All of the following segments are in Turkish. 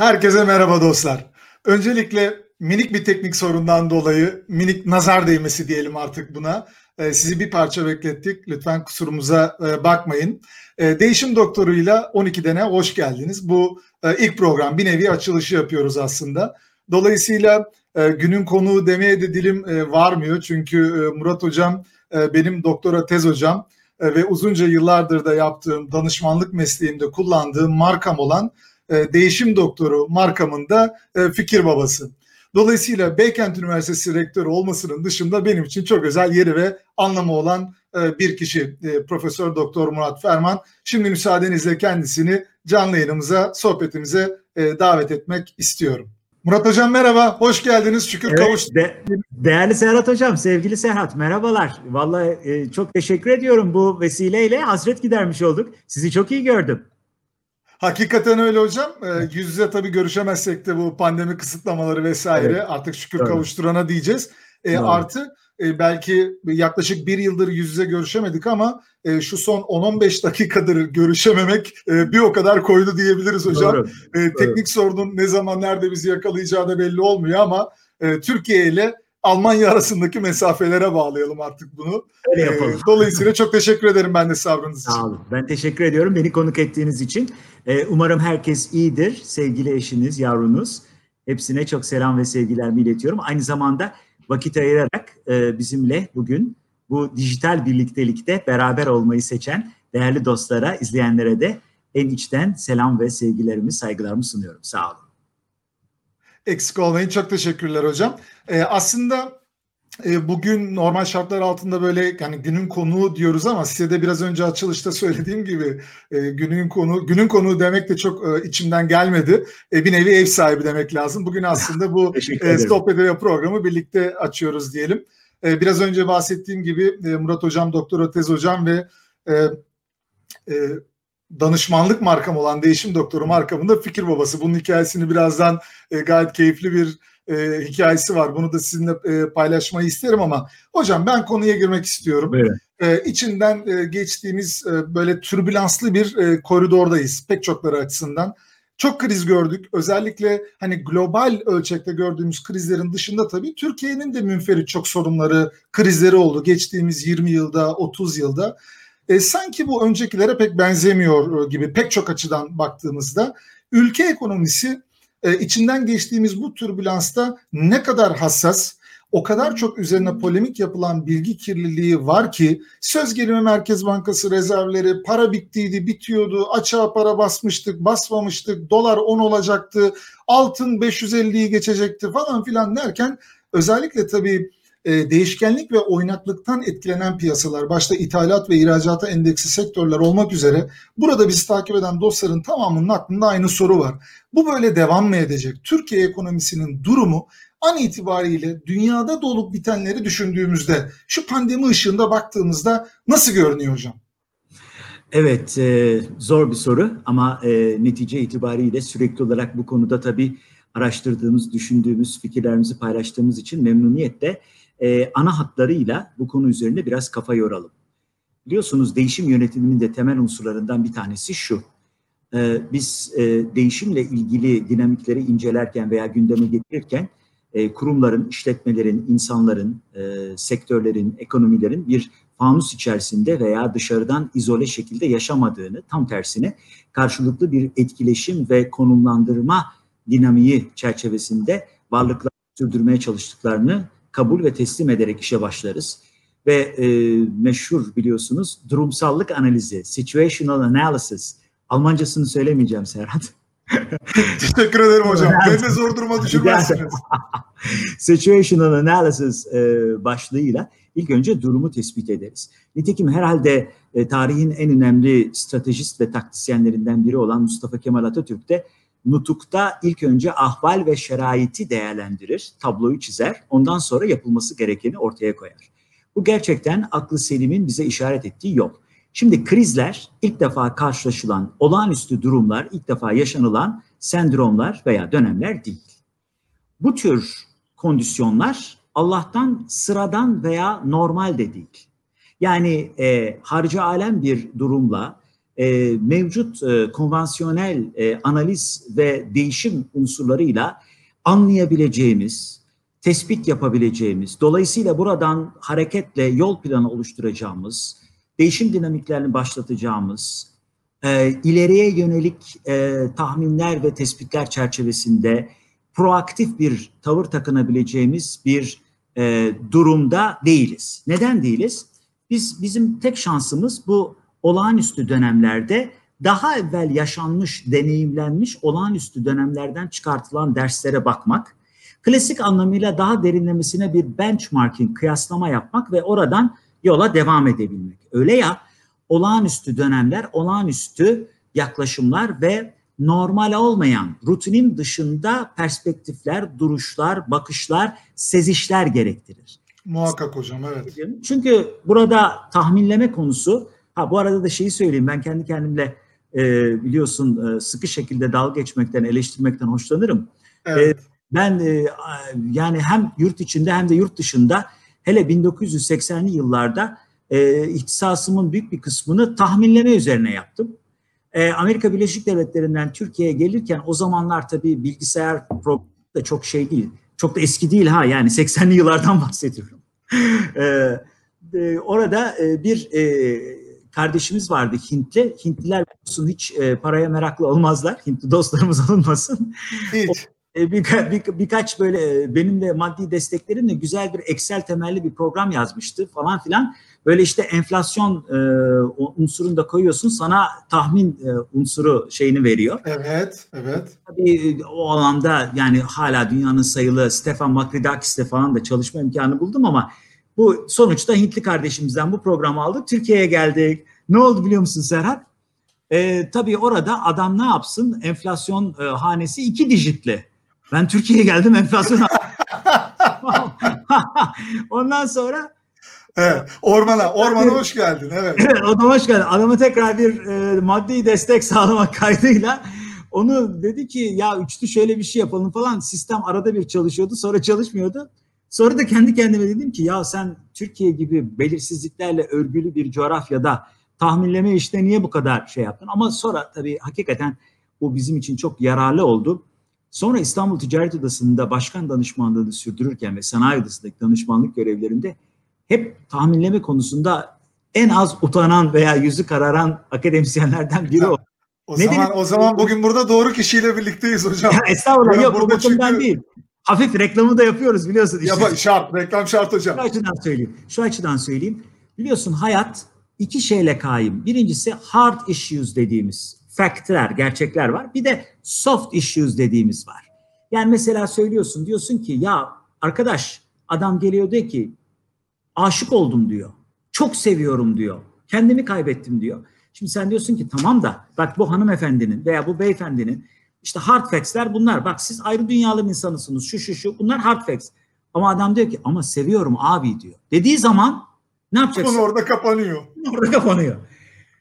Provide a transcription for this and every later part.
Herkese merhaba dostlar. Öncelikle minik bir teknik sorundan dolayı minik nazar değmesi diyelim artık buna. Ee, sizi bir parça beklettik. Lütfen kusurumuza e, bakmayın. Ee, değişim Doktoru'yla 12 dene hoş geldiniz. Bu e, ilk program bir nevi açılışı yapıyoruz aslında. Dolayısıyla e, günün konuğu demeye de dilim varmıyor. Çünkü Murat Hocam benim doktora tez hocam ve uzunca yıllardır da yaptığım danışmanlık mesleğimde kullandığım markam olan Değişim Doktoru markamın da fikir babası. Dolayısıyla Beykent Üniversitesi rektörü olmasının dışında benim için çok özel yeri ve anlamı olan e, bir kişi e, Profesör Doktor Murat Ferman. Şimdi müsaadenizle kendisini canlı yayınımıza, sohbetimize e, davet etmek istiyorum. Murat Hocam merhaba, hoş geldiniz. Şükür evet, kavuştuk. De, değerli Serhat Hocam, sevgili Serhat merhabalar. Vallahi e, çok teşekkür ediyorum bu vesileyle. Hasret gidermiş olduk. Sizi çok iyi gördüm. Hakikaten öyle hocam. Ee, yüz yüze tabii görüşemezsek de bu pandemi kısıtlamaları vesaire evet. artık şükür Doğru. kavuşturana diyeceğiz. E, artı e, belki yaklaşık bir yıldır yüz yüze görüşemedik ama e, şu son 10-15 dakikadır görüşememek e, bir o kadar koydu diyebiliriz hocam. Doğru. E, teknik Doğru. sorunun ne zaman nerede bizi yakalayacağı da belli olmuyor ama e, Türkiye ile Almanya arasındaki mesafelere bağlayalım artık bunu. Öyle yapalım. E, dolayısıyla çok teşekkür ederim ben de sabrınız için. Sağ olun. Ben teşekkür ediyorum beni konuk ettiğiniz için. E, umarım herkes iyidir. Sevgili eşiniz, yavrunuz. Hepsine çok selam ve sevgilerimi iletiyorum. Aynı zamanda vakit ayırarak e, bizimle bugün bu dijital birliktelikte beraber olmayı seçen değerli dostlara, izleyenlere de en içten selam ve sevgilerimi, saygılarımı sunuyorum. Sağ olun. Eksik olmayın. Çok teşekkürler hocam. Ee, aslında e, bugün normal şartlar altında böyle yani günün konuğu diyoruz ama size de biraz önce açılışta söylediğim gibi e, günün konu günün konuğu demek de çok e, içimden gelmedi. E, bir nevi ev sahibi demek lazım. Bugün aslında bu e, sohbet ve programı birlikte açıyoruz diyelim. E, biraz önce bahsettiğim gibi e, Murat Hocam, Doktor Ötez Hocam ve e, e, danışmanlık markam olan Değişim Doktoru markamın da fikir babası. Bunun hikayesini birazdan e, gayet keyifli bir e, hikayesi var. Bunu da sizinle e, paylaşmayı isterim ama hocam ben konuya girmek istiyorum. Evet. E, içinden e, geçtiğimiz e, böyle türbülanslı bir e, koridordayız pek çokları açısından. Çok kriz gördük. Özellikle hani global ölçekte gördüğümüz krizlerin dışında tabii Türkiye'nin de münferit çok sorunları, krizleri oldu geçtiğimiz 20 yılda, 30 yılda. E, sanki bu öncekilere pek benzemiyor e, gibi pek çok açıdan baktığımızda ülke ekonomisi e, içinden geçtiğimiz bu türbülansta ne kadar hassas, o kadar çok üzerine polemik yapılan bilgi kirliliği var ki söz gelimi Merkez Bankası rezervleri para bittiydi, bitiyordu, açığa para basmıştık, basmamıştık, dolar 10 olacaktı, altın 550'yi geçecekti falan filan derken özellikle tabii e, değişkenlik ve oynaklıktan etkilenen piyasalar, başta ithalat ve ihracata endeksi sektörler olmak üzere burada bizi takip eden dostların tamamının aklında aynı soru var. Bu böyle devam mı edecek? Türkiye ekonomisinin durumu an itibariyle dünyada dolup bitenleri düşündüğümüzde şu pandemi ışığında baktığımızda nasıl görünüyor hocam? Evet, e, zor bir soru ama e, netice itibariyle sürekli olarak bu konuda tabii araştırdığımız, düşündüğümüz, fikirlerimizi paylaştığımız için memnuniyetle e, ana hatlarıyla bu konu üzerinde biraz kafa yoralım. Biliyorsunuz değişim yönetiminin de temel unsurlarından bir tanesi şu. E, biz e, değişimle ilgili dinamikleri incelerken veya gündeme getirirken e, kurumların, işletmelerin, insanların, e, sektörlerin, ekonomilerin bir fanus içerisinde veya dışarıdan izole şekilde yaşamadığını, tam tersine karşılıklı bir etkileşim ve konumlandırma dinamiği çerçevesinde varlıklar sürdürmeye çalıştıklarını kabul ve teslim ederek işe başlarız. Ve e, meşhur biliyorsunuz durumsallık analizi, situational analysis. Almancasını söylemeyeceğim Serhat. Teşekkür ederim hocam. Beni de zor duruma düşürmezsiniz. situational analysis e, başlığıyla ilk önce durumu tespit ederiz. Nitekim herhalde e, tarihin en önemli stratejist ve taktisyenlerinden biri olan Mustafa Kemal Atatürk de nutukta ilk önce ahval ve şeraiti değerlendirir, tabloyu çizer, ondan sonra yapılması gerekeni ortaya koyar. Bu gerçekten aklı selimin bize işaret ettiği yol. Şimdi krizler ilk defa karşılaşılan olağanüstü durumlar, ilk defa yaşanılan sendromlar veya dönemler değil. Bu tür kondisyonlar Allah'tan sıradan veya normal de değil. Yani e, harcı alem bir durumla e, mevcut e, konvansiyonel e, analiz ve değişim unsurlarıyla anlayabileceğimiz, tespit yapabileceğimiz, dolayısıyla buradan hareketle yol planı oluşturacağımız, değişim dinamiklerini başlatacağımız, e, ileriye yönelik e, tahminler ve tespitler çerçevesinde proaktif bir tavır takınabileceğimiz bir e, durumda değiliz. Neden değiliz? Biz bizim tek şansımız bu olağanüstü dönemlerde daha evvel yaşanmış, deneyimlenmiş olağanüstü dönemlerden çıkartılan derslere bakmak, klasik anlamıyla daha derinlemesine bir benchmarking, kıyaslama yapmak ve oradan yola devam edebilmek. Öyle ya, olağanüstü dönemler, olağanüstü yaklaşımlar ve normal olmayan, rutinin dışında perspektifler, duruşlar, bakışlar, sezişler gerektirir. Muhakkak hocam, evet. Çünkü burada tahminleme konusu, ha bu arada da şeyi söyleyeyim, ben kendi kendimle e, biliyorsun e, sıkı şekilde dalga geçmekten, eleştirmekten hoşlanırım. Evet. E, ben e, yani hem yurt içinde hem de yurt dışında hele 1980'li yıllarda e, ihtisasımın büyük bir kısmını tahminleme üzerine yaptım. E, Amerika Birleşik Devletleri'nden Türkiye'ye gelirken o zamanlar tabii bilgisayar programı da çok şey değil. Çok da eski değil ha yani 80'li yıllardan bahsediyorum. e, e, orada e, bir e, kardeşimiz vardı Hintli. Hintliler biliyorsun hiç e, paraya meraklı olmazlar. Hintli dostlarımız olmasın. Hiç. E, bir, bir, birkaç böyle e, benimle maddi desteklerimle güzel bir Excel temelli bir program yazmıştı falan filan. Böyle işte enflasyon e, unsurunu da koyuyorsun sana tahmin e, unsuru şeyini veriyor. Evet, evet. Tabii o alanda yani hala dünyanın sayılı Stefan Makridakis'le falan da çalışma imkanı buldum ama bu sonuçta Hintli kardeşimizden bu programı aldık. Türkiye'ye geldik. Ne oldu biliyor musun Serhat? E, tabii orada adam ne yapsın? Enflasyon e, hanesi iki dijitli. Ben Türkiye'ye geldim enflasyon. Ondan sonra Evet, ormana, ormana hoş geldin. Evet. Evet, o da hoş geldin. Adama tekrar bir e, maddi destek sağlamak kaydıyla onu dedi ki ya üçlü şöyle bir şey yapalım falan. Sistem arada bir çalışıyordu sonra çalışmıyordu. Sonra da kendi kendime dedim ki ya sen Türkiye gibi belirsizliklerle örgülü bir coğrafyada tahminleme işte niye bu kadar şey yaptın? Ama sonra tabii hakikaten bu bizim için çok yararlı oldu. Sonra İstanbul Ticaret Odası'nda başkan danışmanlığını sürdürürken ve sanayi odasındaki danışmanlık görevlerinde hep tahminleme konusunda en az utanan veya yüzü kararan akademisyenlerden biri o. O ne zaman o zaman bugün burada doğru kişiyle birlikteyiz hocam. Ya estağfurullah yok bu bakımdan çünkü... değil. Hafif reklamı da yapıyoruz biliyorsun. Işte. Ya şart, reklam şart hocam. Şu açıdan söyleyeyim. Şu açıdan söyleyeyim. Biliyorsun hayat iki şeyle kaim. Birincisi hard issues dediğimiz factler, gerçekler var. Bir de soft issues dediğimiz var. Yani mesela söylüyorsun diyorsun ki ya arkadaş adam geliyor diyor ki aşık oldum diyor. Çok seviyorum diyor. Kendimi kaybettim diyor. Şimdi sen diyorsun ki tamam da bak bu hanımefendinin veya bu beyefendinin işte hard facts'ler bunlar. Bak siz ayrı dünyalı insanısınız. Şu şu şu bunlar hard facts. Ama adam diyor ki ama seviyorum abi diyor. Dediği zaman ne yapacaksın? Konu orada kapanıyor. Orada kapanıyor.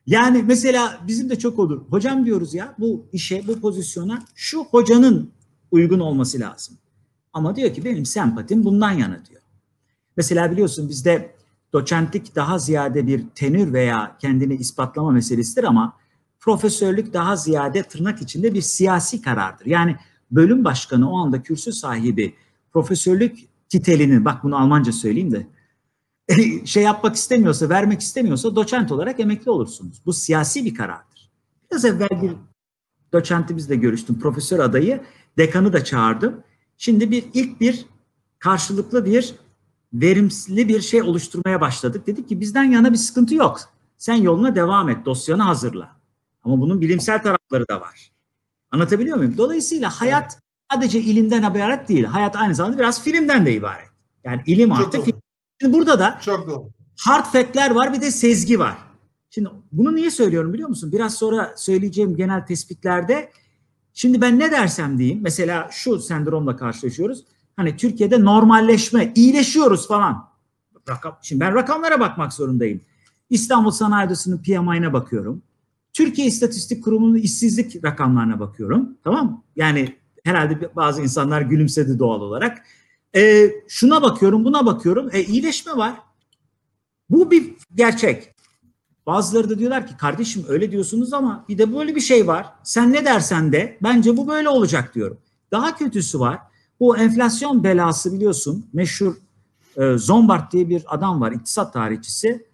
Yani mesela bizim de çok olur. Hocam diyoruz ya bu işe, bu pozisyona şu hocanın uygun olması lazım. Ama diyor ki benim sempatim bundan yana diyor. Mesela biliyorsun bizde doçentlik daha ziyade bir tenür veya kendini ispatlama meselesidir ama profesörlük daha ziyade tırnak içinde bir siyasi karardır. Yani bölüm başkanı o anda kürsü sahibi profesörlük titelinin, bak bunu Almanca söyleyeyim de, şey yapmak istemiyorsa, vermek istemiyorsa doçent olarak emekli olursunuz. Bu siyasi bir karardır. Biraz evvel bir doçentimizle görüştüm, profesör adayı, dekanı da çağırdım. Şimdi bir ilk bir karşılıklı bir verimli bir şey oluşturmaya başladık. Dedik ki bizden yana bir sıkıntı yok. Sen yoluna devam et, dosyanı hazırla. Ama bunun bilimsel tarafları da var. Anlatabiliyor muyum? Dolayısıyla hayat sadece ilimden ibaret değil. Hayat aynı zamanda biraz filmden de ibaret. Yani ilim artı film. Şimdi burada da Çok doğru. hard fact'ler var bir de sezgi var. Şimdi bunu niye söylüyorum biliyor musun? Biraz sonra söyleyeceğim genel tespitlerde şimdi ben ne dersem diyeyim mesela şu sendromla karşılaşıyoruz. Hani Türkiye'de normalleşme, iyileşiyoruz falan. Rakam, şimdi ben rakamlara bakmak zorundayım. İstanbul Sanayi Odası'nın PMI'ne bakıyorum. Türkiye İstatistik Kurumu'nun işsizlik rakamlarına bakıyorum. Tamam? Yani herhalde bazı insanlar gülümsedi doğal olarak. E, şuna bakıyorum, buna bakıyorum. E, iyileşme var. Bu bir gerçek. Bazıları da diyorlar ki kardeşim öyle diyorsunuz ama bir de böyle bir şey var. Sen ne dersen de bence bu böyle olacak diyorum. Daha kötüsü var. Bu enflasyon belası biliyorsun meşhur e, Zombart diye bir adam var iktisat tarihçisi.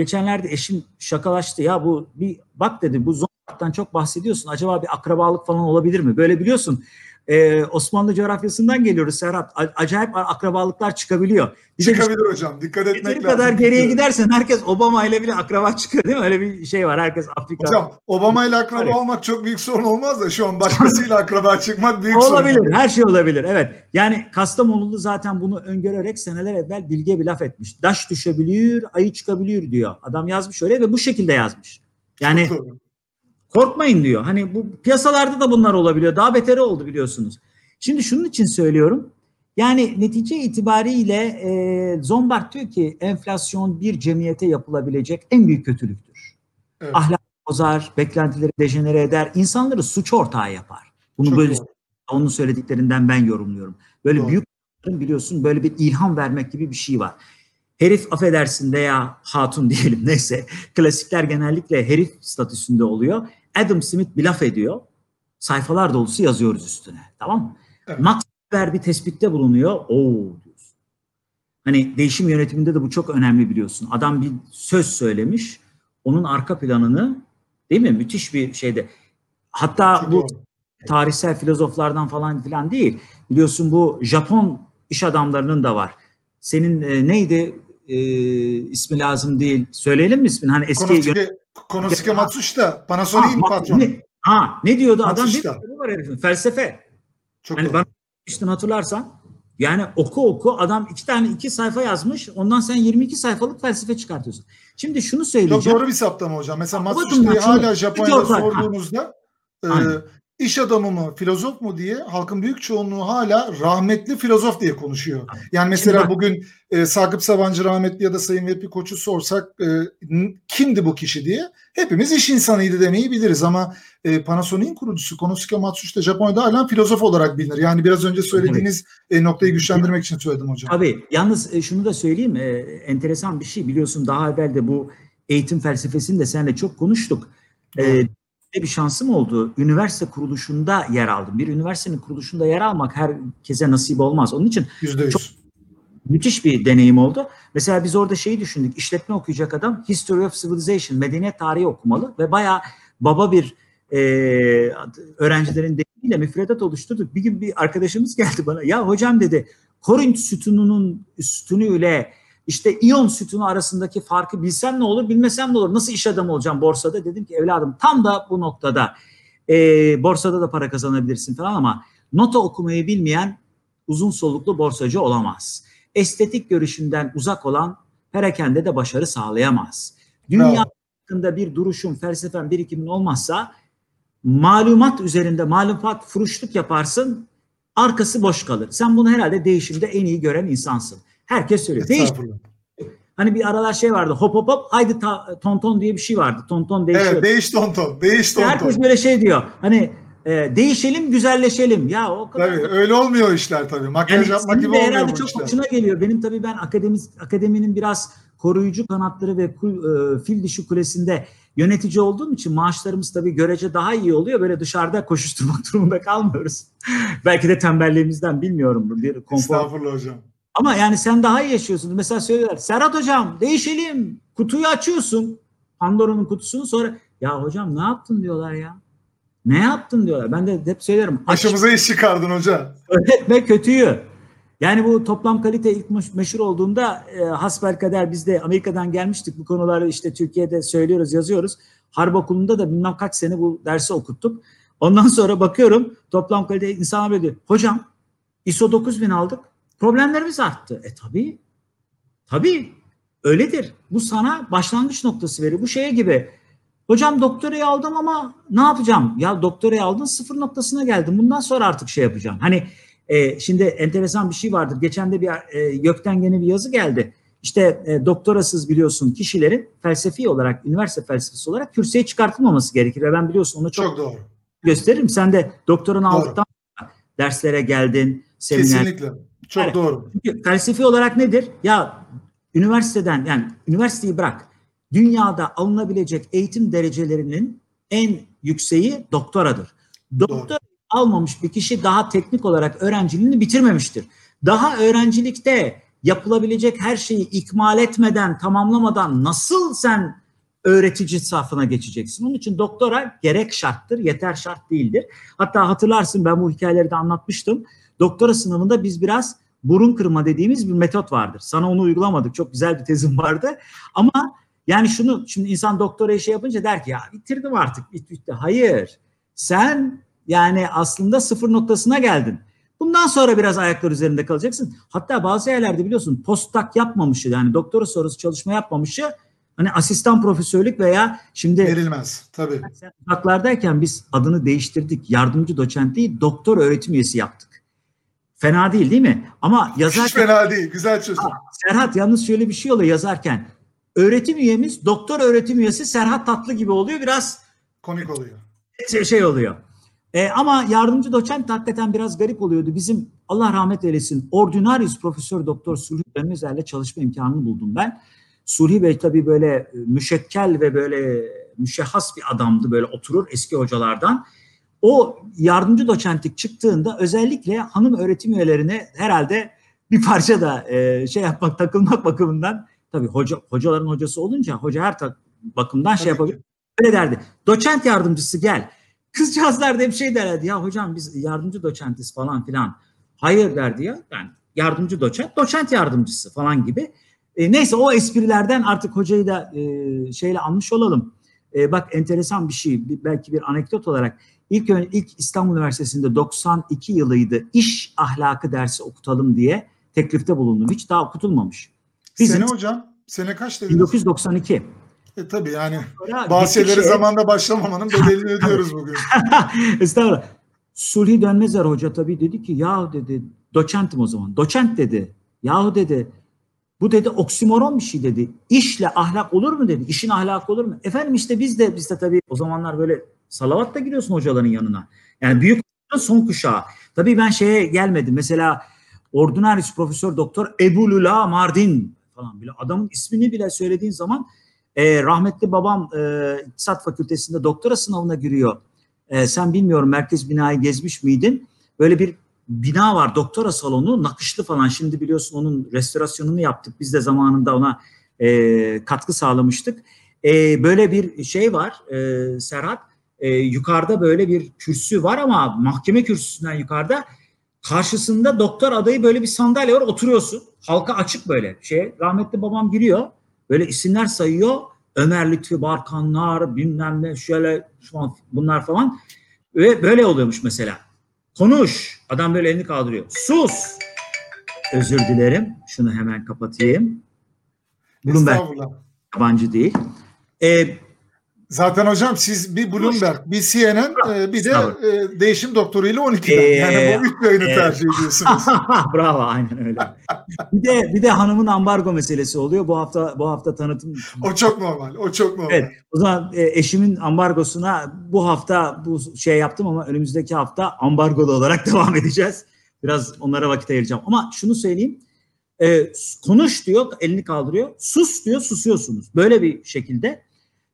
Geçenlerde eşim şakalaştı ya bu bir bak dedi bu Zombart'tan çok bahsediyorsun acaba bir akrabalık falan olabilir mi? Böyle biliyorsun e, Osmanlı coğrafyasından geliyoruz Serhat. Acayip akrabalıklar çıkabiliyor. Bir de Çıkabilir hocam. Dikkat etmek lazım. kadar geriye gidersen herkes Obama ile bile akraba çıkıyor değil mi? Öyle bir şey var. Herkes Afrika. Hocam Obama ile akraba Evet. olmak çok büyük sorun olmaz da şu an başkasıyla akraba çıkmak büyük sorun. olabilir. Her şey olabilir. Evet. Yani Kastamonulu zaten bunu öngörerek seneler evvel Bilge bir laf etmiş. Daş düşebiliyor, ayı çıkabiliyor diyor. Adam yazmış öyle ve bu şekilde yazmış. Yani. Korkmayın diyor. Hani bu piyasalarda da bunlar olabiliyor. Daha beteri oldu biliyorsunuz. Şimdi şunun için söylüyorum. Yani netice itibariyle e, Zombart diyor ki enflasyon bir cemiyete yapılabilecek en büyük kötülüktür. Evet. Ahlak bozar, beklentileri dejenere eder, insanları suç ortağı yapar. Bunu Çok böyle doğru. onun söylediklerinden ben yorumluyorum. Böyle Doğru. büyük biliyorsun böyle bir ilham vermek gibi bir şey var. Herif affedersin veya hatun diyelim neyse klasikler genellikle herif statüsünde oluyor. Adam Smith bir laf ediyor. Sayfalar dolusu yazıyoruz üstüne. Tamam mı? Evet. Max Weber bir tespitte bulunuyor. Oo diyorsun. Hani değişim yönetiminde de bu çok önemli biliyorsun. Adam bir söz söylemiş. Onun arka planını değil mi? Müthiş bir şeyde. Hatta Çok bu tarihsel filozoflardan falan filan değil. Biliyorsun bu Japon iş adamlarının da var. Senin e, neydi e, ismi lazım değil. Söyleyelim mi ismini? Hani eski Konosuke, Konosuke Matsushita. Panasonic'in Ha, patronu. Ne, ha, ne diyordu adam? Bir Matsushita. var herifin. Felsefe. Çok Hani doğru. ben işte hatırlarsan yani oku oku adam iki tane iki sayfa yazmış. Ondan sen 22 sayfalık felsefe çıkartıyorsun. Şimdi şunu Çok söyleyeceğim. doğru bir saptama hocam. Mesela Matsushita'yı hala Japonya'da sorduğunuzda e, Aynen. İş adamı mı, filozof mu diye halkın büyük çoğunluğu hala rahmetli filozof diye konuşuyor. Yani mesela Şimdi bugün e, Sakıp Sabancı rahmetli ya da Sayın Vehbi Koç'u sorsak e, kimdi bu kişi diye hepimiz iş insanıydı demeyi biliriz ama e, Panasonic'in kurucusu Konosuke Matsushita Japonya'da hala filozof olarak bilinir. Yani biraz önce söylediğiniz e, noktayı güçlendirmek için söyledim hocam. Tabii. Yalnız e, şunu da söyleyeyim. e, enteresan bir şey. Biliyorsun daha evvel de bu eğitim felsefesini de seninle çok konuştuk. E, Doğru. bir şansım oldu. Üniversite kuruluşunda yer aldım. Bir üniversitenin kuruluşunda yer almak herkese nasip olmaz. Onun için Yüzde yüz. Çok- müthiş bir deneyim oldu. Mesela biz orada şeyi düşündük. İşletme okuyacak adam History of Civilization, medeniyet tarihi okumalı ve bayağı baba bir e, öğrencilerin deyimiyle müfredat oluşturduk. Bir gün bir arkadaşımız geldi bana. Ya hocam dedi Korint sütununun sütunuyla işte iyon sütunu arasındaki farkı bilsem ne olur bilmesem ne olur. Nasıl iş adamı olacağım borsada? Dedim ki evladım tam da bu noktada e, borsada da para kazanabilirsin falan ama nota okumayı bilmeyen uzun soluklu borsacı olamaz. Estetik görüşünden uzak olan perakende de başarı sağlayamaz. Dünya Bravo. hakkında bir duruşun, felsefen, birikimin olmazsa malumat üzerinde malumat furuşluk yaparsın, arkası boş kalır. Sen bunu herhalde değişimde en iyi gören insansın. Herkes söylüyor. Değiş, Estağfurullah. hani bir aralar şey vardı, hop hop hop, haydi ta- tonton diye bir şey vardı. Tonton değişiyor. Evet değiş tonton. Değiş tonton. Herkes böyle şey diyor. Hani e, değişelim, güzelleşelim. Ya o kadar Tabii öyle olmuyor işler tabii. Makyaj yani yapmak gibi olmuyor herhalde bu çok işler. hoşuna geliyor. Benim tabii ben akademi, akademinin biraz koruyucu kanatları ve kul, e, fil dişi kulesinde yönetici olduğum için maaşlarımız tabii görece daha iyi oluyor. Böyle dışarıda koşuşturmak durumunda kalmıyoruz. Belki de tembelliğimizden bilmiyorum bir konfor. Estağfurullah hocam. Ama yani sen daha iyi yaşıyorsun. Mesela söylüyorlar Serhat hocam değişelim. Kutuyu açıyorsun. Pandora'nın kutusunu sonra ya hocam ne yaptın diyorlar ya. Ne yaptın diyorlar. Ben de hep söylerim. Başımıza iş çıkardın hoca. öğretme kötüyü. Yani bu toplam kalite ilk meş- meşhur olduğunda e, hasbelkader biz de Amerika'dan gelmiştik. Bu konuları işte Türkiye'de söylüyoruz, yazıyoruz. Harp okulunda da bilmem kaç sene bu dersi okuttuk. Ondan sonra bakıyorum toplam kalite insanlar böyle diyor. Hocam ISO 9000 aldık. Problemlerimiz arttı. E tabii. Tabii. Öyledir. Bu sana başlangıç noktası veriyor. Bu şeye gibi. Hocam doktorayı aldım ama ne yapacağım? Ya doktorayı aldın sıfır noktasına geldin. Bundan sonra artık şey yapacağım. Hani e, şimdi enteresan bir şey vardır. Geçen de bir e, gökten gene bir yazı geldi. İşte e, doktorasız biliyorsun kişilerin felsefi olarak, üniversite felsefesi olarak kürsüye çıkartılmaması gerekir. Ve ben biliyorsun onu çok, Çok doğru. gösteririm. Sen de doktoranı Doğru. aldıktan sonra derslere geldin, seminer. Kesinlikle. Çok Evet. doğru. Çünkü felsefi olarak nedir? Ya üniversiteden yani üniversiteyi bırak. dünyada alınabilecek eğitim derecelerinin en yükseği doktoradır. Doktor Doğru. almamış bir kişi daha teknik olarak öğrenciliğini bitirmemiştir. Daha öğrencilikte yapılabilecek her şeyi ikmal etmeden, tamamlamadan nasıl sen öğretici safına geçeceksin? Onun için doktora gerek şarttır, yeter şart değildir. Hatta hatırlarsın ben bu hikayeleri de anlatmıştım. Doktora sınavında biz biraz burun kırma dediğimiz bir metot vardır. Sana onu uygulamadık. Çok güzel bir tezim vardı. Ama yani şunu şimdi insan doktora şey yapınca der ki ya bitirdim artık bit bitti. Hayır. Sen yani aslında sıfır noktasına geldin. Bundan sonra biraz ayaklar üzerinde kalacaksın. Hatta bazı yerlerde biliyorsun postdoc yapmamışı yani doktora sonrası çalışma yapmamışı hani asistan profesörlük veya şimdi Verilmez. Tabii. uzaklardayken biz adını değiştirdik. Yardımcı doçent değil doktor öğretim üyesi yaptık. Fena değil değil mi? Ama Hiç yazarken fena değil. Güzel çözüm. Serhat yalnız şöyle bir şey oluyor yazarken. Öğretim üyemiz doktor öğretim üyesi Serhat Tatlı gibi oluyor. Biraz Komik oluyor. şey, şey oluyor. E, ama yardımcı doçent hakikaten biraz garip oluyordu. Bizim Allah rahmet eylesin Ordinarius Profesör Doktor Sulhi Dönmezer'le çalışma imkanını buldum ben. Sulhi Bey tabii böyle e, müşekkel ve böyle müşehhas bir adamdı. Böyle oturur eski hocalardan. O yardımcı doçentlik çıktığında özellikle hanım öğretim üyelerine herhalde bir parça da e, şey yapmak, takılmak bakımından tabii hoca hocaların hocası olunca hoca her tak- bakımdan şey yapabilir. ki. Öyle derdi. Doçent yardımcısı gel. Kızcağızlar da hep şey derlerdi. Ya hocam biz yardımcı doçentiz falan filan. Hayır derdi ya. Ben yardımcı doçent, doçent yardımcısı falan gibi. E, neyse o esprilerden artık hocayı da e, şeyle anmış olalım. E, bak enteresan bir şey. bir- belki bir anekdot olarak. İlk, ilk İstanbul Üniversitesi'nde 92 yılıydı. İş ahlakı dersi okutalım diye teklifte bulundum. Hiç daha okutulmamış. Bizim Sene hocam? Sene kaç dediniz? 1992. E, tabii yani bazı şeyleri gittikçe- zamanda başlamamanın bedelini ödüyoruz bugün. Estağfurullah. Sulhi Dönmezer Hoca tabii dedi ki ya dedi doçentim o zaman. Doçent dedi. Yahu dedi bu dedi oksimoron bir şey dedi. İşle ahlak olur mu dedi. İşin ahlakı olur mu? Efendim işte biz de biz de tabii o zamanlar böyle salavat da giriyorsun hocaların yanına. Yani büyük son kuşağı. Tabii ben şeye gelmedim. Mesela Ordinarius Profesör Doktor Ebu Lula Mardin falan bile adamın ismini bile söylediğin zaman e, rahmetli babam e, İktisat Fakültesi'nde doktora sınavına giriyor. E, sen bilmiyorum merkez binayı gezmiş miydin? Böyle bir bina var doktora salonu nakışlı falan. Şimdi biliyorsun onun restorasyonunu yaptık. Biz de zamanında ona e, katkı sağlamıştık. E, böyle bir şey var e, Serhat. E, yukarıda böyle bir kürsü var ama mahkeme kürsüsünden yukarıda karşısında doktor adayı böyle bir sandalye var oturuyorsun. Halka açık böyle şey. Rahmetli babam giriyor. Böyle isimler sayıyor. Ömer Lütfi Barkanlar bilmem ne şöyle falan, bunlar falan. Ve böyle oluyormuş mesela. Konuş. Adam böyle elini kaldırıyor. Sus. Özür dilerim. Şunu hemen kapatayım. Bloomberg yabancı değil. Ee, Zaten hocam siz bir Bloomberg, bir CNN, e, bir de e, değişim doktoruyla 12'den. Ee, yani bu üç yayını e- tercih ediyorsunuz. Bravo aynen öyle. Bir de bir de hanımın ambargo meselesi oluyor. Bu hafta bu hafta tanıtım o çok normal. O çok normal. Evet. O zaman e, eşimin ambargosuna bu hafta bu şey yaptım ama önümüzdeki hafta ambargolu olarak devam edeceğiz. Biraz onlara vakit ayıracağım. Ama şunu söyleyeyim. E, konuş diyor, elini kaldırıyor. Sus diyor, susuyorsunuz. Böyle bir şekilde.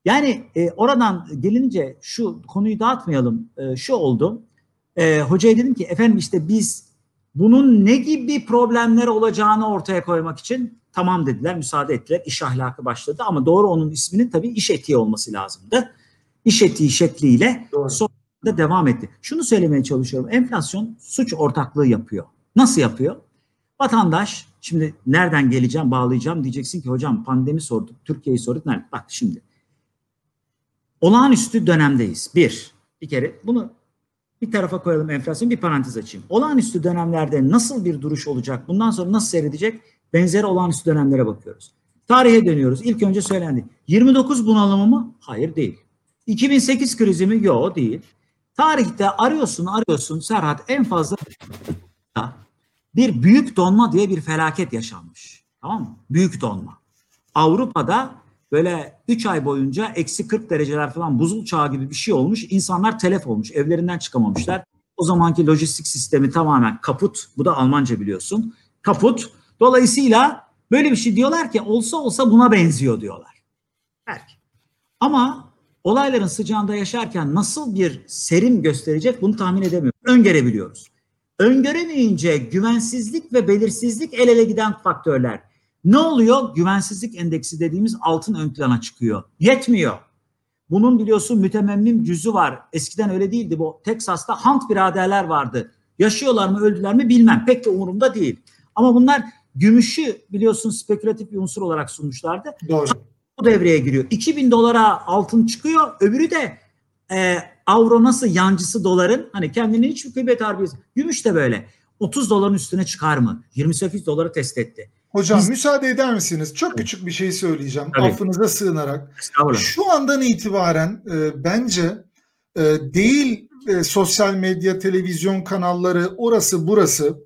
Yani e, oradan gelince şu konuyu dağıtmayalım. E, şu oldu. E, hocaya dedim ki efendim işte biz bunun ne gibi problemler olacağını ortaya koymak için tamam dediler, müsaade ettiler. İş ahlakı başladı ama doğru onun isminin tabii iş etiği olması lazımdı. İş etiği şekliyle Doğru. sonra da devam etti. Şunu söylemeye çalışıyorum. Enflasyon suç ortaklığı yapıyor. Nasıl yapıyor? Vatandaş şimdi nereden geleceğim, bağlayacağım diyeceksin ki hocam pandemi sorduk, Türkiye'yi sorduk. Nerede? Bak şimdi. Olağanüstü dönemdeyiz. Bir. Bir kere bunu bir tarafa koyalım enflasyon bir parantez açayım. Olağanüstü dönemlerde nasıl bir duruş olacak? Bundan sonra nasıl seyredecek? Benzeri olağanüstü dönemlere bakıyoruz. Tarihe dönüyoruz. İlk önce söylendi. 29 bunalımı mı? Hayır değil. 2008 krizi mi? Yok değil. Tarihte arıyorsun arıyorsun Serhat en fazla bir büyük donma diye bir felaket yaşanmış. Tamam mı? Büyük donma. Avrupa'da böyle 3 ay boyunca eksi 40 dereceler falan buzul çağı gibi bir şey olmuş. İnsanlar telef olmuş. Evlerinden çıkamamışlar. O zamanki lojistik sistemi tamamen kaput. Bu da Almanca biliyorsun. Kaput. Dolayısıyla böyle bir şey diyorlar ki olsa olsa buna benziyor diyorlar. Belki. Ama olayların sıcağında yaşarken nasıl bir serim gösterecek bunu tahmin edemiyoruz. Öngörebiliyoruz. Öngöremeyince güvensizlik ve belirsizlik el ele giden faktörler. Ne oluyor? Güvensizlik endeksi dediğimiz altın ön plana çıkıyor. Yetmiyor. Bunun biliyorsun mütememmim cüzü var. Eskiden öyle değildi. Bu Teksas'ta Hunt biraderler vardı. Yaşıyorlar mı öldüler mi bilmem. Pek de umurumda değil. Ama bunlar gümüşü biliyorsun spekülatif bir unsur olarak sunmuşlardı. Doğru. Bu devreye giriyor. 2000 dolara altın çıkıyor. Öbürü de e, avro nasıl yancısı doların hani kendinin hiçbir kıymet harbiyesi. Gümüş de böyle. 30 doların üstüne çıkar mı? 28 doları test etti. Hocam Biz- müsaade eder misiniz? Çok küçük bir şey söyleyeceğim. Tabii. Affınıza sığınarak. Şu andan itibaren e, bence e, değil e, sosyal medya, televizyon kanalları, orası burası.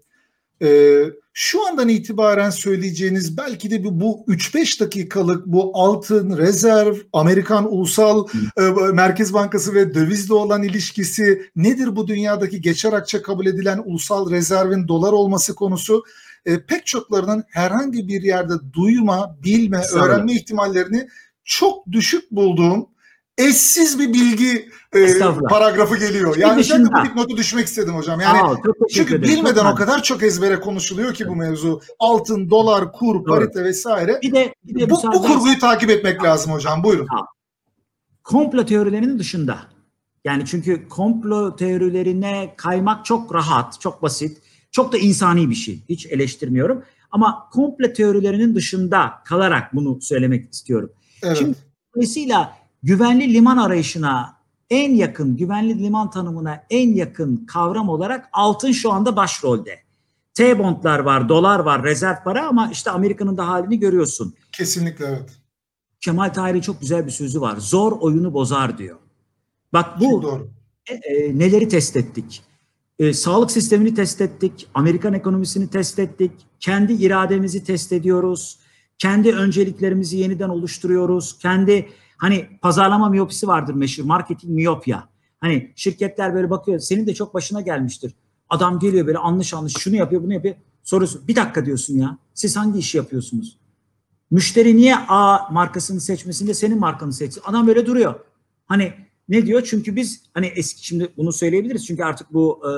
E, şu andan itibaren söyleyeceğiniz belki de bu, bu 3-5 dakikalık bu altın, rezerv, Amerikan Ulusal e, Merkez Bankası ve dövizle olan ilişkisi nedir bu dünyadaki geçer akçe kabul edilen ulusal rezervin dolar olması konusu e, pek çoklarının herhangi bir yerde duyma, bilme, Estağfurullah. öğrenme ihtimallerini çok düşük bulduğum eşsiz bir bilgi e, paragrafı geliyor. Yani dışında- bu dipnotu düşmek istedim hocam. Yani teşekkür çünkü ederim. bilmeden Çok o kadar çok ezbere konuşuluyor ki bu mevzu. Altın, dolar, kur, Doğru. parite vesaire. Bir de, bir de Bu, bu kurguyu takip etmek lazım hocam. Buyurun. komplo teorilerinin dışında. Yani çünkü komplo teorilerine kaymak çok rahat, çok basit, çok da insani bir şey. Hiç eleştirmiyorum. Ama komplo teorilerinin dışında kalarak bunu söylemek istiyorum. Evet. Şimdi- Dolayısıyla güvenli liman arayışına en yakın, güvenli liman tanımına en yakın kavram olarak altın şu anda başrolde. T-bondlar var, dolar var, rezerv para ama işte Amerika'nın da halini görüyorsun. Kesinlikle evet. Kemal Tahir'in çok güzel bir sözü var. Zor oyunu bozar diyor. Bak Çok bu doğru. e, e, neleri test ettik? E, sağlık sistemini test ettik, Amerikan ekonomisini test ettik, kendi irademizi test ediyoruz, kendi önceliklerimizi yeniden oluşturuyoruz, kendi hani pazarlama miyopisi vardır meşhur, marketing miyopya. Hani şirketler böyle bakıyor, senin de çok başına gelmiştir. Adam geliyor böyle anlış anlış şunu yapıyor, bunu yapıyor. Soruyorsun, bir dakika diyorsun ya, siz hangi işi yapıyorsunuz? Müşteri niye A markasını seçmesinde senin markanı seçsin? Adam böyle duruyor. Hani ne diyor? Çünkü biz hani eski şimdi bunu söyleyebiliriz. Çünkü artık bu e,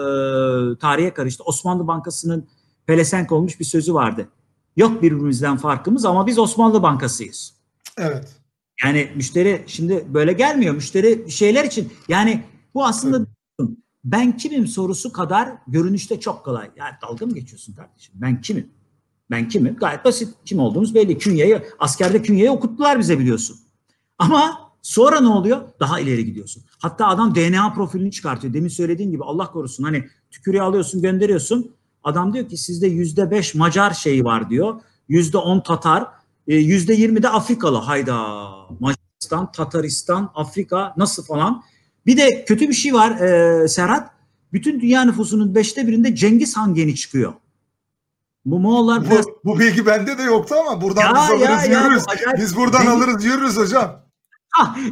tarihe karıştı. Osmanlı Bankası'nın pelesenk olmuş bir sözü vardı. Yok birbirimizden farkımız ama biz Osmanlı Bankası'yız. Evet. Yani müşteri şimdi böyle gelmiyor. Müşteri şeyler için yani bu aslında ben kimim sorusu kadar görünüşte çok kolay. Yani dalga mı geçiyorsun kardeşim? Ben kimim? Ben kimim? Gayet basit. Kim olduğumuz belli. Künyeyi, askerde künyeyi okuttular bize biliyorsun. Ama sonra ne oluyor? Daha ileri gidiyorsun. Hatta adam DNA profilini çıkartıyor. Demin söylediğin gibi Allah korusun hani tükürüğü alıyorsun gönderiyorsun. Adam diyor ki sizde yüzde beş Macar şeyi var diyor. Yüzde on Tatar. e, Yüzde yirmi de Afrikalı. Hayda. Macaristan, Tataristan, Afrika nasıl falan. Bir de kötü bir şey var e, Serhat. Bütün dünya nüfusunun beşte birinde Cengiz Han geni çıkıyor. Bu Moğollar biraz... Bu, bu bilgi bende de yoktu ama buradan Ya, biz ya, alırız ya, yürürüz. bu acayip- Biz buradan Cengiz- alırız yürürüz hocam.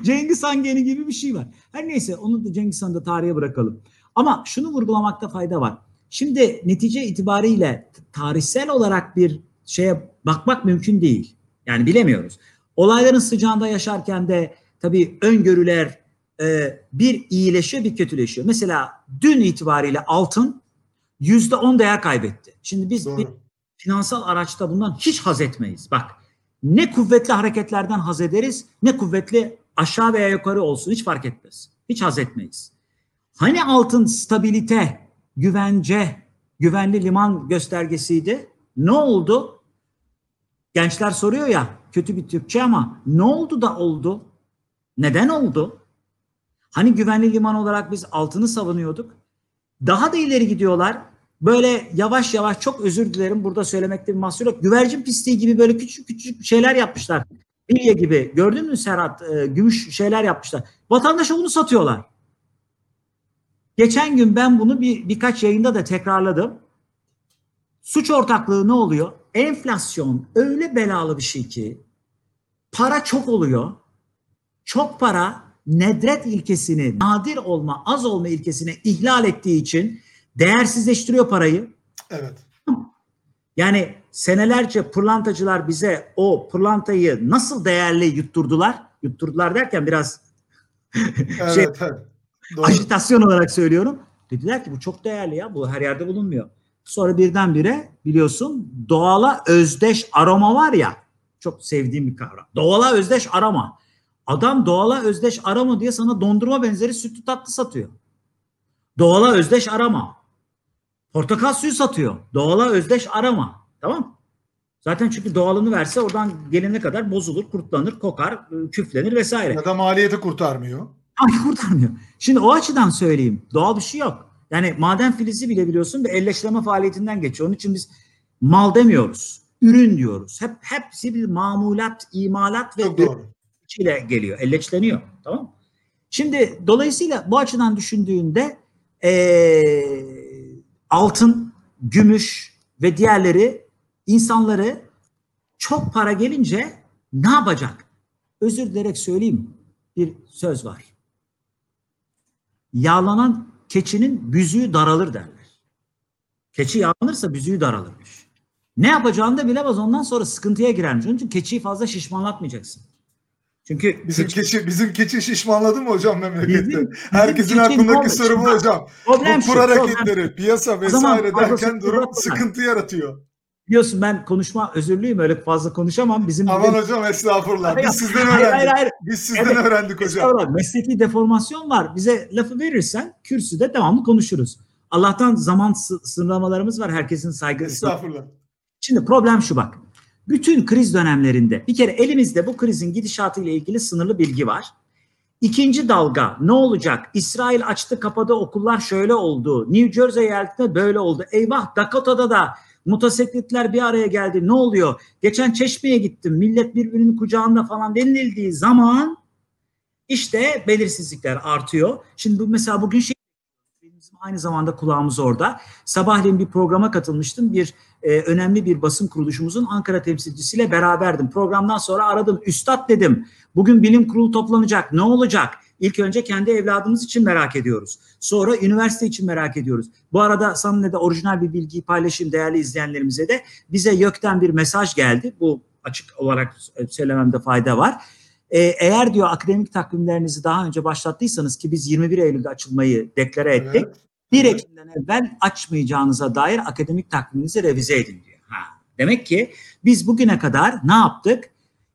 Cengiz Han geni gibi bir şey var. Her neyse onu da Cengiz Han'ı da tarihe bırakalım. Ama şunu vurgulamakta fayda var. Şimdi netice itibariyle tarihsel olarak bir şeye bakmak mümkün değil. Yani bilemiyoruz. Olayların sıcağında yaşarken de tabii öngörüler e, bir iyileşiyor bir kötüleşiyor. Mesela dün itibariyle altın yüzde on değer kaybetti. Şimdi biz bir Doğru. finansal araçta bundan hiç haz etmeyiz. Bak ne kuvvetli hareketlerden haz ederiz ne kuvvetli aşağı veya yukarı olsun hiç fark etmez. Hiç haz etmeyiz. Hani altın stabilite, güvence, güvenli liman göstergesiydi? Ne oldu? Gençler soruyor ya kötü bir Türkçe ama ne oldu da oldu? Neden oldu? Hani güvenli liman olarak biz altını savunuyorduk. Daha da ileri gidiyorlar. Böyle yavaş yavaş çok özür dilerim burada söylemekte bir mahsur yok. Güvercin pisliği gibi böyle küçük küçük şeyler yapmışlar. Bilye gibi. Gördün mü Serhat? Ee, gümüş şeyler yapmışlar. Vatandaşa bunu satıyorlar. Geçen gün ben bunu bir birkaç yayında da tekrarladım. Suç ortaklığı ne oluyor? Enflasyon öyle belalı bir şey ki para çok oluyor. Çok para nedret ilkesini, nadir olma, az olma ilkesini ihlal ettiği için değersizleştiriyor parayı. Evet. Yani senelerce pırlantacılar bize o pırlantayı nasıl değerli yutturdular? Yutturdular derken biraz Evet, şey, evet. Doğru. ajitasyon olarak söylüyorum. Dediler ki bu çok değerli ya bu her yerde bulunmuyor. Sonra birdenbire biliyorsun doğala özdeş aroma var ya çok sevdiğim bir kavram. Doğala özdeş aroma. Adam doğala özdeş aroma diye sana dondurma benzeri sütlü tatlı satıyor. Doğala özdeş arama. Portakal suyu satıyor. Doğala özdeş arama. Tamam Zaten çünkü doğalını verse oradan gelene kadar bozulur, kurtlanır, kokar, ıı, küflenir vesaire. Ya da maliyeti kurtarmıyor. Ay kurtarmıyor. Şimdi o açıdan söyleyeyim. Doğal bir şey yok. Yani maden filizi bile biliyorsun bir elleştirme faaliyetinden geçiyor. Onun için biz mal demiyoruz. Ürün diyoruz. Hep hepsi bir mamulat, imalat ve ile geliyor. Elleçleniyor. Tamam mı? Şimdi dolayısıyla bu açıdan düşündüğünde eee, altın, gümüş ve diğerleri insanları çok para gelince ne yapacak? Özür dilerek söyleyeyim bir söz var. Yağlanan keçinin büzüğü daralır derler. Keçi yağlanırsa büzüğü daralırmış. Ne yapacağını da bilemez ondan sonra sıkıntıya girermiş. Onun için keçiyi fazla şişmanlatmayacaksın. Çünkü Bizim keçi- keçi bizim keçi şişmanladı mı hocam memlekette? Bizim- Herkesin bizim aklındaki soru bu hocam. Bu kur hareketleri, piyasa vesaire derken durum sıkıntı yaratıyor. Biliyorsun ben konuşma özürlüyüm öyle fazla konuşamam. Bizim Aman bizim- hocam estağfurullah. Hayır, Biz sizden hayır, öğrendik. hayır, hayır. Biz sizden Evet, öğrendik hocam. Mesleki deformasyon var. Bize lafı verirsen kürsüde devamlı konuşuruz. Allah'tan zaman sı- sınırlamalarımız var. Herkesin saygısı. Estağfurullah. Şimdi problem şu bak. Bütün kriz dönemlerinde bir kere elimizde bu krizin gidişatı ile ilgili sınırlı bilgi var. İkinci dalga ne olacak? İsrail açtı kapadı okullar şöyle oldu. New Jersey eyaletinde böyle oldu. Eyvah Dakota'da da motosikletler bir araya geldi. Ne oluyor? Geçen Çeşme'ye gittim. Millet birbirinin kucağında falan denildiği zaman işte belirsizlikler artıyor. Şimdi bu mesela bugün şey bizim aynı zamanda kulağımız orada. Sabahleyin bir programa katılmıştım. Bir e, önemli bir basın kuruluşumuzun Ankara temsilcisiyle beraberdim. Programdan sonra aradım. Üstad dedim. Bugün bilim kurulu toplanacak. Ne olacak? İlk önce kendi evladımız için merak ediyoruz. Sonra üniversite için merak ediyoruz. Bu arada seninle de orijinal bir bilgiyi paylaşayım değerli izleyenlerimize de. Bize YÖK'ten bir mesaj geldi. Bu açık olarak söylememde fayda var. Ee, eğer diyor akademik takvimlerinizi daha önce başlattıysanız ki biz 21 Eylül'de açılmayı deklare ettik. Evet. 1 Evet. Ekim'den evvel açmayacağınıza dair akademik takviminizi revize edin diyor. Ha. Demek ki biz bugüne kadar ne yaptık?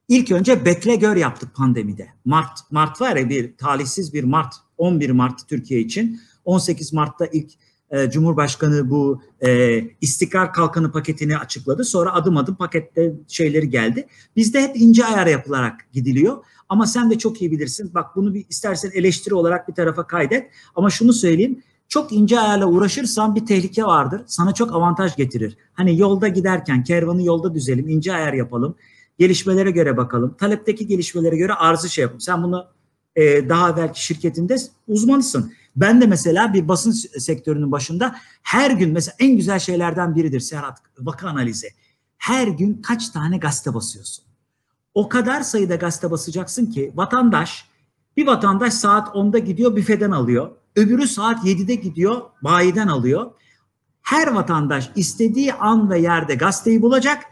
İlk önce bekle gör yaptık pandemide. Mart, Mart var ya bir talihsiz bir Mart, 11 Mart Türkiye için. 18 Mart'ta ilk e, Cumhurbaşkanı bu e, istikrar kalkanı paketini açıkladı. Sonra adım adım pakette şeyleri geldi. Bizde hep ince ayar yapılarak gidiliyor. Ama sen de çok iyi bilirsin. Bak bunu bir istersen eleştiri olarak bir tarafa kaydet. Ama şunu söyleyeyim. Çok ince ayarla uğraşırsan bir tehlike vardır. Sana çok avantaj getirir. Hani yolda giderken kervanı yolda düzelim, ince ayar yapalım. Gelişmelere göre bakalım. Talepteki gelişmelere göre arzı şey yapalım. Sen bunu e, daha belki şirketinde uzmanısın. Ben de mesela bir basın sektörünün başında her gün mesela en güzel şeylerden biridir Serhat vaka analizi. Her gün kaç tane gazete basıyorsun? O kadar sayıda gazete basacaksın ki vatandaş bir vatandaş saat 10'da gidiyor büfeden alıyor. Öbürü saat 7'de gidiyor bayiden alıyor. Her vatandaş istediği an ve yerde gazeteyi bulacak.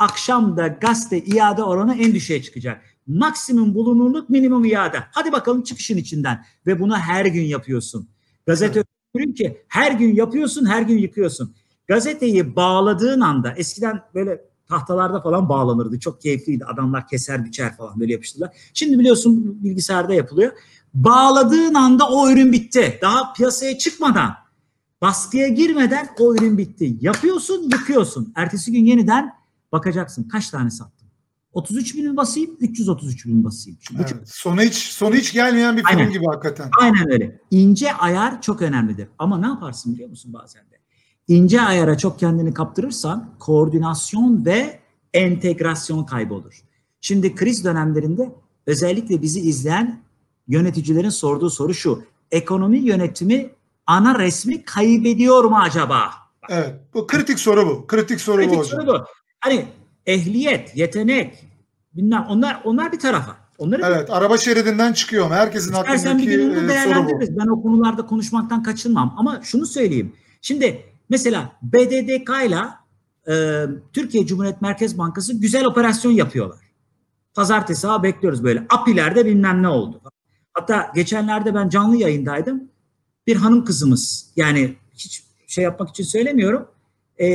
Akşam da gazete iade oranı en düşüğe çıkacak. Maksimum bulunurluk minimum iade. Hadi bakalım çıkışın içinden. Ve bunu her gün yapıyorsun. Gazete ömrün ki her gün yapıyorsun her gün yıkıyorsun. Gazeteyi bağladığın anda eskiden böyle tahtalarda falan bağlanırdı. Çok keyifliydi. Adamlar keser biçer falan böyle yapıştırdılar. Şimdi biliyorsun bilgisayarda yapılıyor. Bağladığın anda o ürün bitti. Daha piyasaya çıkmadan, baskıya girmeden o ürün bitti. Yapıyorsun, yıkıyorsun. Ertesi gün yeniden bakacaksın. Kaç tane sattım? 33 bin mi basayım, 333 bin basayım? Bu Evet. Sonu hiç sonu hiç gelmeyen bir film Aynen. gibi hakikaten. Aynen öyle. İnce ayar çok önemlidir. Ama ne yaparsın biliyor musun bazen de? İnce ayara çok kendini kaptırırsan koordinasyon ve entegrasyon kaybolur. Şimdi kriz dönemlerinde özellikle bizi izleyen yöneticilerin sorduğu soru şu. Ekonomi yönetimi ana resmi kaybediyor mu acaba? Evet. Bu kritik soru bu. Kritik soru bu Kritik hocam. soru bu. Hani ehliyet, yetenek, bilmem onlar onlar bir tarafa. Onları bir Evet. Araba şeridinden çıkıyor mu? Herkesin İstersen bir aklındaki gün bunu e, değerlendiririz. Ben o konularda konuşmaktan kaçınmam. Ama şunu söyleyeyim. Şimdi mesela BDDK ile e, Türkiye Cumhuriyet Merkez Bankası güzel operasyon yapıyorlar. Pazartesi ha bekliyoruz böyle. Apilerde bilmem ne oldu. Hatta geçenlerde ben canlı yayındaydım. Bir hanım kızımız yani hiç şey yapmak için söylemiyorum. E,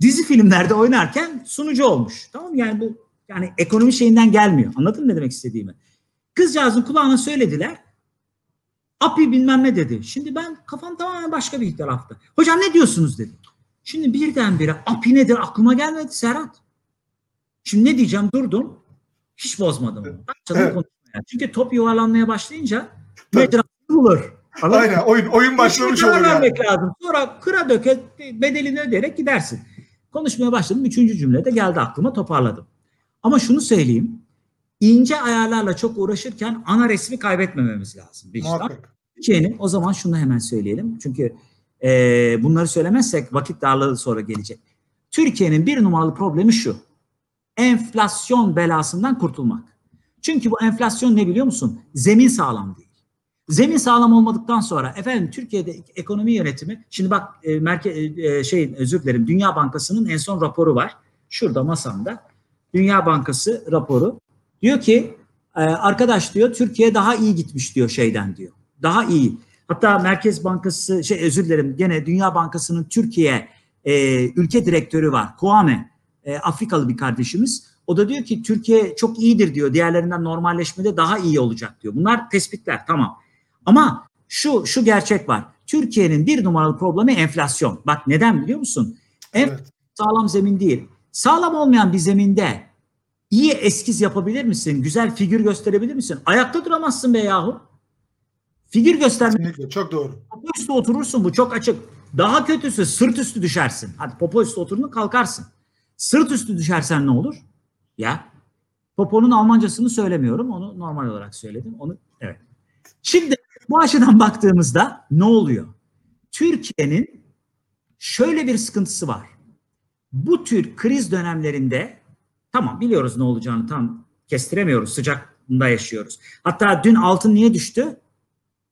dizi filmlerde oynarken sunucu olmuş. Tamam mı? Yani bu yani ekonomi şeyinden gelmiyor. Anladın mı ne demek istediğimi? Kızcağızın kulağına söylediler. Api bilmem ne dedi. Şimdi ben kafam tamamen başka bir tarafta. Hocam ne diyorsunuz dedi. Şimdi birdenbire api nedir aklıma gelmedi Serhat. Şimdi ne diyeceğim durdum. Hiç bozmadım. Evet. Çünkü top yuvarlanmaya başlayınca mecra bulur. Anladın? Aynen oyun oyun başlamış olur yani. vermek lazım. Sonra kıra döke bedelini ödeyerek gidersin. Konuşmaya başladım. Üçüncü cümlede geldi aklıma toparladım. Ama şunu söyleyeyim. ince ayarlarla çok uğraşırken ana resmi kaybetmememiz lazım. Muhakkak. Türkiye'nin o zaman şunu hemen söyleyelim. Çünkü e, bunları söylemezsek vakit darlığı sonra gelecek. Türkiye'nin bir numaralı problemi şu. Enflasyon belasından kurtulmak. Çünkü bu enflasyon ne biliyor musun? Zemin sağlam değil. Zemin sağlam olmadıktan sonra efendim Türkiye'de ekonomi yönetimi şimdi bak e, merke, e, şey özür dilerim Dünya Bankası'nın en son raporu var. Şurada masamda. Dünya Bankası raporu. Diyor ki e, arkadaş diyor Türkiye daha iyi gitmiş diyor şeyden diyor. Daha iyi. Hatta Merkez Bankası şey özür dilerim gene Dünya Bankası'nın Türkiye e, ülke direktörü var. Kwame e, Afrikalı bir kardeşimiz. O da diyor ki Türkiye çok iyidir diyor. Diğerlerinden normalleşmede daha iyi olacak diyor. Bunlar tespitler tamam. Ama şu şu gerçek var. Türkiye'nin bir numaralı problemi enflasyon. Bak neden biliyor musun? Evet. sağlam zemin değil. Sağlam olmayan bir zeminde iyi eskiz yapabilir misin? Güzel figür gösterebilir misin? Ayakta duramazsın be yahu. Figür göstermek Kesinlikle çok doğru. popo üstü oturursun bu çok açık. Daha kötüsü sırt üstü düşersin. Hadi popo üstü oturdun kalkarsın. Sırt üstü düşersen ne olur? Ya poponun Almancasını söylemiyorum. Onu normal olarak söyledim. Onu evet. Şimdi bu açıdan baktığımızda ne oluyor? Türkiye'nin şöyle bir sıkıntısı var. Bu tür kriz dönemlerinde tamam biliyoruz ne olacağını tam kestiremiyoruz. Sıcaklığında yaşıyoruz. Hatta dün altın niye düştü?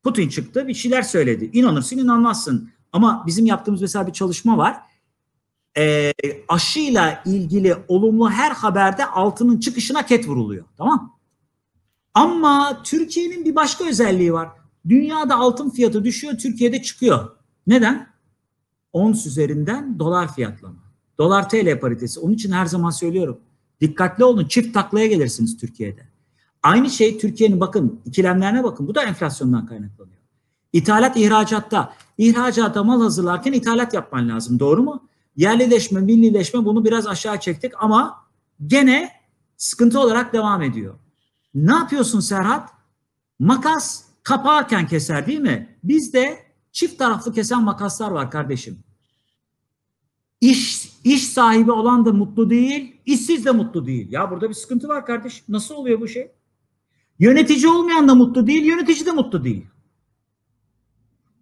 Putin çıktı bir şeyler söyledi. İnanırsın inanmazsın. Ama bizim yaptığımız mesela bir çalışma var. Ee, aşıyla ilgili olumlu her haberde altının çıkışına ket vuruluyor. Tamam Ama Türkiye'nin bir başka özelliği var. Dünyada altın fiyatı düşüyor, Türkiye'de çıkıyor. Neden? Ons üzerinden dolar fiyatlama. Dolar TL paritesi. Onun için her zaman söylüyorum. Dikkatli olun. Çift taklaya gelirsiniz Türkiye'de. Aynı şey Türkiye'nin bakın ikilemlerine bakın. Bu da enflasyondan kaynaklanıyor. İthalat ihracatta. İhracata mal hazırlarken ithalat yapman lazım. Doğru mu? Yerlileşme, millileşme bunu biraz aşağı çektik ama gene sıkıntı olarak devam ediyor. Ne yapıyorsun Serhat? Makas kaparken keser değil mi? Bizde çift taraflı kesen makaslar var kardeşim. İş, iş sahibi olan da mutlu değil, işsiz de mutlu değil. Ya burada bir sıkıntı var kardeşim. Nasıl oluyor bu şey? Yönetici olmayan da mutlu değil, yönetici de mutlu değil.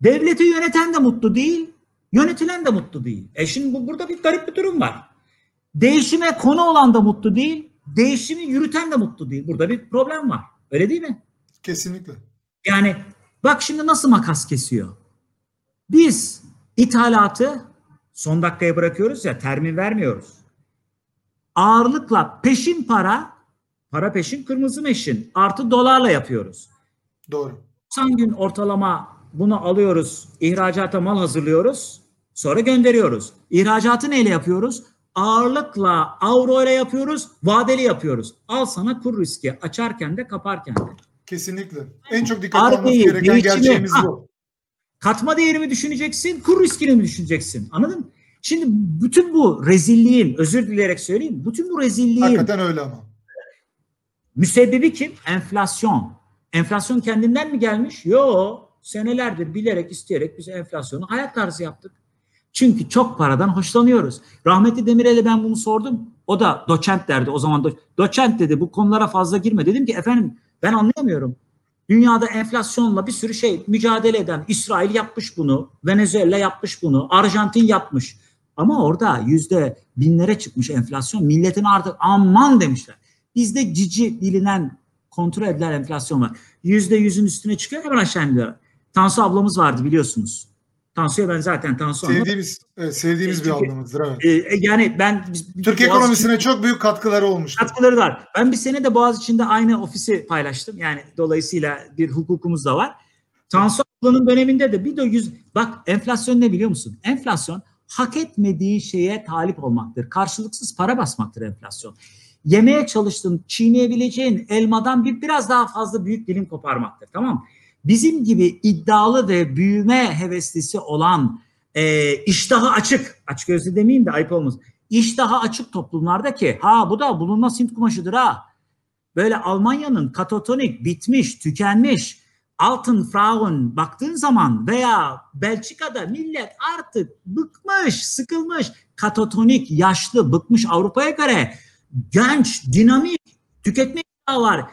Devleti yöneten de mutlu değil, yönetilen de mutlu değil. E şimdi bu, burada bir garip bir durum var. Değişime konu olan da mutlu değil, değişimi yürüten de mutlu değil. Burada bir problem var. Öyle değil mi? Kesinlikle. Yani bak şimdi nasıl makas kesiyor. Biz ithalatı son dakikaya bırakıyoruz ya termin vermiyoruz. Ağırlıkla peşin para, para peşin kırmızı meşin artı dolarla yapıyoruz. Doğru. 90 gün ortalama bunu alıyoruz, ihracata mal hazırlıyoruz, sonra gönderiyoruz. İhracatı neyle yapıyoruz? Ağırlıkla avro ile yapıyoruz, vadeli yapıyoruz. Al sana kur riski açarken de kaparken de. Kesinlikle. En çok dikkat Arbeyi, alması gereken değişimi- gerçeğimiz Ha. bu. Katma değeri mi düşüneceksin, kur riskini mi düşüneceksin? Anladın mı? Şimdi bütün bu rezilliğin, özür dileyerek söyleyeyim, bütün bu rezilliğin Hakikaten öyle ama. müsebbibi kim? Enflasyon. Enflasyon kendinden mi gelmiş? Yo, senelerdir bilerek, isteyerek biz enflasyonu hayat tarzı yaptık. Çünkü çok paradan hoşlanıyoruz. Rahmetli Demirel'e ben bunu sordum. O da doçent derdi o zaman. Do- doçent dedi bu konulara fazla girme. Dedim ki efendim ben anlayamıyorum. Dünyada enflasyonla bir sürü şey mücadele eden İsrail yapmış bunu, Venezuela yapmış bunu, Arjantin yapmış. Ama orada yüzde binlere çıkmış enflasyon. Milletin artık aman demişler. Bizde cici bilinen kontrol edilen enflasyon var. Yüzde yüzün üstüne çıkıyor hemen aşağı iniyor. Tansu ablamız vardı biliyorsunuz. Tansu'ya ben zaten Tansu sevdiğimiz evet, sevdiğimiz bir ablamızdır evet. E, yani ben biz, Türk ekonomisine için, çok büyük katkıları olmuş. Katkıları var. Ben bir sene de Boğaz içinde aynı ofisi paylaştım. Yani dolayısıyla bir hukukumuz da var. Tansu ablanın döneminde de bir de yüz bak enflasyon ne biliyor musun? Enflasyon hak etmediği şeye talip olmaktır. Karşılıksız para basmaktır enflasyon. Yemeye çalıştığın, çiğneyebileceğin elmadan bir biraz daha fazla büyük dilim koparmaktır. Tamam mı? Bizim gibi iddialı ve büyüme heveslisi olan e, iştahı açık, aç gözlü demeyeyim de ayıp olmasın. İştahı açık toplumlarda ki ha bu da bulunmaz Hint kumaşıdır ha. Böyle Almanya'nın katatonik, bitmiş, tükenmiş, altın Frauen baktığın zaman veya Belçika'da millet artık bıkmış, sıkılmış, katatonik, yaşlı, bıkmış Avrupa'ya göre genç, dinamik, tüketme var.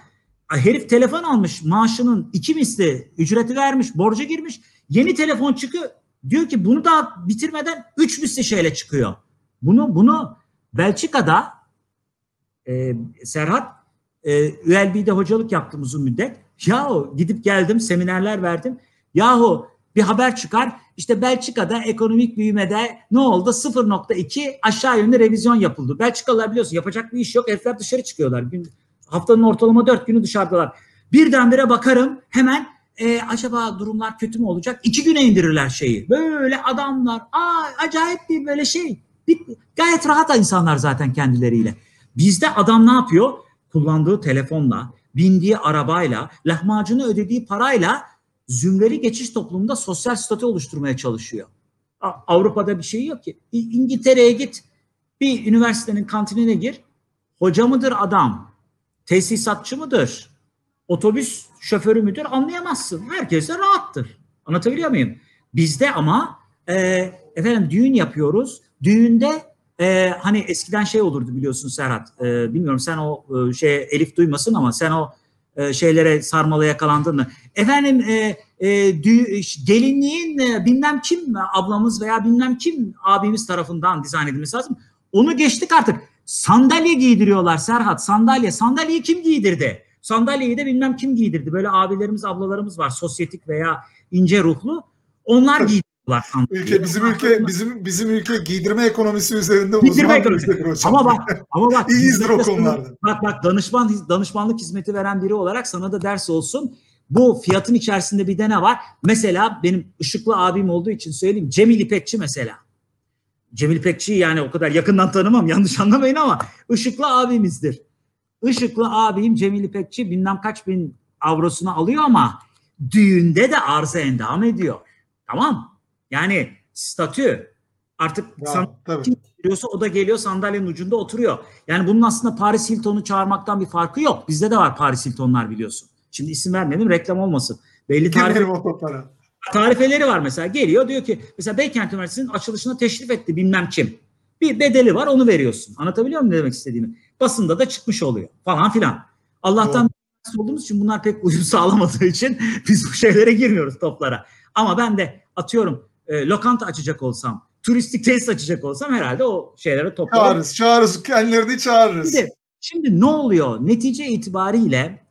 Herif telefon almış, maaşının iki misli ücreti vermiş, borca girmiş. Yeni telefon çıkıyor. Diyor ki bunu da bitirmeden üç misli şeyle çıkıyor. Bunu bunu Belçika'da e, Serhat e, ULB'de hocalık yaptım uzun müddet. Yahu gidip geldim seminerler verdim. Yahu bir haber çıkar. İşte Belçika'da ekonomik büyümede ne oldu? 0.2 aşağı yönlü revizyon yapıldı. Belçikalılar biliyorsun yapacak bir iş yok. Herifler dışarı çıkıyorlar. Gün, haftanın ortalama 4 günü dışarıdalar. Birdenbire bakarım hemen e, acaba durumlar kötü mü olacak? İki güne indirirler şeyi. Böyle adamlar. Aa, acayip bir böyle şey. Bir, gayet rahat insanlar zaten kendileriyle. Bizde adam ne yapıyor? Kullandığı telefonla, bindiği arabayla, lahmacunu ödediği parayla zümreli geçiş toplumunda sosyal statü oluşturmaya çalışıyor. Avrupa'da bir şey yok ki. İngiltere'ye git, bir üniversitenin kantinine gir. Hoca mıdır adam? Tesisatçı mıdır? Otobüs şoförü müdür? Anlayamazsın. Herkes de rahattır. Anlatabiliyor muyum? Bizde ama e, efendim düğün yapıyoruz. Düğünde e, hani eskiden şey olurdu biliyorsun Serhat. E, bilmiyorum sen o e, şey Elif duymasın ama sen o e, şeylere sarmala yakalandın mı? Efendim e, e, gelinliğin e, bilmem kim ablamız veya bilmem kim abimiz tarafından dizayn edilmesi lazım. Onu geçtik artık. Sandalye giydiriyorlar Serhat. Sandalye. Sandalyeyi kim giydirdi? Sandalyeyi de bilmem kim giydirdi. Böyle abilerimiz, ablalarımız var. Sosyetik veya ince ruhlu. Onlar giydirdi Ülke bizim ülke bizim bizim ülke giydirme ekonomisi üzerinde giydirme ekonomisi. Ama bak ama bak iyiyizdir o konularda. Bak bak danışman danışmanlık hizmeti veren biri olarak sana da ders olsun. Bu fiyatın içerisinde bir de ne var? Mesela benim ışıklı abim olduğu için söyleyeyim. Cemil İpekçi mesela. Cemil İpekçi'yi yani o kadar yakından tanımam yanlış anlamayın ama ışıklı abimizdir. Işıklı abim Cemil İpekçi bilmem kaç bin avrosunu alıyor ama düğünde de arıza endam ediyor. Tamam yani statü artık ya, geliyorsa o da geliyor sandalyenin ucunda oturuyor. Yani bunun aslında Paris Hilton'u çağırmaktan bir farkı yok. Bizde de var Paris Hilton'lar biliyorsun. Şimdi isim vermedim reklam olmasın. Belli tarif tarifeleri var mesela. Geliyor diyor ki mesela Beykent Üniversitesi'nin açılışına teşrif etti bilmem kim. Bir bedeli var onu veriyorsun. Anlatabiliyor muyum ne demek istediğimi? Basında da çıkmış oluyor falan filan. Allah'tan evet. olduğumuz için bunlar pek uyum sağlamadığı için biz bu şeylere girmiyoruz toplara. Ama ben de atıyorum e, lokanta açacak olsam, turistik tesis açacak olsam herhalde o şeylere toplarım. Çağırırız, çağırırız. Kendilerini çağırırız. Şimdi, şimdi ne oluyor? Netice itibariyle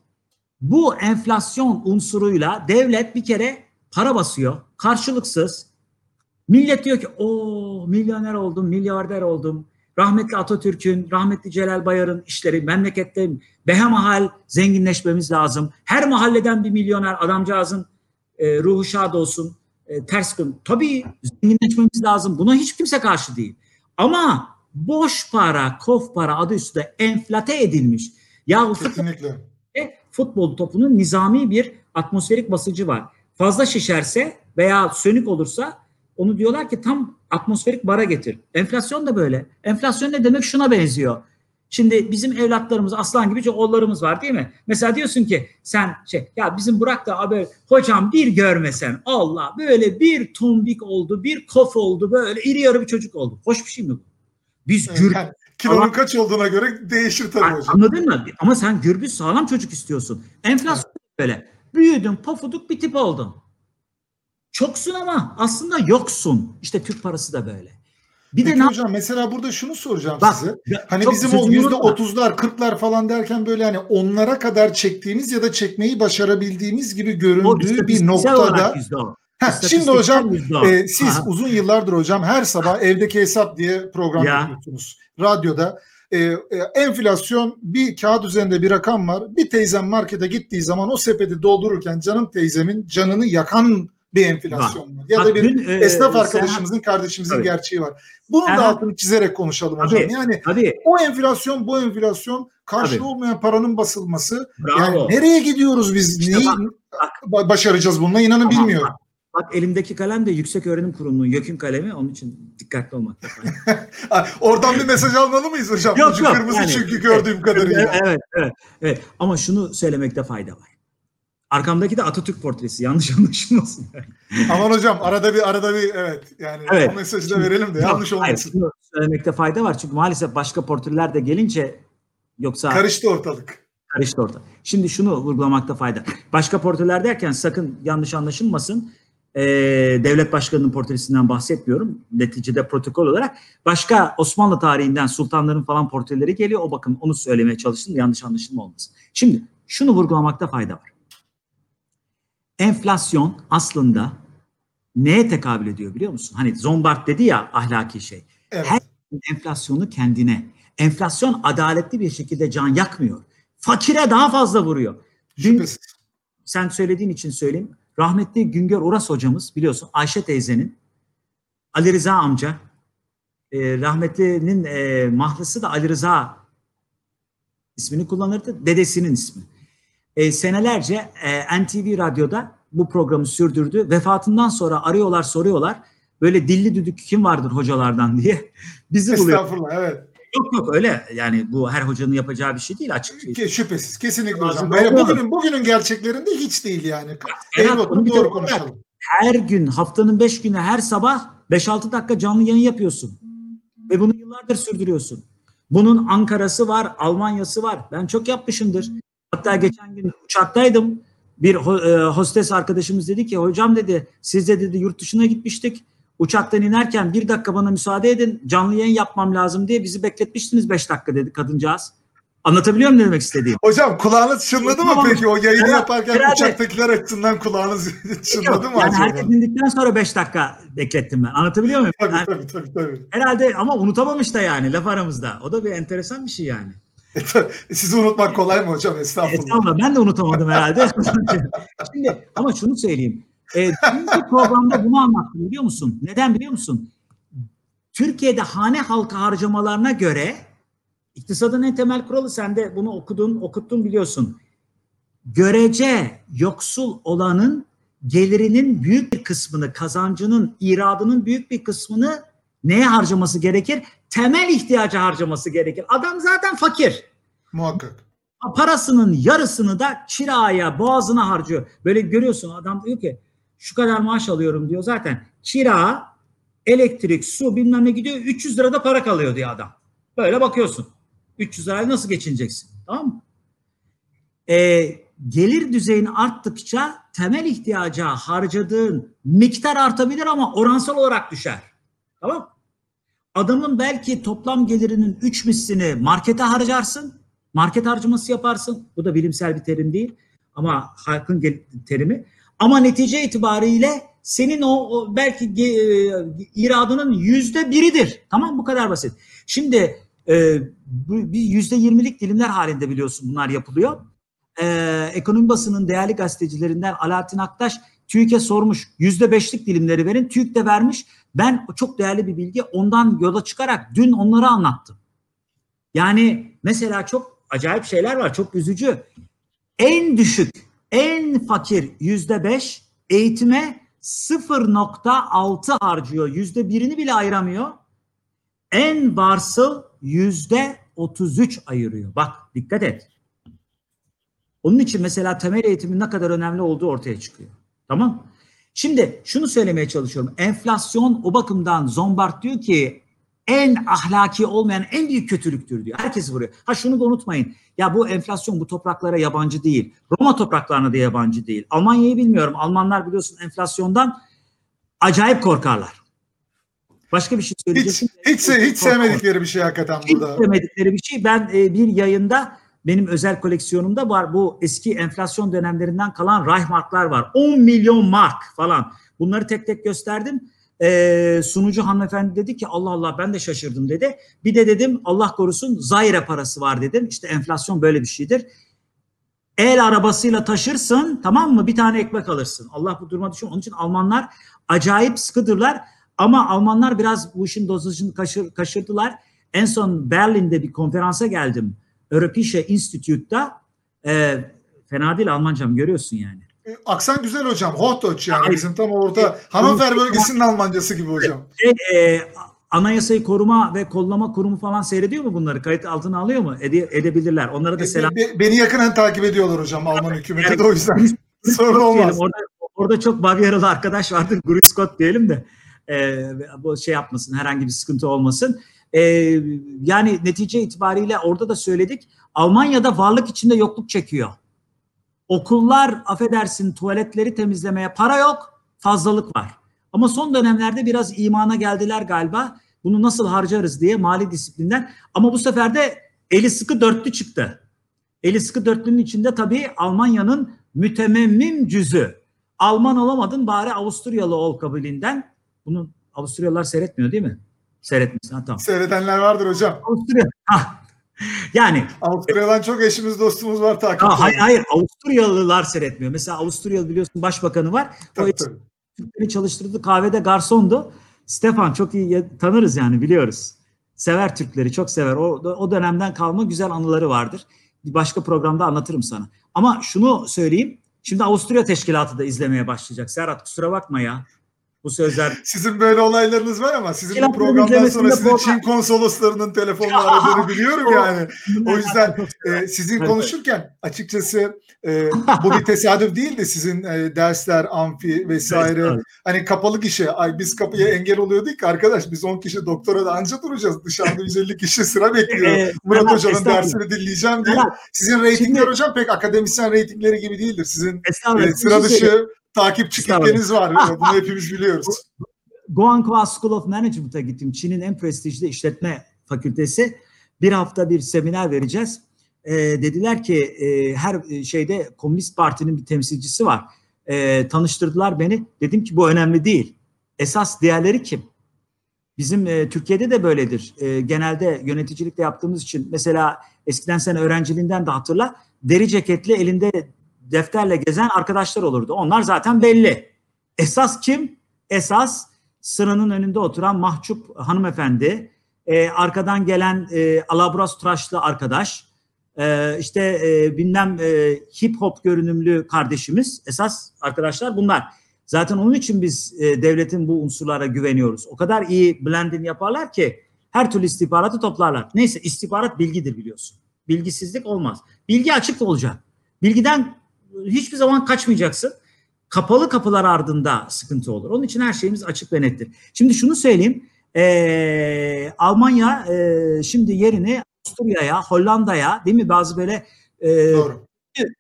bu enflasyon unsuruyla devlet bir kere para basıyor. Karşılıksız. Millet diyor ki o milyoner oldum, milyarder oldum. Rahmetli Atatürk'ün, rahmetli Celal Bayar'ın işleri memlekette behemahal zenginleşmemiz lazım. Her mahalleden bir milyoner adamcağızın e, ruhu şad olsun e, ters kıl. Tabii zenginleşmemiz lazım. Buna hiç kimse karşı değil. Ama boş para, kof para adı üstünde enflate edilmiş. Ya Kesinlikle. Futbol, futbol topunun nizami bir atmosferik basıcı var. Fazla şişerse veya sönük olursa onu diyorlar ki tam atmosferik bara getir. Enflasyon da böyle. Enflasyon ne demek? Şuna benziyor. Şimdi bizim evlatlarımız aslan gibi oğullarımız var değil mi? Mesela diyorsun ki sen şey ya bizim Burak da abi hocam bir görmesen Allah böyle bir tombik oldu bir kof oldu böyle iri yarı bir çocuk oldu. Hoş bir şey mi bu? Biz evet, gür... Yani, kilonun ama, kaç olduğuna göre değişir tabii hocam. Anladın mı? Ama sen gürbüz sağlam çocuk istiyorsun. Enflasyon evet. böyle. Büyüdün pofuduk bir tip oldun. Çoksun ama aslında yoksun. İşte Türk parası da böyle. Bir Peki de hocam mesela burada şunu soracağım Bak, size. Hani bizim o yüzde otuzlar, kırklar falan derken böyle hani onlara kadar çektiğimiz ya da çekmeyi başarabildiğimiz gibi göründüğü bir noktada Heh, şimdi hocam e, siz Aha. uzun yıllardır hocam her sabah evdeki hesap diye program ya. yapıyorsunuz. Radyoda e, e, enflasyon bir kağıt üzerinde bir rakam var. Bir teyzem markete gittiği zaman o sepeti doldururken canım teyzemin canını yakan bir enflasyon var. Ya Bak, da bir dün, e, esnaf arkadaşımızın, sen, kardeşimizin tabii. gerçeği var. Bunun da altını çizerek konuşalım tabii, hocam. Yani tabii. o enflasyon, bu enflasyon karşılığı tabii. olmayan paranın basılması. Bravo. Yani nereye gidiyoruz biz? İşte Neyi bak, başaracağız bununla inanın tamam, bilmiyorum. Bak. Bak elimdeki kalem de Yüksek Öğrenim Kurumu'nun YÖK'ün kalemi. Onun için dikkatli olmak Oradan bir mesaj almalı mıyız hocam? Yok, yok, kırmızı yani, çünkü gördüğüm evet, kadarıyla. Evet, evet, evet. Ama şunu söylemekte fayda var. Arkamdaki de Atatürk portresi. Yanlış anlaşılmasın. Aman hocam arada bir arada bir evet yani evet. o mesajı da verelim de yanlış olmasın. Hayır, söylemekte fayda var. Çünkü maalesef başka portreler de gelince yoksa... Karıştı ortalık. Karıştı ortalık. Şimdi şunu vurgulamakta fayda. Başka portreler derken sakın yanlış anlaşılmasın e, devlet başkanının portresinden bahsetmiyorum. Neticede protokol olarak başka Osmanlı tarihinden sultanların falan portreleri geliyor. O bakın onu söylemeye çalıştım. Yanlış anlaşılma olmasın. Şimdi şunu vurgulamakta fayda var. Enflasyon aslında neye tekabül ediyor biliyor musun? Hani Zombart dedi ya ahlaki şey. Evet. Her enflasyonu kendine. Enflasyon adaletli bir şekilde can yakmıyor. Fakire daha fazla vuruyor. Dün, sen söylediğin için söyleyeyim. Rahmetli Güngör Uras hocamız biliyorsun Ayşe teyzenin Ali Rıza amca e, rahmetlinin e, mahlısı da Ali Rıza ismini kullanırdı. Dedesinin ismi. E, senelerce e, NTV Radyo'da bu programı sürdürdü. Vefatından sonra arıyorlar soruyorlar. Böyle dilli düdük kim vardır hocalardan diye. Bizi buluyor. Estağfurullah evet. Yok yok öyle yani bu her hocanın yapacağı bir şey değil açık. Şey. Şüphesiz kesinlikle hocam. Yani bugünün, bugünün gerçeklerinde hiç değil yani. Evet, doğru, doğru konuşalım. Her gün haftanın beş günü her sabah 5-6 dakika canlı yayın yapıyorsun. Ve bunu yıllardır sürdürüyorsun. Bunun Ankara'sı var, Almanya'sı var. Ben çok yapmışımdır. Hatta geçen gün uçaktaydım. Bir e, hostes arkadaşımız dedi ki hocam dedi siz de dedi yurt dışına gitmiştik. Uçaktan inerken bir dakika bana müsaade edin canlı yayın yapmam lazım diye bizi bekletmiştiniz beş dakika dedi kadıncağız. Anlatabiliyor muyum ne demek istediğim? Hocam kulağınız çınladı mı peki o yayını evet, yaparken herhalde, uçaktakiler açısından kulağınız çınladı mı? Yani acaba? herkes indikten sonra beş dakika beklettim ben. Anlatabiliyor muyum? Tabii yani, tabii, tabii tabii. Herhalde ama unutamamış da yani laf aramızda. O da bir enteresan bir şey yani. Sizi unutmak kolay mı hocam? Estağfurullah. Estağfurullah. Ben de unutamadım herhalde. Şimdi ama şunu söyleyeyim. E, bu programda bunu anlattım biliyor musun? Neden biliyor musun? Türkiye'de hane halkı harcamalarına göre iktisadın en temel kuralı sen de bunu okudun, okuttun biliyorsun. Görece yoksul olanın gelirinin büyük bir kısmını, kazancının, iradının büyük bir kısmını neye harcaması gerekir? Temel ihtiyacı harcaması gerekir. Adam zaten fakir. Muhakkak. Parasının yarısını da kiraya, boğazına harcıyor. Böyle görüyorsun adam diyor ki şu kadar maaş alıyorum diyor zaten. Kira, elektrik, su bilmem ne gidiyor 300 lirada para kalıyor diyor adam. Böyle bakıyorsun. 300 lirayla nasıl geçineceksin? Tamam mı? Ee, gelir düzeyin arttıkça temel ihtiyaca harcadığın miktar artabilir ama oransal olarak düşer. Tamam Adamın belki toplam gelirinin 3 mislini markete harcarsın. Market harcaması yaparsın. Bu da bilimsel bir terim değil ama halkın terimi. Ama netice itibariyle senin o, o belki e, iradının yüzde biridir. Tamam bu kadar basit. Şimdi e, bir yüzde yirmilik dilimler halinde biliyorsun bunlar yapılıyor. E, ekonomi basının değerli gazetecilerinden Alaaddin Aktaş TÜİK'e sormuş yüzde beşlik dilimleri verin. TÜİK de vermiş. Ben çok değerli bir bilgi ondan yola çıkarak dün onları anlattım. Yani mesela çok acayip şeyler var çok üzücü. En düşük en fakir yüzde beş eğitime 0.6 harcıyor. Yüzde birini bile ayıramıyor. En varsıl yüzde 33 ayırıyor. Bak dikkat et. Onun için mesela temel eğitimin ne kadar önemli olduğu ortaya çıkıyor. Tamam. Şimdi şunu söylemeye çalışıyorum. Enflasyon o bakımdan Zombart diyor ki en ahlaki olmayan en büyük kötülüktür diyor. Herkes vuruyor. Ha şunu da unutmayın. Ya bu enflasyon bu topraklara yabancı değil. Roma topraklarına da yabancı değil. Almanya'yı bilmiyorum. Almanlar biliyorsun enflasyondan acayip korkarlar. Başka bir şey söyleyeceksin. Hiç, hiç, hiç sevmedikleri bir şey hakikaten burada. Hiç sevmedikleri bir şey. Ben e, bir yayında benim özel koleksiyonumda var. Bu eski enflasyon dönemlerinden kalan Reichmarklar var. 10 milyon mark falan. Bunları tek tek gösterdim. Ee, sunucu hanımefendi dedi ki Allah Allah ben de şaşırdım dedi. Bir de dedim Allah korusun Zaire parası var dedim. İşte enflasyon böyle bir şeydir. El arabasıyla taşırsın tamam mı bir tane ekmek alırsın. Allah bu duruma düşün. Onun için Almanlar acayip sıkıdırlar. Ama Almanlar biraz bu işin dozajını kaşır, kaşırdılar. En son Berlin'de bir konferansa geldim. Europäische Institute'da. E, fena değil Almancam görüyorsun yani. E, aksan güzel hocam. Hochdeutsch yani Hayır. bizim tam orada Hannover bölgesinin Almancası gibi hocam. E, e, Anayasayı Koruma ve Kollama Kurumu falan seyrediyor mu bunları? Kayıt altına alıyor mu? Ede, edebilirler. Onlara da selam. Be, beni yakından takip ediyorlar hocam Alman hükümeti yani, de o yüzden sorun olmaz. Orada, orada çok Bavyeralı arkadaş vardır. Guru Scott diyelim de e, bu şey yapmasın herhangi bir sıkıntı olmasın. E, yani netice itibariyle orada da söyledik. Almanya'da varlık içinde yokluk çekiyor. Okullar affedersin tuvaletleri temizlemeye para yok, fazlalık var. Ama son dönemlerde biraz imana geldiler galiba. Bunu nasıl harcarız diye mali disiplinden. Ama bu sefer de eli sıkı dörtlü çıktı. Eli sıkı dörtlünün içinde tabii Almanya'nın mütememmim cüzü. Alman olamadın bari Avusturyalı ol kabilinden. Bunu Avusturyalılar seyretmiyor değil mi? Seyretmesin. Ha, tamam. Seyredenler vardır hocam. Avusturya. Ha. Yani Avusturya'dan çok eşimiz dostumuz var takip. hayır hayır Avusturyalılar seyretmiyor. Mesela Avusturyalı biliyorsun başbakanı var. Tabii, o tabii. Türkleri çalıştırdı kahvede garsondu. Stefan çok iyi tanırız yani biliyoruz. Sever Türkleri çok sever. O, o dönemden kalma güzel anıları vardır. Bir başka programda anlatırım sana. Ama şunu söyleyeyim. Şimdi Avusturya Teşkilatı da izlemeye başlayacak. Serhat kusura bakma ya bu sözler. Sizin böyle olaylarınız var ama sizin bu programdan sonra sizin program... Çin konsoloslarının telefonla aradığını biliyorum yani. o yüzden e, sizin konuşurken açıkçası e, bu bir tesadüf değil de sizin e, dersler, amfi vesaire hani kapalı kişi. Ay biz kapıya engel oluyorduk ki arkadaş biz 10 kişi doktora da anca duracağız. Dışarıda 150 kişi sıra bekliyor. E, Murat Hoca'nın dersini dinleyeceğim diye. Sizin reytingler hocam pek akademisyen reytingleri gibi değildir. Sizin e, sıra dışı takipçi kitleniz var. Bunu hepimiz biliyoruz. Guangzhou School of Management'a gittim. Çin'in en prestijli işletme fakültesi. Bir hafta bir seminer vereceğiz. E, dediler ki e, her şeyde Komünist Parti'nin bir temsilcisi var. E, tanıştırdılar beni. Dedim ki bu önemli değil. Esas diğerleri kim? Bizim e, Türkiye'de de böyledir. E, genelde yöneticilikte yaptığımız için mesela eskiden sen öğrenciliğinden de hatırla deri ceketli elinde defterle gezen arkadaşlar olurdu. Onlar zaten belli. Esas kim? Esas sıranın önünde oturan mahcup hanımefendi, e, arkadan gelen e, alabras tıraşlı arkadaş, e, işte e, bilmem e, hip hop görünümlü kardeşimiz, esas arkadaşlar bunlar. Zaten onun için biz e, devletin bu unsurlara güveniyoruz. O kadar iyi blending yaparlar ki her türlü istihbaratı toplarlar. Neyse istihbarat bilgidir biliyorsun. Bilgisizlik olmaz. Bilgi açık olacak. Bilgiden hiçbir zaman kaçmayacaksın. Kapalı kapılar ardında sıkıntı olur. Onun için her şeyimiz açık ve nettir. Şimdi şunu söyleyeyim. Ee, Almanya e, şimdi yerini Avusturya'ya, Hollanda'ya değil mi bazı böyle e, Doğru.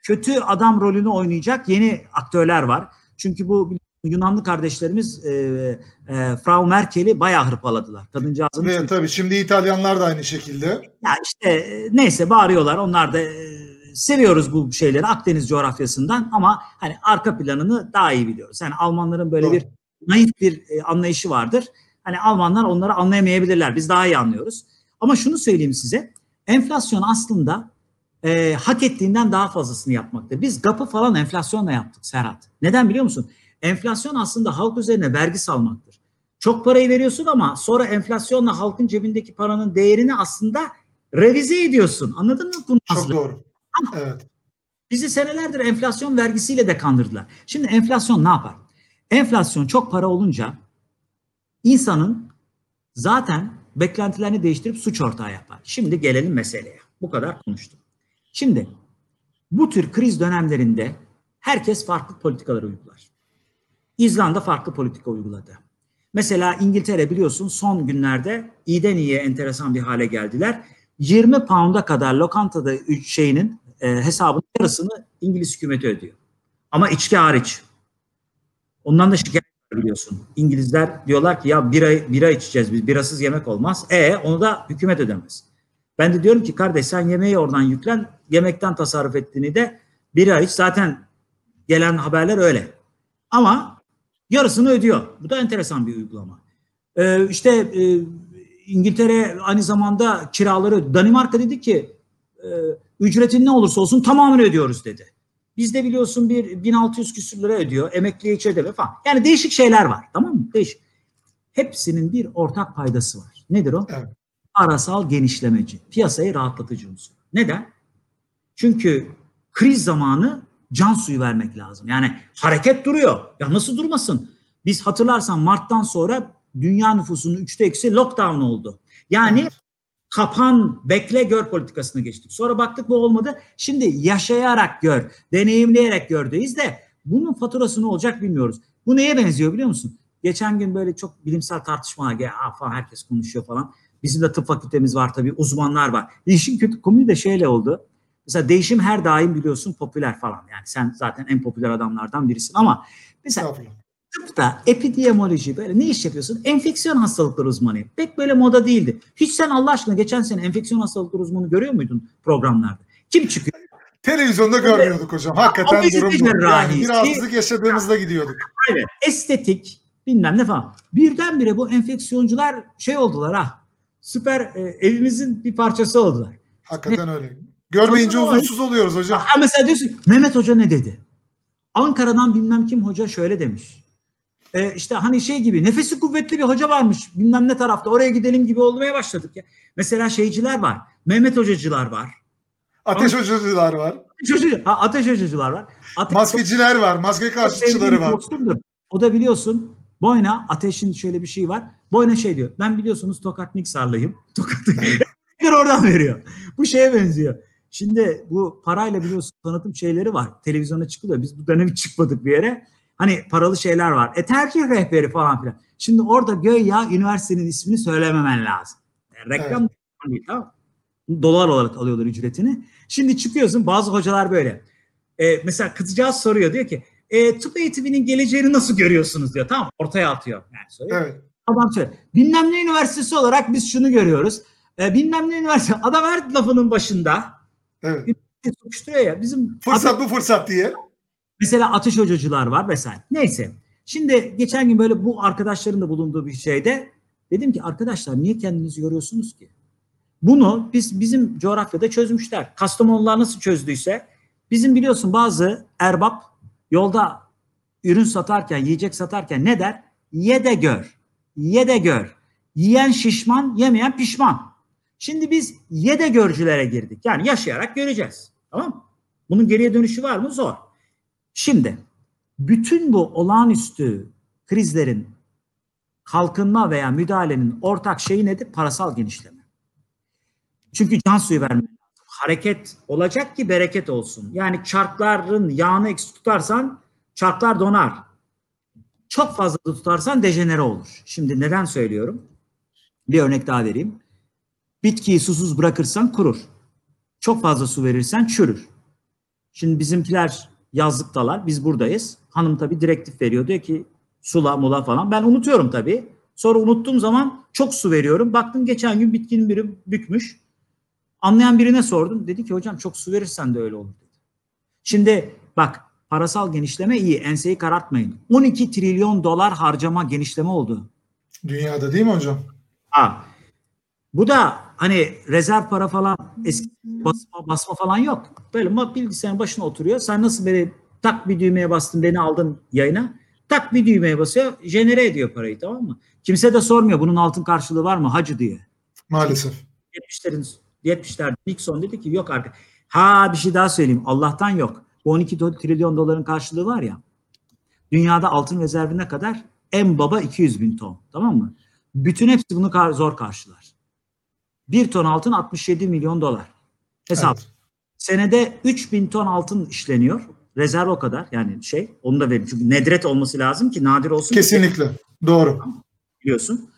kötü adam rolünü oynayacak yeni aktörler var. Çünkü bu Yunanlı kardeşlerimiz e, e, Frau Merkel'i bayağı hırpaladılar. Kadıncağızın. Evet tabii şimdi İtalyanlar da aynı şekilde. Ya işte e, neyse bağırıyorlar. Onlar da e, seviyoruz bu şeyleri Akdeniz coğrafyasından ama hani arka planını daha iyi biliyoruz. Yani Almanların böyle Doğru. bir naif bir e, anlayışı vardır. Hani Almanlar onları anlayamayabilirler. Biz daha iyi anlıyoruz. Ama şunu söyleyeyim size. Enflasyon aslında e, hak ettiğinden daha fazlasını yapmakta. Biz GAP'ı falan enflasyonla yaptık Serhat. Neden biliyor musun? Enflasyon aslında halk üzerine vergi salmaktır. Çok parayı veriyorsun ama sonra enflasyonla halkın cebindeki paranın değerini aslında revize ediyorsun. Anladın mı? Bunu Çok doğru. Ama evet. bizi senelerdir enflasyon vergisiyle de kandırdılar. Şimdi enflasyon ne yapar? Enflasyon çok para olunca insanın zaten beklentilerini değiştirip suç ortağı yapar. Şimdi gelelim meseleye. Bu kadar konuştum. Şimdi bu tür kriz dönemlerinde herkes farklı politikalar uygular. İzlanda farklı politika uyguladı. Mesela İngiltere biliyorsun son günlerde iyiden iyiye enteresan bir hale geldiler. 20 pound'a kadar lokantada şeyinin e, hesabının yarısını İngiliz hükümeti ödüyor. Ama içki hariç. Ondan da şikayet biliyorsun. İngilizler diyorlar ki ya bira, bira içeceğiz biz, birasız yemek olmaz. E onu da hükümet ödemez. Ben de diyorum ki kardeş sen yemeği oradan yüklen. Yemekten tasarruf ettiğini de bir ay zaten gelen haberler öyle. Ama yarısını ödüyor. Bu da enteresan bir uygulama. Ee, işte e, İngiltere aynı zamanda kiraları Danimarka dedi ki e, ücretin ne olursa olsun tamamını ödüyoruz dedi. Bizde biliyorsun bir 1600 küsür lira ödüyor. Emekliye hiç ödeme falan. Yani değişik şeyler var. Tamam mı? Değişik. Hepsinin bir ortak paydası var. Nedir o? Evet. Arasal genişlemeci. Piyasayı rahatlatıcı unsur. Neden? Çünkü kriz zamanı can suyu vermek lazım. Yani hareket duruyor. Ya nasıl durmasın? Biz hatırlarsan Mart'tan sonra dünya nüfusunun üçte ikisi lockdown oldu. Yani Evet. Kapan, bekle, gör politikasına geçtik. Sonra baktık bu olmadı. Şimdi yaşayarak gör, deneyimleyerek gördeyiz de bunun faturası ne olacak bilmiyoruz. Bu neye benziyor biliyor musun? Geçen gün böyle çok bilimsel tartışmalar ya falan herkes konuşuyor falan. Bizim de tıp fakültemiz var tabii uzmanlar var. İşin kötü konuyu da şeyle oldu. Mesela değişim her daim biliyorsun popüler falan. Yani sen zaten en popüler adamlardan birisin ama mesela. Tıpta epidemiyoloji böyle ne iş yapıyorsun? Enfeksiyon hastalıkları uzmanıyım. Pek böyle moda değildi. Hiç sen Allah aşkına geçen sene enfeksiyon hastalıkları uzmanı görüyor muydun programlarda? Kim çıkıyor? Televizyonda görmüyorduk hocam. Hakikaten durum bu. Yani cerrahisi. bir rahatsızlık yaşadığımızda gidiyorduk. Evet. Estetik bilmem ne falan. Birdenbire bu enfeksiyoncular şey oldular ha. Süper e, evimizin bir parçası oldular. Hakikaten öyle. Görmeyince huzursuz oluyoruz hocam. Ha mesela diyorsun Mehmet Hoca ne dedi? Ankara'dan bilmem kim hoca şöyle demiş. E, işte hani şey gibi nefesi kuvvetli bir hoca varmış bilmem ne tarafta oraya gidelim gibi olmaya başladık ya. Mesela şeyciler var. Mehmet hocacılar var. Ateş hocacılar var. Çocuğu, ha, ateş hocacılar var. Ateş Maskeciler var. Maske karşıtçıları var. dostumdur. O da biliyorsun Boyna Ateş'in şöyle bir şey var. Boyna şey diyor. Ben biliyorsunuz Tokat Niksarlıyım. Tokat'ı Bir oradan veriyor. Bu şeye benziyor. Şimdi bu parayla biliyorsun tanıtım şeyleri var. Televizyona çıkılıyor. Biz bu dönem çıkmadık bir yere. Hani paralı şeyler var. E tercih rehberi falan filan. Şimdi orada göya üniversitenin ismini söylememen lazım. E, reklam değil tamam mı? Dolar olarak alıyorlar ücretini. Şimdi çıkıyorsun bazı hocalar böyle. E, mesela kızcağız soruyor diyor ki e, tıp eğitiminin geleceğini nasıl görüyorsunuz diyor. Tamam ortaya atıyor. Yani soruyor. Evet. Adam söylüyor. Bilmem ne üniversitesi olarak biz şunu görüyoruz. E, bilmem ne üniversite. Adam her lafının başında Evet. sokuşturuyor ya. Bizim Fırsat bu fırsat diye. Mesela ateş hocacılar var vesaire. Neyse. Şimdi geçen gün böyle bu arkadaşların da bulunduğu bir şeyde dedim ki arkadaşlar niye kendinizi yoruyorsunuz ki? Bunu biz bizim coğrafyada çözmüşler. Kastamonular nasıl çözdüyse bizim biliyorsun bazı erbap yolda ürün satarken, yiyecek satarken ne der? Ye de gör. Ye de gör. Yiyen şişman, yemeyen pişman. Şimdi biz ye de görcülere girdik. Yani yaşayarak göreceğiz. Tamam mı? Bunun geriye dönüşü var mı? Zor. Şimdi bütün bu olağanüstü krizlerin kalkınma veya müdahalenin ortak şeyi nedir? Parasal genişleme. Çünkü can suyu vermek. Hareket olacak ki bereket olsun. Yani çarkların yağını eksik tutarsan çarklar donar. Çok fazla da tutarsan dejenere olur. Şimdi neden söylüyorum? Bir örnek daha vereyim. Bitkiyi susuz bırakırsan kurur. Çok fazla su verirsen çürür. Şimdi bizimkiler yazlıktalar, biz buradayız. Hanım tabii direktif veriyor. Diyor ki sula mula falan. Ben unutuyorum tabii. Sonra unuttuğum zaman çok su veriyorum. Baktım geçen gün bitkinin biri bükmüş. Anlayan birine sordum. Dedi ki hocam çok su verirsen de öyle olur dedi. Şimdi bak parasal genişleme iyi. Enseyi karartmayın. 12 trilyon dolar harcama genişleme oldu. Dünyada değil mi hocam? Ha. Bu da hani rezerv para falan eski basma, basma falan yok. Böyle ma- bilgisayarın başına oturuyor. Sen nasıl böyle tak bir düğmeye bastın beni aldın yayına. Tak bir düğmeye basıyor. Jenere ediyor parayı tamam mı? Kimse de sormuyor bunun altın karşılığı var mı hacı diye. Maalesef. 70'lerin 70'lerde Nixon dedi ki yok artık. Ha bir şey daha söyleyeyim. Allah'tan yok. Bu 12 do- trilyon doların karşılığı var ya. Dünyada altın rezervine kadar en baba 200 bin ton. Tamam mı? Bütün hepsi bunu kar- zor karşılar. Bir ton altın 67 milyon dolar. Hesap. Evet. Senede 3 bin ton altın işleniyor. Rezerv o kadar. Yani şey onu da verin. Çünkü nedret olması lazım ki nadir olsun. ki Kesinlikle. Doğru. biliyorsun.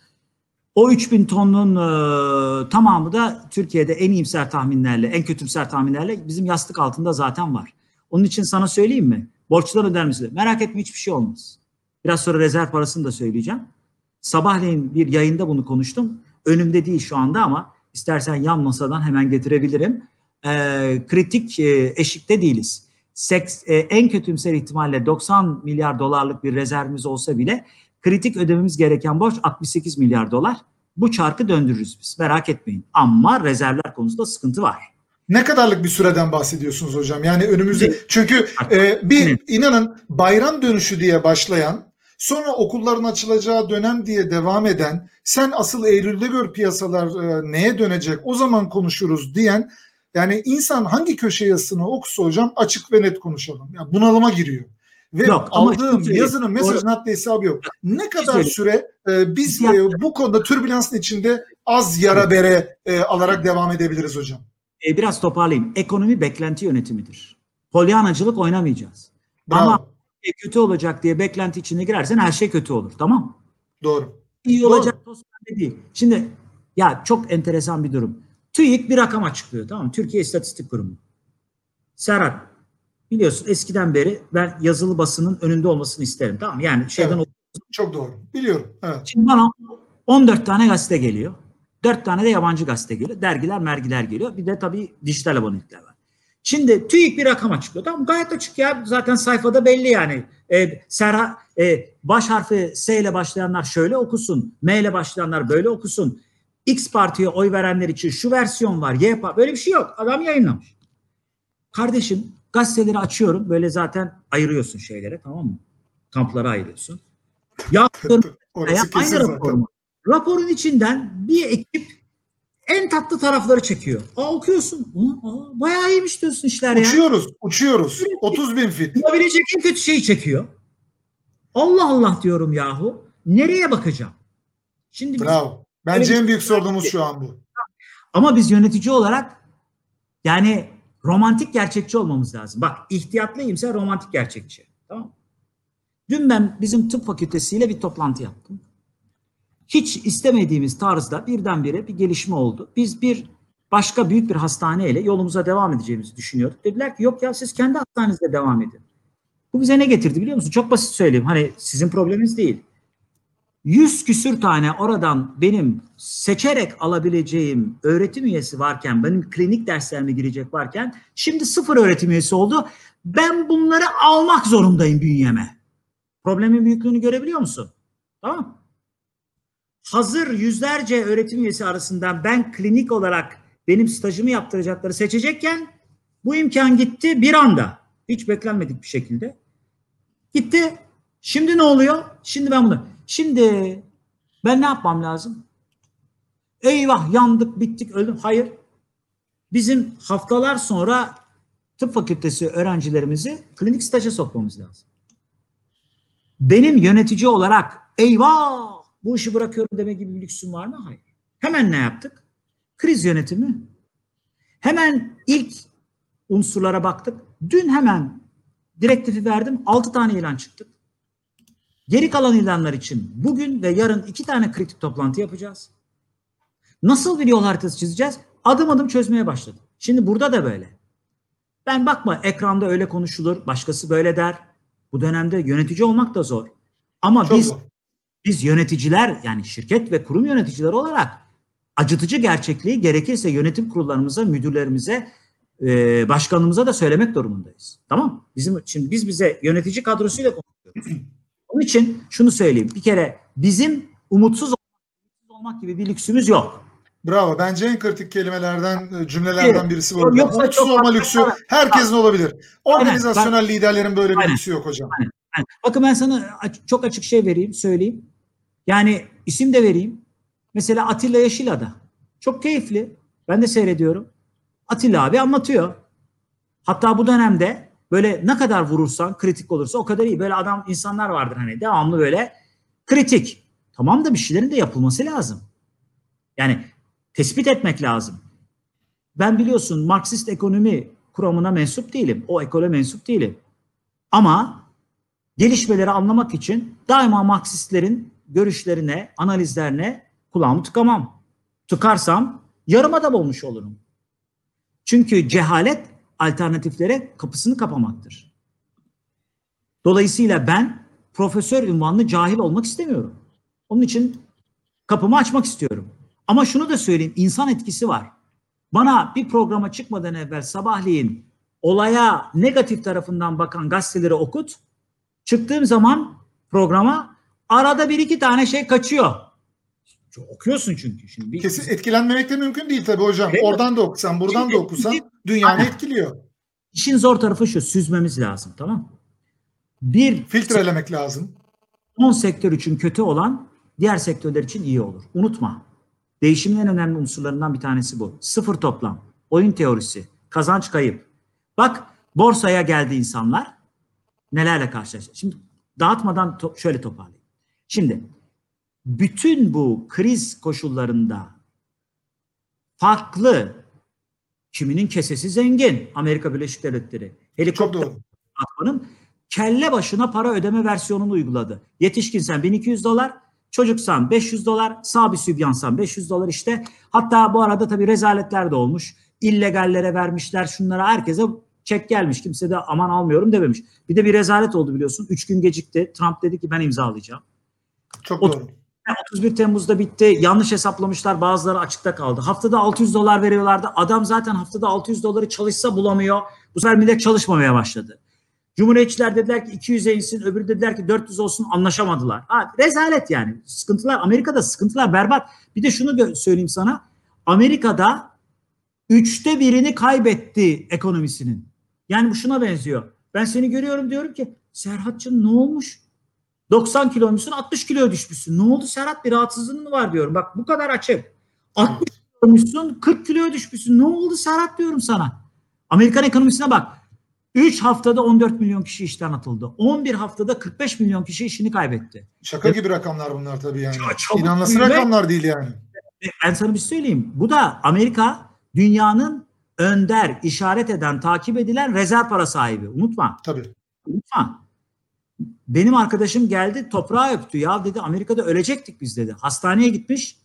O 3000 tonun e, tamamı da Türkiye'de en iyimser tahminlerle, en kötümser tahminlerle bizim yastık altında zaten var. Onun için sana söyleyeyim mi? Borçlar öder misin? Merak etme hiçbir şey olmaz. Biraz sonra rezerv parasını da söyleyeceğim. Sabahleyin bir yayında bunu konuştum. Önümde değil şu anda ama İstersen yan masadan hemen getirebilirim. E, kritik e, eşikte değiliz. Seks, e, en kötümser ihtimalle 90 milyar dolarlık bir rezervimiz olsa bile kritik ödememiz gereken borç 68 milyar dolar. Bu çarkı döndürürüz biz merak etmeyin. Ama rezervler konusunda sıkıntı var. Ne kadarlık bir süreden bahsediyorsunuz hocam? Yani önümüzde çünkü e, bir inanın bayram dönüşü diye başlayan sonra okulların açılacağı dönem diye devam eden sen asıl Eylül'de gör piyasalar e, neye dönecek o zaman konuşuruz diyen yani insan hangi köşe yazısını okusa hocam açık ve net konuşalım. Yani bunalıma giriyor. Ve yok, aldığım yazının mesajın haddi hesabı yok. Ne kadar süre e, biz e, bu konuda türbülansın içinde az yara bere e, alarak devam edebiliriz hocam? E, biraz toparlayayım. Ekonomi beklenti yönetimidir. Polyanacılık oynamayacağız. Bravo. Ama kötü olacak diye beklenti içine girersen her şey kötü olur. Tamam Doğru. İyi Doğru. olacak değil. Şimdi ya çok enteresan bir durum. TÜİK bir rakam açıklıyor tamam mı? Türkiye İstatistik Kurumu. Serhat biliyorsun eskiden beri ben yazılı basının önünde olmasını isterim tamam mı? Yani şeyden evet. Çok doğru. Biliyorum. Evet. Şimdi bana 14 tane gazete geliyor. Dört tane de yabancı gazete geliyor. Dergiler, mergiler geliyor. Bir de tabii dijital abonelikler var. Şimdi TÜİK bir rakam açıklıyor. Tamam gayet açık ya. Zaten sayfada belli yani. E, Serha, e, baş harfi S ile başlayanlar şöyle okusun. M ile başlayanlar böyle okusun. X partiye oy verenler için şu versiyon var. Y part böyle bir şey yok. Adam yayınlamış. Kardeşim gazeteleri açıyorum. Böyle zaten ayırıyorsun şeylere tamam mı? Kamplara ayırıyorsun. Yaptığın aynı rapor mu? Raporun içinden bir ekip en tatlı tarafları çekiyor. Aa okuyorsun. Aa, bayağı iyiymiş diyorsun işler ya. Uçuyoruz, uçuyoruz. 30 bin fit. Olabilecek en kötü şeyi çekiyor. Allah Allah diyorum yahu. Nereye bakacağım? Şimdi Bravo. Bence evet, en büyük sorunumuz şu an bu. Ama biz yönetici olarak yani romantik gerçekçi olmamız lazım. Bak ihtiyatlıyımsa romantik gerçekçi. Tamam Dün ben bizim tıp fakültesiyle bir toplantı yaptım hiç istemediğimiz tarzda birdenbire bir gelişme oldu. Biz bir başka büyük bir hastaneyle yolumuza devam edeceğimizi düşünüyorduk. Dediler ki yok ya siz kendi hastanenizde devam edin. Bu bize ne getirdi biliyor musun? Çok basit söyleyeyim. Hani sizin probleminiz değil. Yüz küsür tane oradan benim seçerek alabileceğim öğretim üyesi varken, benim klinik derslerime girecek varken şimdi sıfır öğretim üyesi oldu. Ben bunları almak zorundayım bünyeme. Problemin büyüklüğünü görebiliyor musun? Tamam hazır yüzlerce öğretim üyesi arasından ben klinik olarak benim stajımı yaptıracakları seçecekken bu imkan gitti bir anda. Hiç beklenmedik bir şekilde. Gitti. Şimdi ne oluyor? Şimdi ben bunu. Şimdi ben ne yapmam lazım? Eyvah yandık, bittik, öldüm. Hayır. Bizim haftalar sonra tıp fakültesi öğrencilerimizi klinik staja sokmamız lazım. Benim yönetici olarak eyvah bu işi bırakıyorum deme gibi bir lüksüm var mı? Hayır. Hemen ne yaptık? Kriz yönetimi. Hemen ilk unsurlara baktık. Dün hemen direktifi verdim. 6 tane ilan çıktık. Geri kalan ilanlar için bugün ve yarın iki tane kritik toplantı yapacağız. Nasıl bir yol haritası çizeceğiz? Adım adım çözmeye başladım. Şimdi burada da böyle. Ben bakma ekranda öyle konuşulur, başkası böyle der. Bu dönemde yönetici olmak da zor. Ama Çok biz zor biz yöneticiler yani şirket ve kurum yöneticileri olarak acıtıcı gerçekliği gerekirse yönetim kurullarımıza, müdürlerimize, e, başkanımıza da söylemek durumundayız. Tamam Bizim şimdi biz bize yönetici kadrosuyla konuşuyoruz. Onun için şunu söyleyeyim. Bir kere bizim umutsuz olmak gibi bir lüksümüz yok. Bravo. Bence en kritik kelimelerden, e, cümlelerden birisi bu. Umutsuz olma lüksü herkesin olabilir. Organizasyonel aynen, liderlerin böyle bir aynen, lüksü yok hocam. Aynen, aynen. Bakın ben sana çok açık şey vereyim, söyleyeyim. Yani isim de vereyim. Mesela Atilla Yeşilada. Çok keyifli. Ben de seyrediyorum. Atilla abi anlatıyor. Hatta bu dönemde böyle ne kadar vurursan kritik olursa o kadar iyi. Böyle adam insanlar vardır hani devamlı böyle kritik. Tamam da bir şeylerin de yapılması lazım. Yani tespit etmek lazım. Ben biliyorsun Marksist ekonomi kuramına mensup değilim. O ekole mensup değilim. Ama gelişmeleri anlamak için daima Marksistlerin görüşlerine, analizlerine kulağımı tıkamam. Tıkarsam yarıma da olmuş olurum. Çünkü cehalet alternatiflere kapısını kapamaktır. Dolayısıyla ben profesör ünvanlı cahil olmak istemiyorum. Onun için kapımı açmak istiyorum. Ama şunu da söyleyeyim, insan etkisi var. Bana bir programa çıkmadan evvel sabahleyin olaya negatif tarafından bakan gazeteleri okut. Çıktığım zaman programa arada bir iki tane şey kaçıyor. Okuyorsun çünkü. Şimdi bir... Kesin etkilenmemek de mümkün değil tabii hocam. Evet. Oradan da okusan, buradan Şimdi, da okusan dünyanı etkiliyor. İşin zor tarafı şu, süzmemiz lazım tamam Bir filtrelemek lazım. 10 sektör için kötü olan diğer sektörler için iyi olur. Unutma. Değişimin en önemli unsurlarından bir tanesi bu. Sıfır toplam, oyun teorisi, kazanç kayıp. Bak borsaya geldi insanlar nelerle karşılaştı. Şimdi dağıtmadan to- şöyle toparlayayım. Şimdi bütün bu kriz koşullarında farklı kiminin kesesi zengin Amerika Birleşik Devletleri helikopter atmanın kelle başına para ödeme versiyonunu uyguladı. Yetişkinsen 1200 dolar, çocuksan 500 dolar, sağ bir sübyansan 500 dolar işte. Hatta bu arada tabii rezaletler de olmuş. İllegallere vermişler şunlara herkese çek gelmiş. Kimse de aman almıyorum dememiş. Bir de bir rezalet oldu biliyorsun. Üç gün gecikti. Trump dedi ki ben imzalayacağım. Çok doğru. 31 Temmuz'da bitti. Yanlış hesaplamışlar. Bazıları açıkta kaldı. Haftada 600 dolar veriyorlardı. Adam zaten haftada 600 doları çalışsa bulamıyor. Bu sefer millet çalışmamaya başladı. Cumhuriyetçiler dediler ki 200'e insin, öbürü dediler ki 400 olsun anlaşamadılar. Ha, rezalet yani. Sıkıntılar, Amerika'da sıkıntılar berbat. Bir de şunu söyleyeyim sana. Amerika'da üçte birini kaybetti ekonomisinin. Yani bu şuna benziyor. Ben seni görüyorum diyorum ki Serhat'cığım ne olmuş? 90 kiloymuşsun 60 kilo düşmüşsün. Ne oldu Serhat bir rahatsızlığın mı var diyorum. Bak bu kadar açık. 60 kiloymuşsun 40 kiloya düşmüşsün. Ne oldu Serhat diyorum sana. Amerikan ekonomisine bak. 3 haftada 14 milyon kişi işten atıldı. 11 haftada 45 milyon kişi işini kaybetti. Şaka gibi rakamlar bunlar tabii yani. İnanılası rakamlar değil yani. Ben sana bir şey söyleyeyim. Bu da Amerika dünyanın önder, işaret eden, takip edilen rezerv para sahibi. Unutma. Tabii. Unutma. Benim arkadaşım geldi toprağa öptü. Ya dedi Amerika'da ölecektik biz dedi. Hastaneye gitmiş.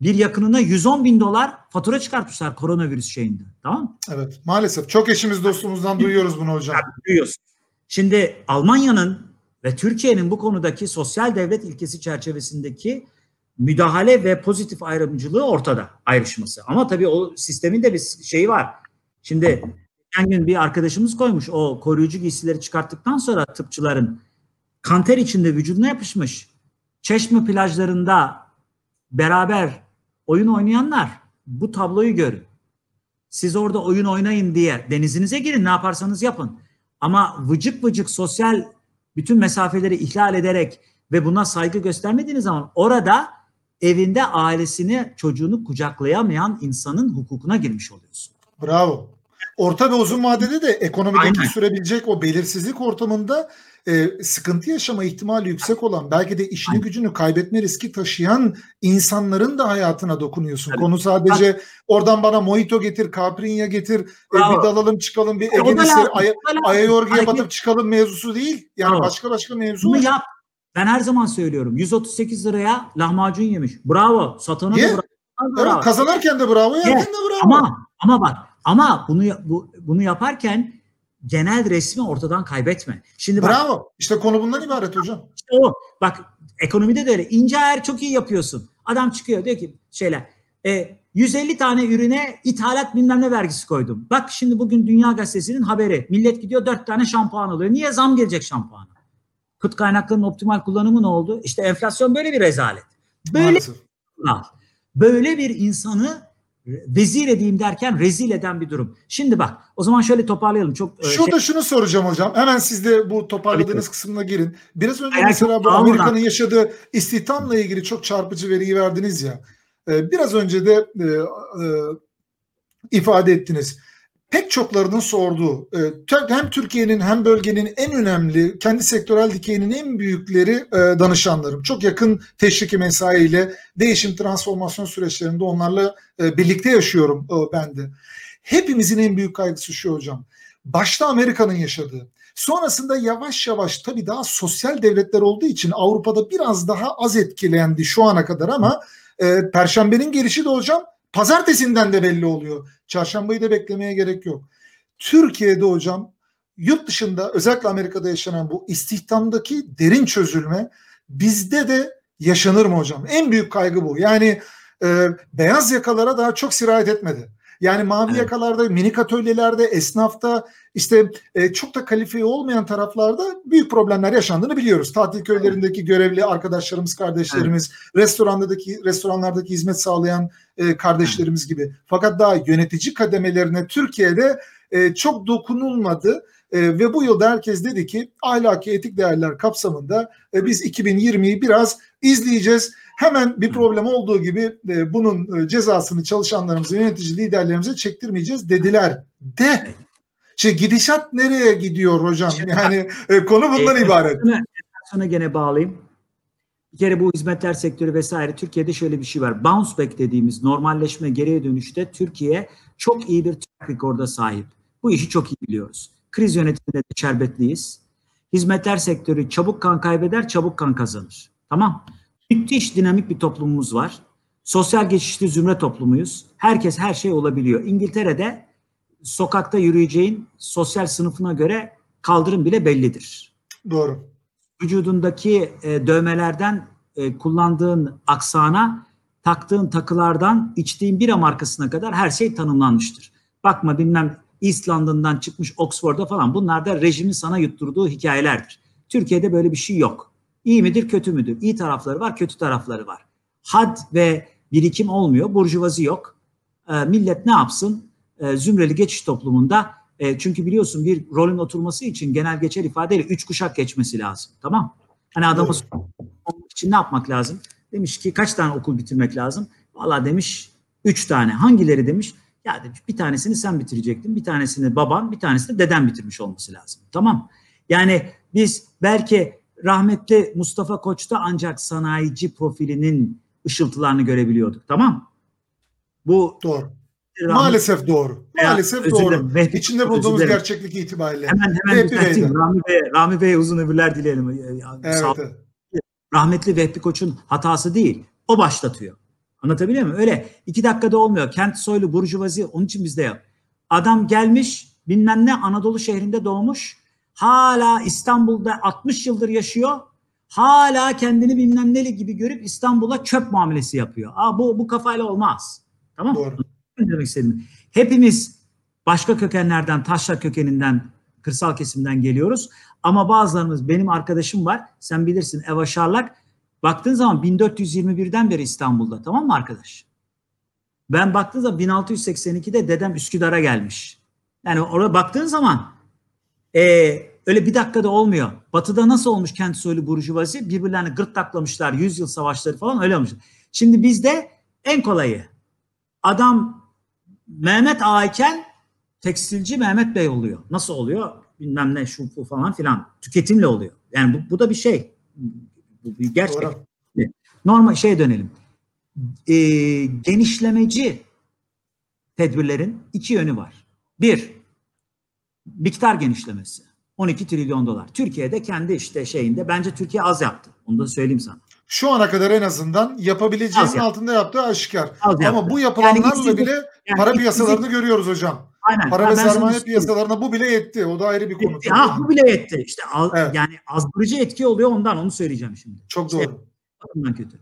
Bir yakınına 110 bin dolar fatura çıkartmışlar koronavirüs şeyinde. Tamam Evet maalesef. Çok eşimiz dostumuzdan duyuyoruz bunu hocam. Yani duyuyorsun. Şimdi Almanya'nın ve Türkiye'nin bu konudaki sosyal devlet ilkesi çerçevesindeki müdahale ve pozitif ayrımcılığı ortada ayrışması. Ama tabii o sistemin de bir şeyi var. Şimdi geçen gün bir arkadaşımız koymuş o koruyucu giysileri çıkarttıktan sonra tıpçıların kanter içinde vücuduna yapışmış. Çeşme plajlarında beraber oyun oynayanlar bu tabloyu görün. Siz orada oyun oynayın diye denizinize girin ne yaparsanız yapın. Ama vıcık vıcık sosyal bütün mesafeleri ihlal ederek ve buna saygı göstermediğiniz zaman orada evinde ailesini, çocuğunu kucaklayamayan insanın hukukuna girmiş oluyorsun. Bravo. Orta ve uzun vadede de ekonomideki Aynen. sürebilecek o belirsizlik ortamında e, sıkıntı yaşama ihtimali yüksek olan belki de işini Aynen. gücünü kaybetme riski taşıyan insanların da hayatına dokunuyorsun. Tabii. Konu sadece Bak. oradan bana mojito getir, kaprinya getir, e, bir dalalım çıkalım, bir Ege'de aya, aya yorguya batıp çıkalım mevzusu değil. Yani Bravo. başka başka mevzu Bunu yap. Ben her zaman söylüyorum. 138 liraya lahmacun yemiş. Bravo. Satanı da bravo. Evet, kazanırken de bravo, yerken de bravo. Ama ama bak ama bunu bu, bunu yaparken genel resmi ortadan kaybetme. Şimdi bak, Bravo. İşte konu bundan ibaret hocam. İşte o. Bak ekonomide de öyle. İnce ayar çok iyi yapıyorsun. Adam çıkıyor diyor ki şeyler. E, 150 tane ürüne ithalat bilmem ne vergisi koydum. Bak şimdi bugün Dünya Gazetesi'nin haberi. Millet gidiyor 4 tane şampuan alıyor. Niye zam gelecek şampuana? Kıt kaynaklarının optimal kullanımı ne oldu? İşte enflasyon böyle bir rezalet. Böyle böyle bir insanı vezir edeyim derken rezil eden bir durum. Şimdi bak o zaman şöyle toparlayalım. Çok e, Şurada şey... şunu soracağım hocam. Hemen siz de bu toparladığınız Tabii. kısmına girin. Biraz önce Eğer mesela bu Amerika'nın yaşadığı istihdamla ilgili çok çarpıcı veriyi verdiniz ya. E, biraz önce de e, ifade ettiniz pek çoklarının sorduğu e, hem Türkiye'nin hem bölgenin en önemli kendi sektörel dikeyinin en büyükleri e, danışanlarım. Çok yakın teşviki mesaiyle değişim transformasyon süreçlerinde onlarla e, birlikte yaşıyorum ben de. Hepimizin en büyük kaygısı şu hocam. Başta Amerika'nın yaşadığı. Sonrasında yavaş yavaş tabii daha sosyal devletler olduğu için Avrupa'da biraz daha az etkilendi şu ana kadar ama e, Perşembenin gelişi de hocam Pazartesinden de belli oluyor. Çarşambayı da beklemeye gerek yok. Türkiye'de hocam yurt dışında özellikle Amerika'da yaşanan bu istihdamdaki derin çözülme bizde de yaşanır mı hocam? En büyük kaygı bu. Yani e, beyaz yakalara daha çok sirayet etmedi. Yani mavi Evet. yakalarda, minik atölyelerde, esnafta işte e, çok da kalifiye olmayan taraflarda büyük problemler yaşandığını biliyoruz. Tatil köylerindeki görevli arkadaşlarımız, kardeşlerimiz, restorandaki restoranlardaki hizmet sağlayan e, kardeşlerimiz gibi. Fakat daha yönetici kademelerine Türkiye'de e, çok dokunulmadı. E, ve bu yılda herkes dedi ki ahlaki etik değerler kapsamında e, biz 2020'yi biraz izleyeceğiz. Hemen bir problem olduğu gibi e, bunun e, cezasını çalışanlarımıza, yönetici liderlerimize çektirmeyeceğiz dediler. De şey gidişat nereye gidiyor hocam? Yani e, konu bundan E, ibaret. Sana gene bağlayayım. Bir kere bu hizmetler sektörü vesaire Türkiye'de şöyle bir şey var. Bounce back dediğimiz normalleşme geriye dönüşte Türkiye çok iyi bir track record'a sahip. Bu işi çok iyi biliyoruz. Kriz yönetiminde de şerbetliyiz. Hizmetler sektörü çabuk kan kaybeder, çabuk kan kazanır. Tamam. Müthiş dinamik bir toplumumuz var. Sosyal geçişli zümre toplumuyuz. Herkes her şey olabiliyor. İngiltere'de sokakta yürüyeceğin sosyal sınıfına göre kaldırım bile bellidir Doğru. vücudundaki e, dövmelerden e, kullandığın aksana, taktığın takılardan içtiğin bira markasına kadar her şey tanımlanmıştır. Bakma bilmem East London'dan çıkmış Oxford'a falan bunlar da rejimin sana yutturduğu hikayelerdir. Türkiye'de böyle bir şey yok. İyi midir kötü müdür? İyi tarafları var kötü tarafları var. Had ve birikim olmuyor. Burjuvazi yok. E, millet ne yapsın? E, zümreli geçiş toplumunda e, çünkü biliyorsun bir rolün oturması için genel geçer ifadeyle üç kuşak geçmesi lazım. Tamam? Hani adamı olmak için ne yapmak lazım? Demiş ki kaç tane okul bitirmek lazım? Valla demiş üç tane. Hangileri demiş? Ya demiş bir tanesini sen bitirecektin, bir tanesini baban, bir tanesini deden bitirmiş olması lazım. Tamam. Yani biz belki rahmetli Mustafa Koç'ta ancak sanayici profilinin ışıltılarını görebiliyorduk. Tamam. Bu Doğru. rahmetli- Maalesef doğru. Veya Maalesef doğru. dilerim, Vehbi- İçinde bulduğumuz dilerim. gerçeklik itibariyle. Hemen hemen düzelteyim. Rami Bey, Rami Bey'e uzun ömürler dileyelim. Evet. Sağ- evet. rahmetli Vehbi Koç'un hatası değil. O başlatıyor. Anlatabiliyor muyum? Öyle iki dakikada olmuyor. Kent soylu burjuvazi onun için bizde yok. Adam gelmiş bilmem ne Anadolu şehrinde doğmuş. Hala İstanbul'da 60 yıldır yaşıyor. Hala kendini bilmem neli gibi görüp İstanbul'a çöp muamelesi yapıyor. Aa, bu, bu kafayla olmaz. Tamam mı? Doğru. Demek istedim? Hepimiz başka kökenlerden, taşra kökeninden, kırsal kesimden geliyoruz. Ama bazılarımız, benim arkadaşım var, sen bilirsin Eva Şarlak. Baktığın zaman 1421'den beri İstanbul'da, tamam mı arkadaş? Ben baktığım zaman 1682'de dedem Üsküdar'a gelmiş. Yani oraya baktığın zaman eee, öyle bir dakikada olmuyor. Batı'da nasıl olmuş kent soylu burjuvazi? Birbirlerini gırtlaklamışlar, yüzyıl savaşları falan öyle olmuş. Şimdi bizde en kolayı adam Mehmet Ağa iken tekstilci Mehmet Bey oluyor. Nasıl oluyor? Bilmem ne şu bu falan filan. Tüketimle oluyor. Yani bu, bu da bir şey. Bu bir gerçek. Doğru. Normal şeye dönelim. Ee, genişlemeci tedbirlerin iki yönü var. Bir, miktar genişlemesi. 12 trilyon dolar. Türkiye'de kendi işte şeyinde bence Türkiye az yaptı. Onu da söyleyeyim sana. Şu ana kadar en azından yapabileceğinin yaptı. altında yaptığı aşikar. Az Ama yaptı. bu yapılanlarla Yani bile Yani para piyasalarını görüyoruz hocam. Aynen. Para Ha, ve sermaye söyleyeyim. piyasalarına bu bile yetti. O da ayrı bir konu. Yetti. Ha, bu bile yetti. İşte az- Evet. yani azdırıcı etki oluyor ondan onu söyleyeceğim şimdi. Çok İşte doğru. bakımdan kötü.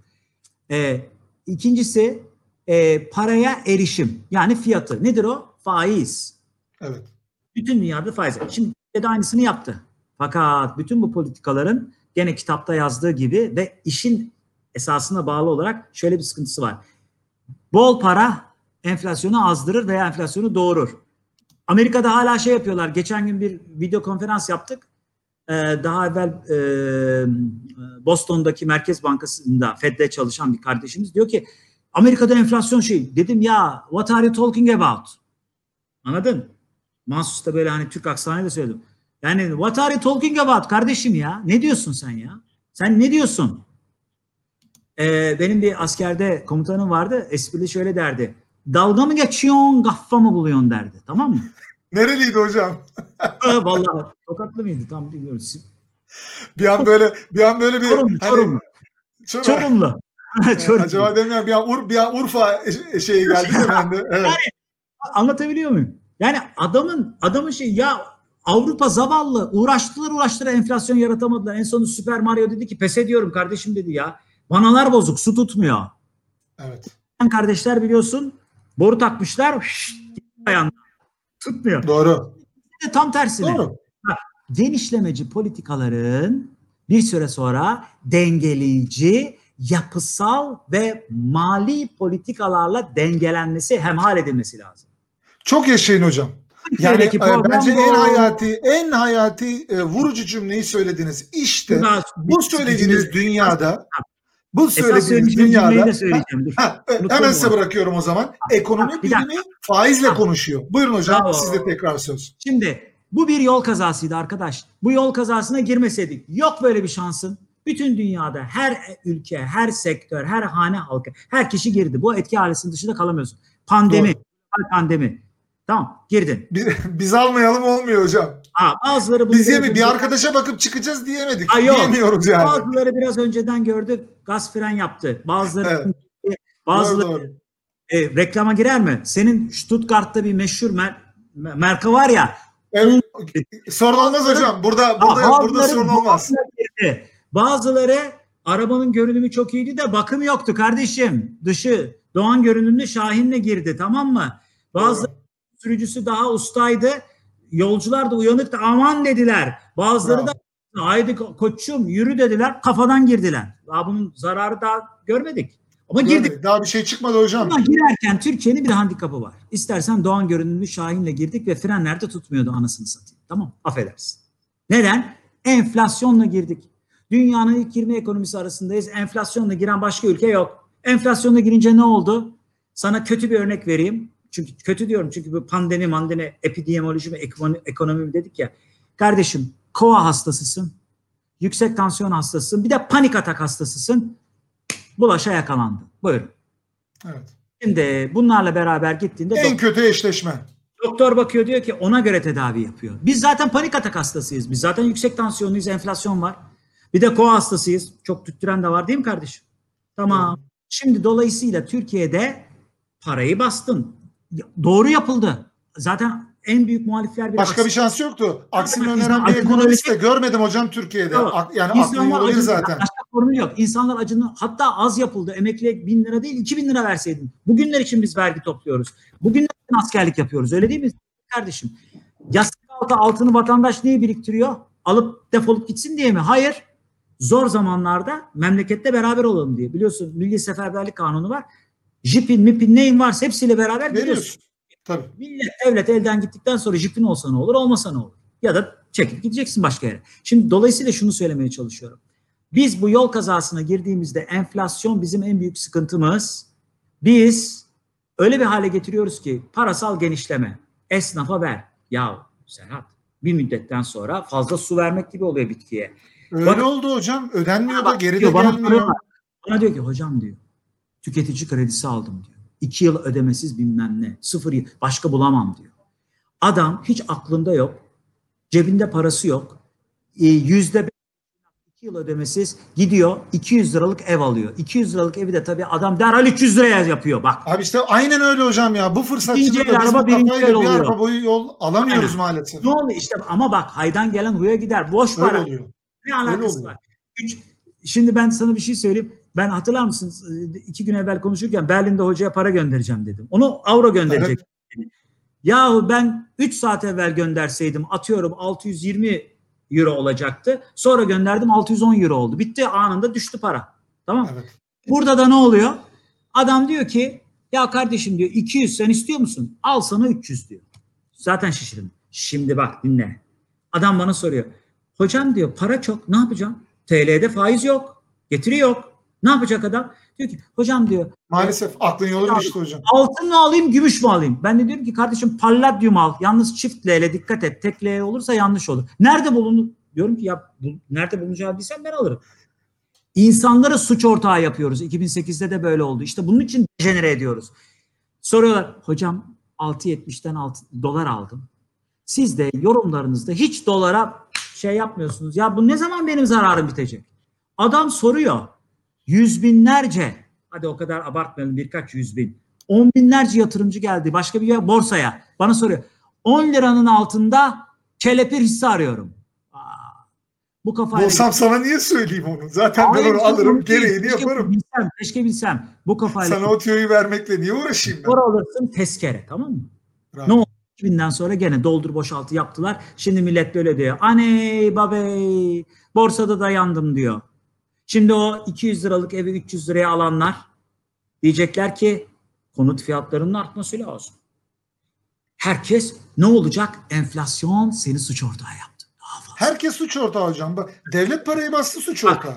Ee, ikincisi e, paraya erişim yani fiyatı. Nedir o? Faiz. Evet. Bütün dünyada faiz. Şimdi Türkiye de aynısını yaptı. Fakat bütün bu politikaların gene kitapta yazdığı gibi ve işin esasına bağlı olarak şöyle bir sıkıntısı var. Bol para enflasyonu azdırır veya enflasyonu doğurur. Amerika'da hala şey yapıyorlar. Geçen gün bir video konferans yaptık. Ee, daha evvel e, Boston'daki Merkez Bankası'nda Fed'de çalışan bir kardeşimiz diyor ki Amerika'da enflasyon şey. Dedim ya what are you talking about? Anladın? Mahsus da böyle hani Türk aksanıyla söyledim. Yani what are you talking about kardeşim ya? Ne diyorsun sen ya? Sen ne diyorsun? Ee, benim bir askerde komutanım vardı. Esprili şöyle derdi. Dalga mı geçiyorsun, gaffa mı buluyorsun derdi. Tamam mı? Nereliydi hocam? Ee, Vallahi tokatlı mıydı? Tam bilmiyorum. Bir an böyle bir an böyle bir Çorumlu, hani- Çorumlu. Çorum- Çorumlu. Çorumlu. Acaba demiyorum bir an, Ur, bir an Urfa şeyi geldi de bende. Evet. Anlatabiliyor muyum? Yani adamın adamın şey ya Avrupa zavallı uğraştılar uğraştılar enflasyon yaratamadılar. En sonunda Süper Mario dedi ki pes ediyorum kardeşim dedi ya. Vanalar bozuk su tutmuyor. Evet. Kardeşler biliyorsun boru takmışlar. Ayağında. Tutmuyor. Doğru. Tam tersine. Doğru. genişlemeci politikaların bir süre sonra dengeleyici, yapısal ve mali politikalarla dengelenmesi, hemhal edilmesi lazım. Çok yaşayın hocam. Yani e, bence bu. en hayati en hayati e, vurucu cümleyi söylediniz. İşte bu söylediğiniz dünyada bu söylediğiniz dünyada. Ha, e, hemen size bırakıyorum o zaman. Ekonomi bilimi faizle Ha. konuşuyor. Buyurun hocam Bravo. size tekrar söz. Şimdi bu bir yol kazasıydı arkadaş. Bu yol kazasına girmeseydik yok böyle bir şansın. Bütün dünyada her ülke, her sektör, her hane halkı, her kişi girdi. Bu etki ailesinin dışında kalamıyorsun. Pandemi, pandemi. Tamam girdin. Biz, almayalım olmuyor hocam. Ha, bazıları Biz yemi bir arkadaşa bakıp çıkacağız diyemedik. Ay yok. Diyemiyoruz yani. Bazıları biraz önceden gördü, gaz fren yaptı. Bazıları Evet. bazıları Doğru, doğru. e, reklama girer mi? Senin Stuttgart'ta bir meşhur mer, mer- marka var ya. Evet. Sorun olmaz hocam. Burada burada burada bazıları sorun olmaz. girdi. Bazıları arabanın görünümü çok iyiydi de bakım yoktu kardeşim. Dışı Doğan görünümlü Şahin'le girdi tamam mı? Bazı sürücüsü daha ustaydı. Yolcular da uyanıktı aman dediler. Bazıları Bravo. da haydi ko- koçum yürü dediler kafadan girdiler. Daha bunun zararı daha görmedik. Ama girdik. Daha bir şey çıkmadı hocam. Ama girerken Türkiye'nin bir handikapı var. İstersen Doğan görünümlü Şahin'le girdik ve frenler de tutmuyordu anasını satayım. Tamam affedersin. Neden? Enflasyonla girdik. Dünyanın ilk 20 ekonomisi arasındayız. Enflasyonla giren başka ülke yok. Enflasyonla girince ne oldu? Sana kötü bir örnek vereyim. Çünkü kötü diyorum çünkü bu pandemi, mandemi, epidemiyoloji ve ekonomi, ekonomi mi dedik ya. Kardeşim kova hastasısın. Yüksek tansiyon hastasısın. Bir de panik atak hastasısın. Bulaşa yakalandın. Buyurun. Evet. Şimdi bunlarla beraber gittiğinde En kötü eşleşme. doktor bakıyor diyor ki ona göre tedavi yapıyor. Biz zaten panik atak hastasıyız. Biz zaten yüksek tansiyonluyuz, enflasyon var. Bir de koa hastasıyız. Çok tüttüren de var değil mi kardeşim? Tamam. Şimdi dolayısıyla Türkiye'de parayı bastın. Doğru yapıldı. Zaten en büyük muhalifler bir Başka bir şans yoktu. Aksini öneren bir ekonomist de görmedim hocam Türkiye'de. Ak- Yani aklı İnsanlar acının zaten. başka formülü yok. İnsanlar acını hatta az yapıldı. Emekliye bin lira değil iki bin lira verseydin. Bugünler için biz vergi topluyoruz. Bugünler için askerlik yapıyoruz. Öyle değil mi kardeşim? Yastık altı altını vatandaş niye biriktiriyor? Alıp defolup gitsin diye mi? Hayır. Zor zamanlarda memlekette beraber olalım diye. Biliyorsun Milli Seferberlik Kanunu var. Jipin, mipin neyin varsa hepsiyle beraber gidiyorsun. Veriyorsun. Tabii. Millet devlet elden gittikten sonra jipin olsa ne olur olmasa ne olur? Ya da çekip gideceksin başka yere. Şimdi dolayısıyla şunu söylemeye çalışıyorum. Biz bu yol kazasına girdiğimizde enflasyon bizim en büyük sıkıntımız. Biz öyle bir hale getiriyoruz ki parasal genişleme. Esnafa ver. Ya Serhat bir müddetten sonra fazla su vermek gibi oluyor bitkiye. Öyle Bak- oldu hocam. Ödenmiyor da Bak geri de diyor, bana gelmiyor. Bana diyor ki hocam diyor tüketici kredisi aldım diyor. İki yıl ödemesiz bilmem ne. Sıfır yıl. Başka bulamam diyor. Adam hiç aklında yok. Cebinde parası yok. E, Yüzde iki yıl ödemesiz gidiyor 200 liralık ev alıyor. 200 liralık evi de tabii adam derhal 300 liraya yapıyor bak. Abi işte aynen öyle hocam ya. Bu fırsatçılıkla biz araba, bu kafayla bir oluyor. arpa boyu yol alamıyoruz Aynen. maalesef. Ne oluyor işte ama bak haydan gelen huya gider. Boş Öyle para. oluyor. Ne alakası var? Üç, şimdi ben sana bir şey söyleyeyim. Ben hatırlar mısınız e, iki gün evvel konuşurken Berlin'de hocaya para göndereceğim dedim. Onu avro gönderecek. Yahu ben 3 saat evvel gönderseydim atıyorum 620 euro olacaktı. Sonra gönderdim 610 euro oldu. Bitti anında düştü para. Tamam. Evet. Burada da ne oluyor? Adam diyor ki ya kardeşim diyor 200 sen istiyor musun? Al sana 300 diyor. Zaten şaşırdım. Şimdi bak dinle. Adam bana soruyor. Hocam diyor para çok ne yapacağım? TL'de faiz yok. Getiri yok. Ne yapacak adam? Diyor ki hocam diyor Maalesef aklın yolu işte hocam. altın mı alayım gümüş mü alayım? Ben de diyorum ki kardeşim palladyum al. Yalnız çift L ile dikkat et. Tek L olursa yanlış olur. Nerede bulunur? Diyorum ki ya bu, nerede bulunacağını bilsem ben alırım. İnsanları suç ortağı yapıyoruz. 2008'de de böyle oldu. İşte bunun için dejenere ediyoruz. Soruyorlar hocam 6.70'ten 6 dolar aldım. Siz de yorumlarınızda hiç dolara şey yapmıyorsunuz. Ya bu ne zaman benim zararım bitecek? Adam soruyor. Yüz binlerce, hadi o kadar abartmayalım birkaç yüz bin. On binlerce yatırımcı geldi başka bir yer- borsaya. Bana soruyor. 10 liranın altında kelepir hisse arıyorum. Aa, Bu kafayla Bulsam sana niye söyleyeyim onu? Zaten ben onu alırım, gereğini keşke yaparım. Bilsem, keşke bilsem. Bu kafayla Sana o tüyoyu vermekle niye uğraşayım ben? Sonra alırsın tezkere tamam mı? Bravo. Ne oldu? 2000'den sonra gene doldur boşaltı yaptılar. Şimdi millet böyle diyor. Aney babey borsada da yandım diyor. Şimdi o 200 liralık evi 300 liraya alanlar diyecekler ki konut fiyatlarının artması lazım. Herkes ne olacak? Enflasyon seni suç ortağı yaptı. Herkes suç ortağı hocam. Bak, devlet parayı bastı suç Bak, ortağı.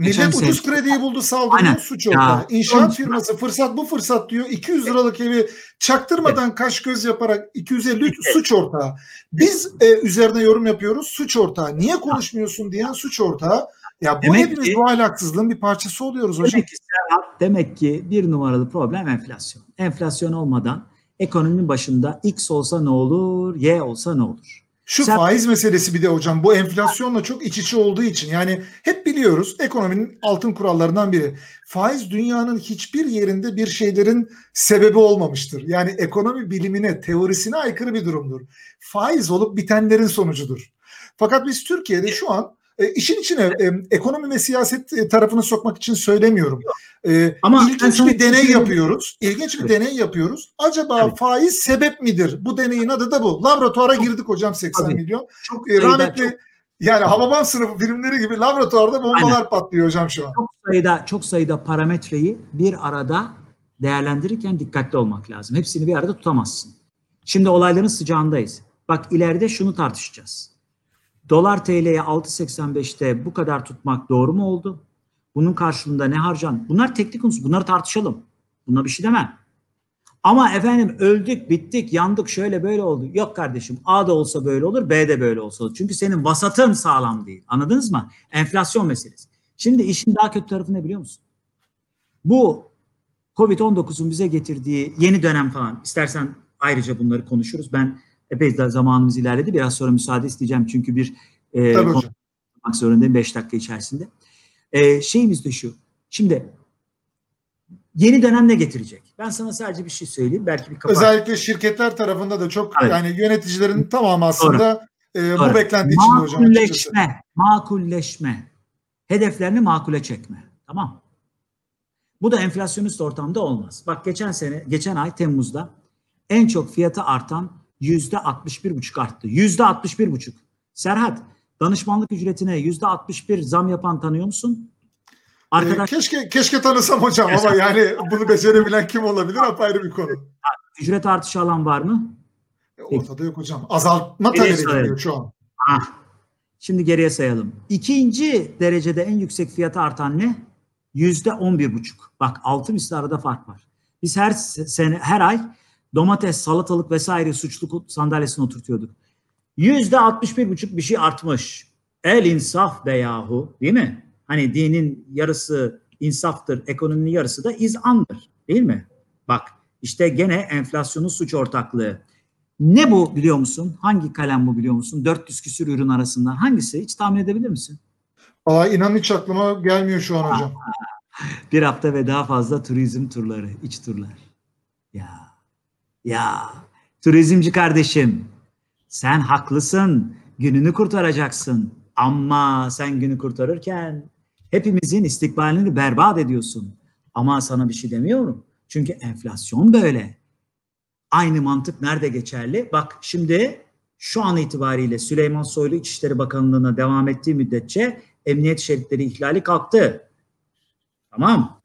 geçen Millet ucuz sene- krediyi buldu Aynen. suç Ya, ortağı. İnşaat son- firması fırsat bu fırsat diyor. 200 liralık evi çaktırmadan kaş göz yaparak 250 suç ortağı. Biz e, üzerine yorum yapıyoruz suç ortağı. Niye konuşmuyorsun diyen suç ortağı. Ya bu Demek hepimiz ki- bu ahlaksızlığın bir parçası oluyoruz hocam. Demek ki Serhat, demek ki bir numaralı problem enflasyon. Enflasyon olmadan ekonominin başında X olsa ne olur, Y olsa ne olur? Şu Sen- faiz meselesi bir de hocam bu enflasyonla çok iç içe olduğu için yani hep biliyoruz ekonominin altın kurallarından biri. Faiz dünyanın hiçbir yerinde bir şeylerin sebebi olmamıştır. Yani ekonomi bilimine, teorisine aykırı bir durumdur. Faiz olup bitenlerin sonucudur. Fakat biz Türkiye'de şu an e, işin içine e, ekonomi ve siyaset e, tarafını sokmak için söylemiyorum. E, Ama ilginç bir deney yapıyoruz. İlginç bir deney yapıyoruz. Acaba Evet. faiz sebep midir? Bu deneyin adı da bu. Laboratuvara girdik hocam 80 Tabii. milyon. Çok E, rahmetli çok, yani Hababam sınıfı filmleri gibi laboratuvarda bombalar patlıyor hocam şu an. çok sayıda, çok sayıda parametreyi bir arada değerlendirirken dikkatli olmak lazım. Hepsini bir arada tutamazsın. Şimdi olayların sıcağındayız. Bak ileride şunu tartışacağız. Dolar TL'ye 6.85'te bu kadar tutmak doğru mu oldu? Bunun karşılığında ne harcan? Bunlar teknik unsur. Bunları tartışalım. Buna bir şey demem. Ama efendim öldük, bittik, yandık, şöyle böyle oldu. Yok kardeşim A da olsa böyle olur, B de böyle olsa olur. Çünkü senin vasatın sağlam değil. Anladınız mı? Enflasyon meselesi. Şimdi işin daha kötü tarafı ne biliyor musun? Bu Covid-19'un bize getirdiği yeni dönem falan. İstersen ayrıca bunları konuşuruz. Ben epey de zamanımız ilerledi. Biraz sonra müsaade isteyeceğim çünkü bir e, Tabii konu hocam. yapmak zorundayım 5 dakika içerisinde. E, şeyimiz de şu. Şimdi yeni dönem ne getirecek? Ben sana sadece bir şey söyleyeyim. Belki bir kafa. Özellikle şirketler tarafında da çok Evet. yani yöneticilerin tamamı aslında e, bu Doğru. beklenti içinde hocam. Makulleşme, makulleşme. Hedeflerini makule çekme. Tamam. Bu da enflasyonist ortamda olmaz. Bak geçen sene, geçen ay Temmuz'da en çok fiyatı artan yüzde 61,5 arttı. Yüzde 61,5. Serhat, danışmanlık ücretine yüzde 61 zam yapan tanıyor musun? E, Arkadaş keşke keşke tanısam hocam ama yani bunu becerebilen kim olabilir apayrı bir konu. ücret artışı alan var mı? E, Ortada yok hocam. Azaltma sayalım? ediliyor şu an. Ah. Şimdi geriye sayalım. İkinci derecede en yüksek fiyatı artan ne? Yüzde on bir buçuk. Bak altı misli arada fark var. Biz her se- sene, her ay domates, salatalık vesaire suçluk sandalyesine oturtuyorduk. Yüzde altmış bir buçuk bir şey artmış. El insaf be yahu değil mi? Hani dinin yarısı insaftır, ekonominin yarısı da izandır değil mi? Bak işte gene enflasyonun suç ortaklığı. Ne bu biliyor musun? Hangi kalem bu biliyor musun? 400 küsür ürün arasından hangisi? Hiç tahmin edebilir misin? Valla inan hiç aklıma gelmiyor şu an hocam. Bir hafta ve daha fazla turizm turları, iç turlar. Ya, ya, turizmci kardeşim, sen haklısın, gününü kurtaracaksın. Ama sen günü kurtarırken hepimizin istikbalini berbat ediyorsun. Ama sana bir şey demiyorum. Çünkü enflasyon böyle. Aynı mantık nerede geçerli? Bak şimdi şu an itibariyle Süleyman Soylu İçişleri Bakanlığı'na devam ettiği müddetçe emniyet şeritleri ihlali kalktı. Tamam.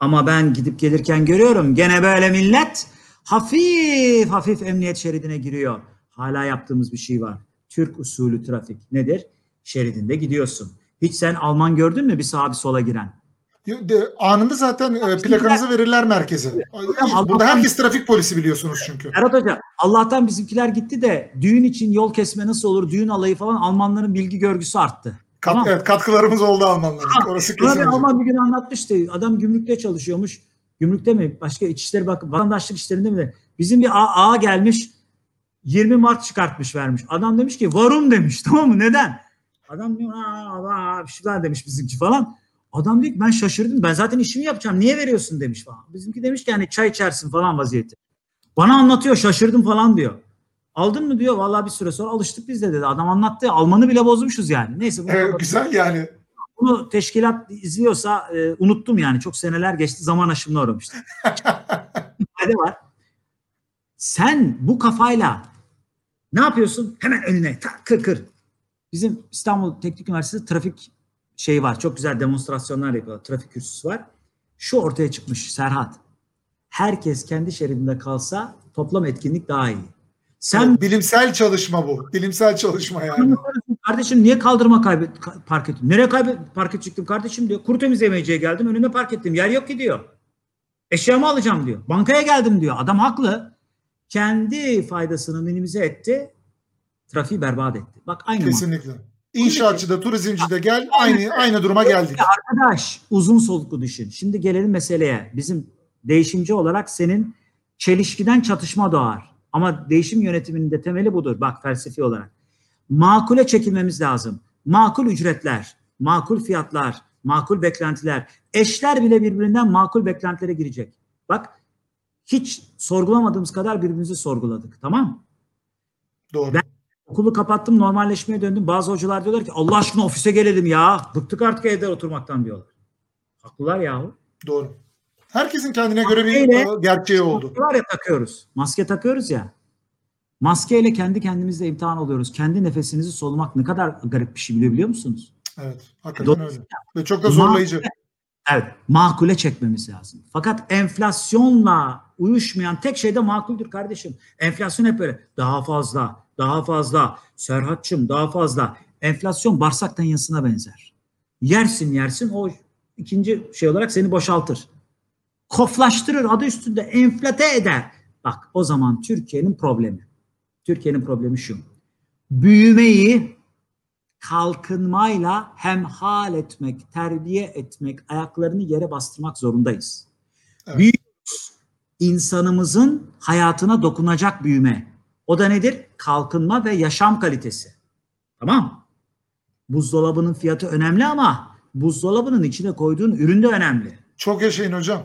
Ama ben gidip gelirken görüyorum gene böyle millet hafif hafif emniyet şeridine giriyor. Hala yaptığımız bir şey var. Türk usulü trafik nedir? Şeridinde gidiyorsun. Hiç sen Alman gördün mü bir sağa bir sola giren? De- Anında zaten e, plakanızı verirler merkeze. Hocam, Burada herkes trafik polisi biliyorsunuz çünkü. Erhat Hoca Allah'tan bizimkiler gitti de düğün için yol kesme nasıl olur, düğün alayı falan Almanların bilgi görgüsü arttı. Kat, Tamam. Evet katkılarımız oldu Almanların. Orası kesin. Alman bir gün anlatmıştı. Adam gümrükte çalışıyormuş. Gümrükte mi? Başka İçişleri Bak vatandaşlık işlerinde mi? Bizim bir ağa gelmiş 20 Mart çıkartmış vermiş. Adam demiş ki varum demiş tamam mı? Neden? Adam diyor aa, aa, bir şeyler demiş bizimki falan. Adam diyor ki ben şaşırdım. Ben zaten işimi yapacağım. Niye veriyorsun demiş falan. Bizimki demiş ki hani çay içersin falan vaziyeti. Bana anlatıyor şaşırdım falan diyor. Aldın mı diyor. Vallahi bir süre sonra alıştık biz de dedi. Adam anlattı. Almanı bile bozmuşuz yani. Neyse. Evet, güzel yani. Bunu teşkilat izliyorsa e, unuttum yani. Çok seneler geçti. Zaman aşımına uğramıştım. fayda var. Sen bu kafayla ne yapıyorsun? Hemen önüne tak, kır kır. Bizim İstanbul Teknik Üniversitesi trafik şeyi var. Çok güzel demonstrasyonlar yapıyor. Trafik kürsüsü var. Şu ortaya çıkmış Serhat. Herkes kendi şeridinde kalsa toplam etkinlik daha iyi. Sen bilimsel çalışma bu. Bilimsel çalışma yani. Kardeşim niye kaldırma kaybet ka- park ettin? Nereye kaybet park edecektim kardeşim diyor. Kuru temizlemeciye geldim önüne park ettim. Yer yok ki diyor. Eşyamı alacağım diyor. Bankaya geldim diyor. Adam haklı. Kendi faydasını minimize etti. Trafiği berbat etti. Bak aynı mantık. Kesinlikle. İnşaatçı da turizmci de gel aynı aynı duruma geldik. Arkadaş uzun soluklu düşün. Şimdi gelelim meseleye. Bizim değişimci olarak senin çelişkiden çatışma doğar. Ama değişim yönetiminin de temeli budur. Bak felsefi olarak. Makule çekilmemiz lazım. Makul ücretler, makul fiyatlar, makul beklentiler. Eşler bile birbirinden makul beklentilere girecek. Bak hiç sorgulamadığımız kadar birbirimizi sorguladık. Tamam mı? Doğru. Ben- Okulu kapattım, normalleşmeye döndüm. Bazı hocalar diyorlar ki Allah aşkına ofise gelelim ya. Bıktık artık evde oturmaktan diyorlar. Haklılar yahu. Doğru. Herkesin kendine göre bir gerçeği oldu. Maske var ya takıyoruz. Maske takıyoruz ya. Maskeyle kendi kendimizle imtihan oluyoruz. Kendi nefesinizi solumak ne kadar garip bir şey biliyor, biliyor musunuz? Evet. Hakikaten öyle. Ve çok da zorlayıcı. Evet, makule çekmemiz lazım. Fakat enflasyonla uyuşmayan tek şey de makuldür kardeşim. Enflasyon hep böyle daha fazla, daha fazla, Serhatçım daha fazla. Enflasyon bağırsaktan yasına benzer. Yersin yersin o ikinci şey olarak seni boşaltır. Koflaştırır adı üstünde enflate eder. Bak o zaman Türkiye'nin problemi. Türkiye'nin problemi şu. Büyümeyi kalkınmayla hemhal etmek, terbiye etmek, ayaklarını yere bastırmak zorundayız. Evet. Büyüyoruz. İnsanımızın hayatına dokunacak büyüme. O da nedir? Kalkınma ve yaşam kalitesi. Tamam? Buzdolabının fiyatı önemli ama buzdolabının içine koyduğun ürün de önemli. Çok yaşayın hocam.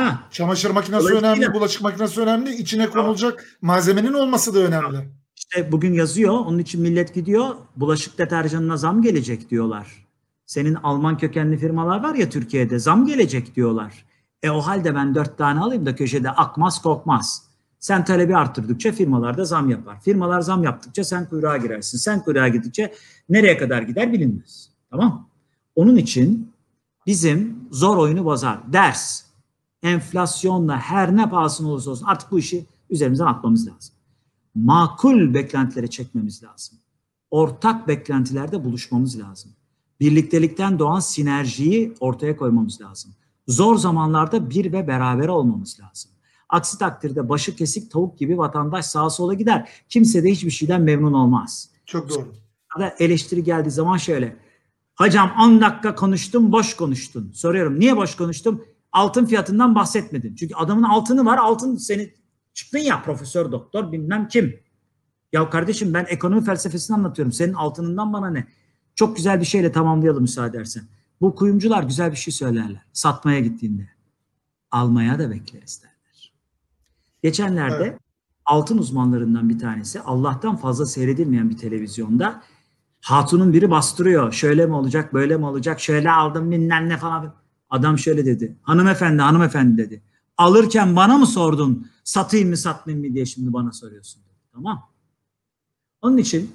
Ha, Çamaşır makinesi Dolayısıyla- önemli, bulaşık makinesi önemli, içine konulacak malzemenin olması da önemli. İşte bugün yazıyor, onun için millet gidiyor, bulaşık deterjanına zam gelecek diyorlar. Senin Alman kökenli firmalar var ya Türkiye'de, zam gelecek diyorlar. E o halde ben dört tane alayım da köşede akmaz kokmaz. Sen talebi arttırdıkça firmalar da zam yapar. Firmalar zam yaptıkça sen kuyruğa girersin. Sen kuyruğa gidince nereye kadar gider bilinmez. Tamam Onun için bizim zor oyunu bozar. Ders, enflasyonla her ne pahasına olursa olsun artık bu işi üzerimizden atmamız lazım makul beklentilere çekmemiz lazım. Ortak beklentilerde buluşmamız lazım. Birliktelikten doğan sinerjiyi ortaya koymamız lazım. Zor zamanlarda bir ve beraber olmamız lazım. Aksi takdirde başı kesik tavuk gibi vatandaş sağa sola gider. Kimse de hiçbir şeyden memnun olmaz. Çok doğru. Da eleştiri geldiği zaman şöyle. Hocam 10 dakika konuştum, boş konuştun. Soruyorum niye boş konuştum? Altın fiyatından bahsetmedin. Çünkü adamın altını var, altın seni çıktın ya profesör doktor bilmem kim. Ya kardeşim ben ekonomi felsefesini anlatıyorum. Senin altınından bana ne? Çok güzel bir şeyle tamamlayalım müsaade edersen. Bu kuyumcular güzel bir şey söylerler. Satmaya gittiğinde. Almaya da bekleriz derler. Geçenlerde Evet. altın uzmanlarından bir tanesi Allah'tan fazla seyredilmeyen bir televizyonda hatunun biri bastırıyor. Şöyle mi olacak, böyle mi olacak, şöyle aldım bilmem ne falan. Adam şöyle dedi. Hanımefendi, hanımefendi dedi. Alırken bana mı sordun satayım mı satmayayım mı diye şimdi bana soruyorsun. Dedi. Tamam. Onun için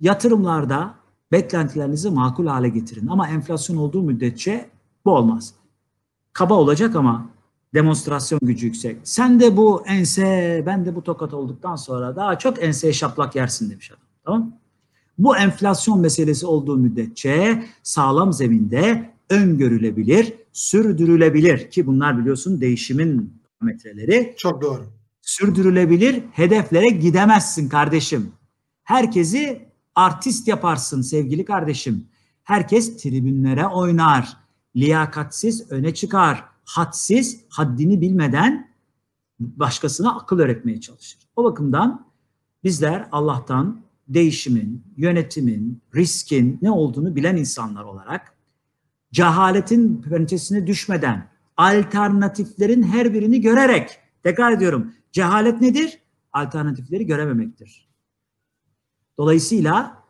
yatırımlarda beklentilerinizi makul hale getirin. Ama enflasyon olduğu müddetçe bu olmaz. Kaba olacak ama demonstrasyon gücü yüksek. Sen de bu ense, ben de bu tokat olduktan sonra daha çok enseye şaplak yersin demiş adam. Tamam? Bu enflasyon meselesi olduğu müddetçe sağlam zeminde öngörülebilir, sürdürülebilir ki bunlar biliyorsun değişimin parametreleri Çok doğru. sürdürülebilir hedeflere gidemezsin kardeşim. Herkesi artist yaparsın sevgili kardeşim. Herkes tribünlere oynar. Liyakatsiz öne çıkar. Hadsiz haddini bilmeden başkasına akıl öğretmeye çalışır. O bakımdan bizler Allah'tan değişimin, yönetimin, riskin ne olduğunu bilen insanlar olarak cehaletin pençesine düşmeden alternatiflerin her birini görerek tekrar ediyorum cehalet nedir? Alternatifleri görememektir. Dolayısıyla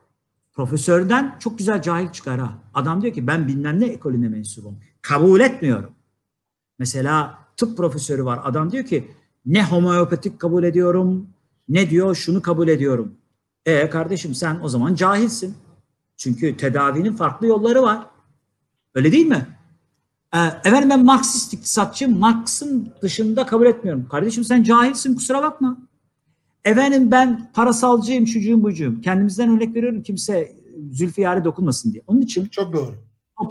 profesörden çok güzel cahil çıkar ha. Adam diyor ki ben bilmem ne ekolüne mensubum. Kabul etmiyorum. Mesela tıp profesörü var. Adam diyor ki ne homeopatik kabul ediyorum, ne diyor şunu kabul ediyorum. E kardeşim sen o zaman cahilsin. Çünkü tedavinin farklı yolları var. Öyle değil mi? Ee, efendim ben Marksist iktisatçıyım. Marx'ın dışında kabul etmiyorum. Kardeşim sen cahilsin kusura bakma. Efendim ben parasalcıyım, şucuyum, bucuyum. Kendimizden örnek veriyorum kimse Zülfiyar'e dokunmasın diye. Onun için Çok doğru.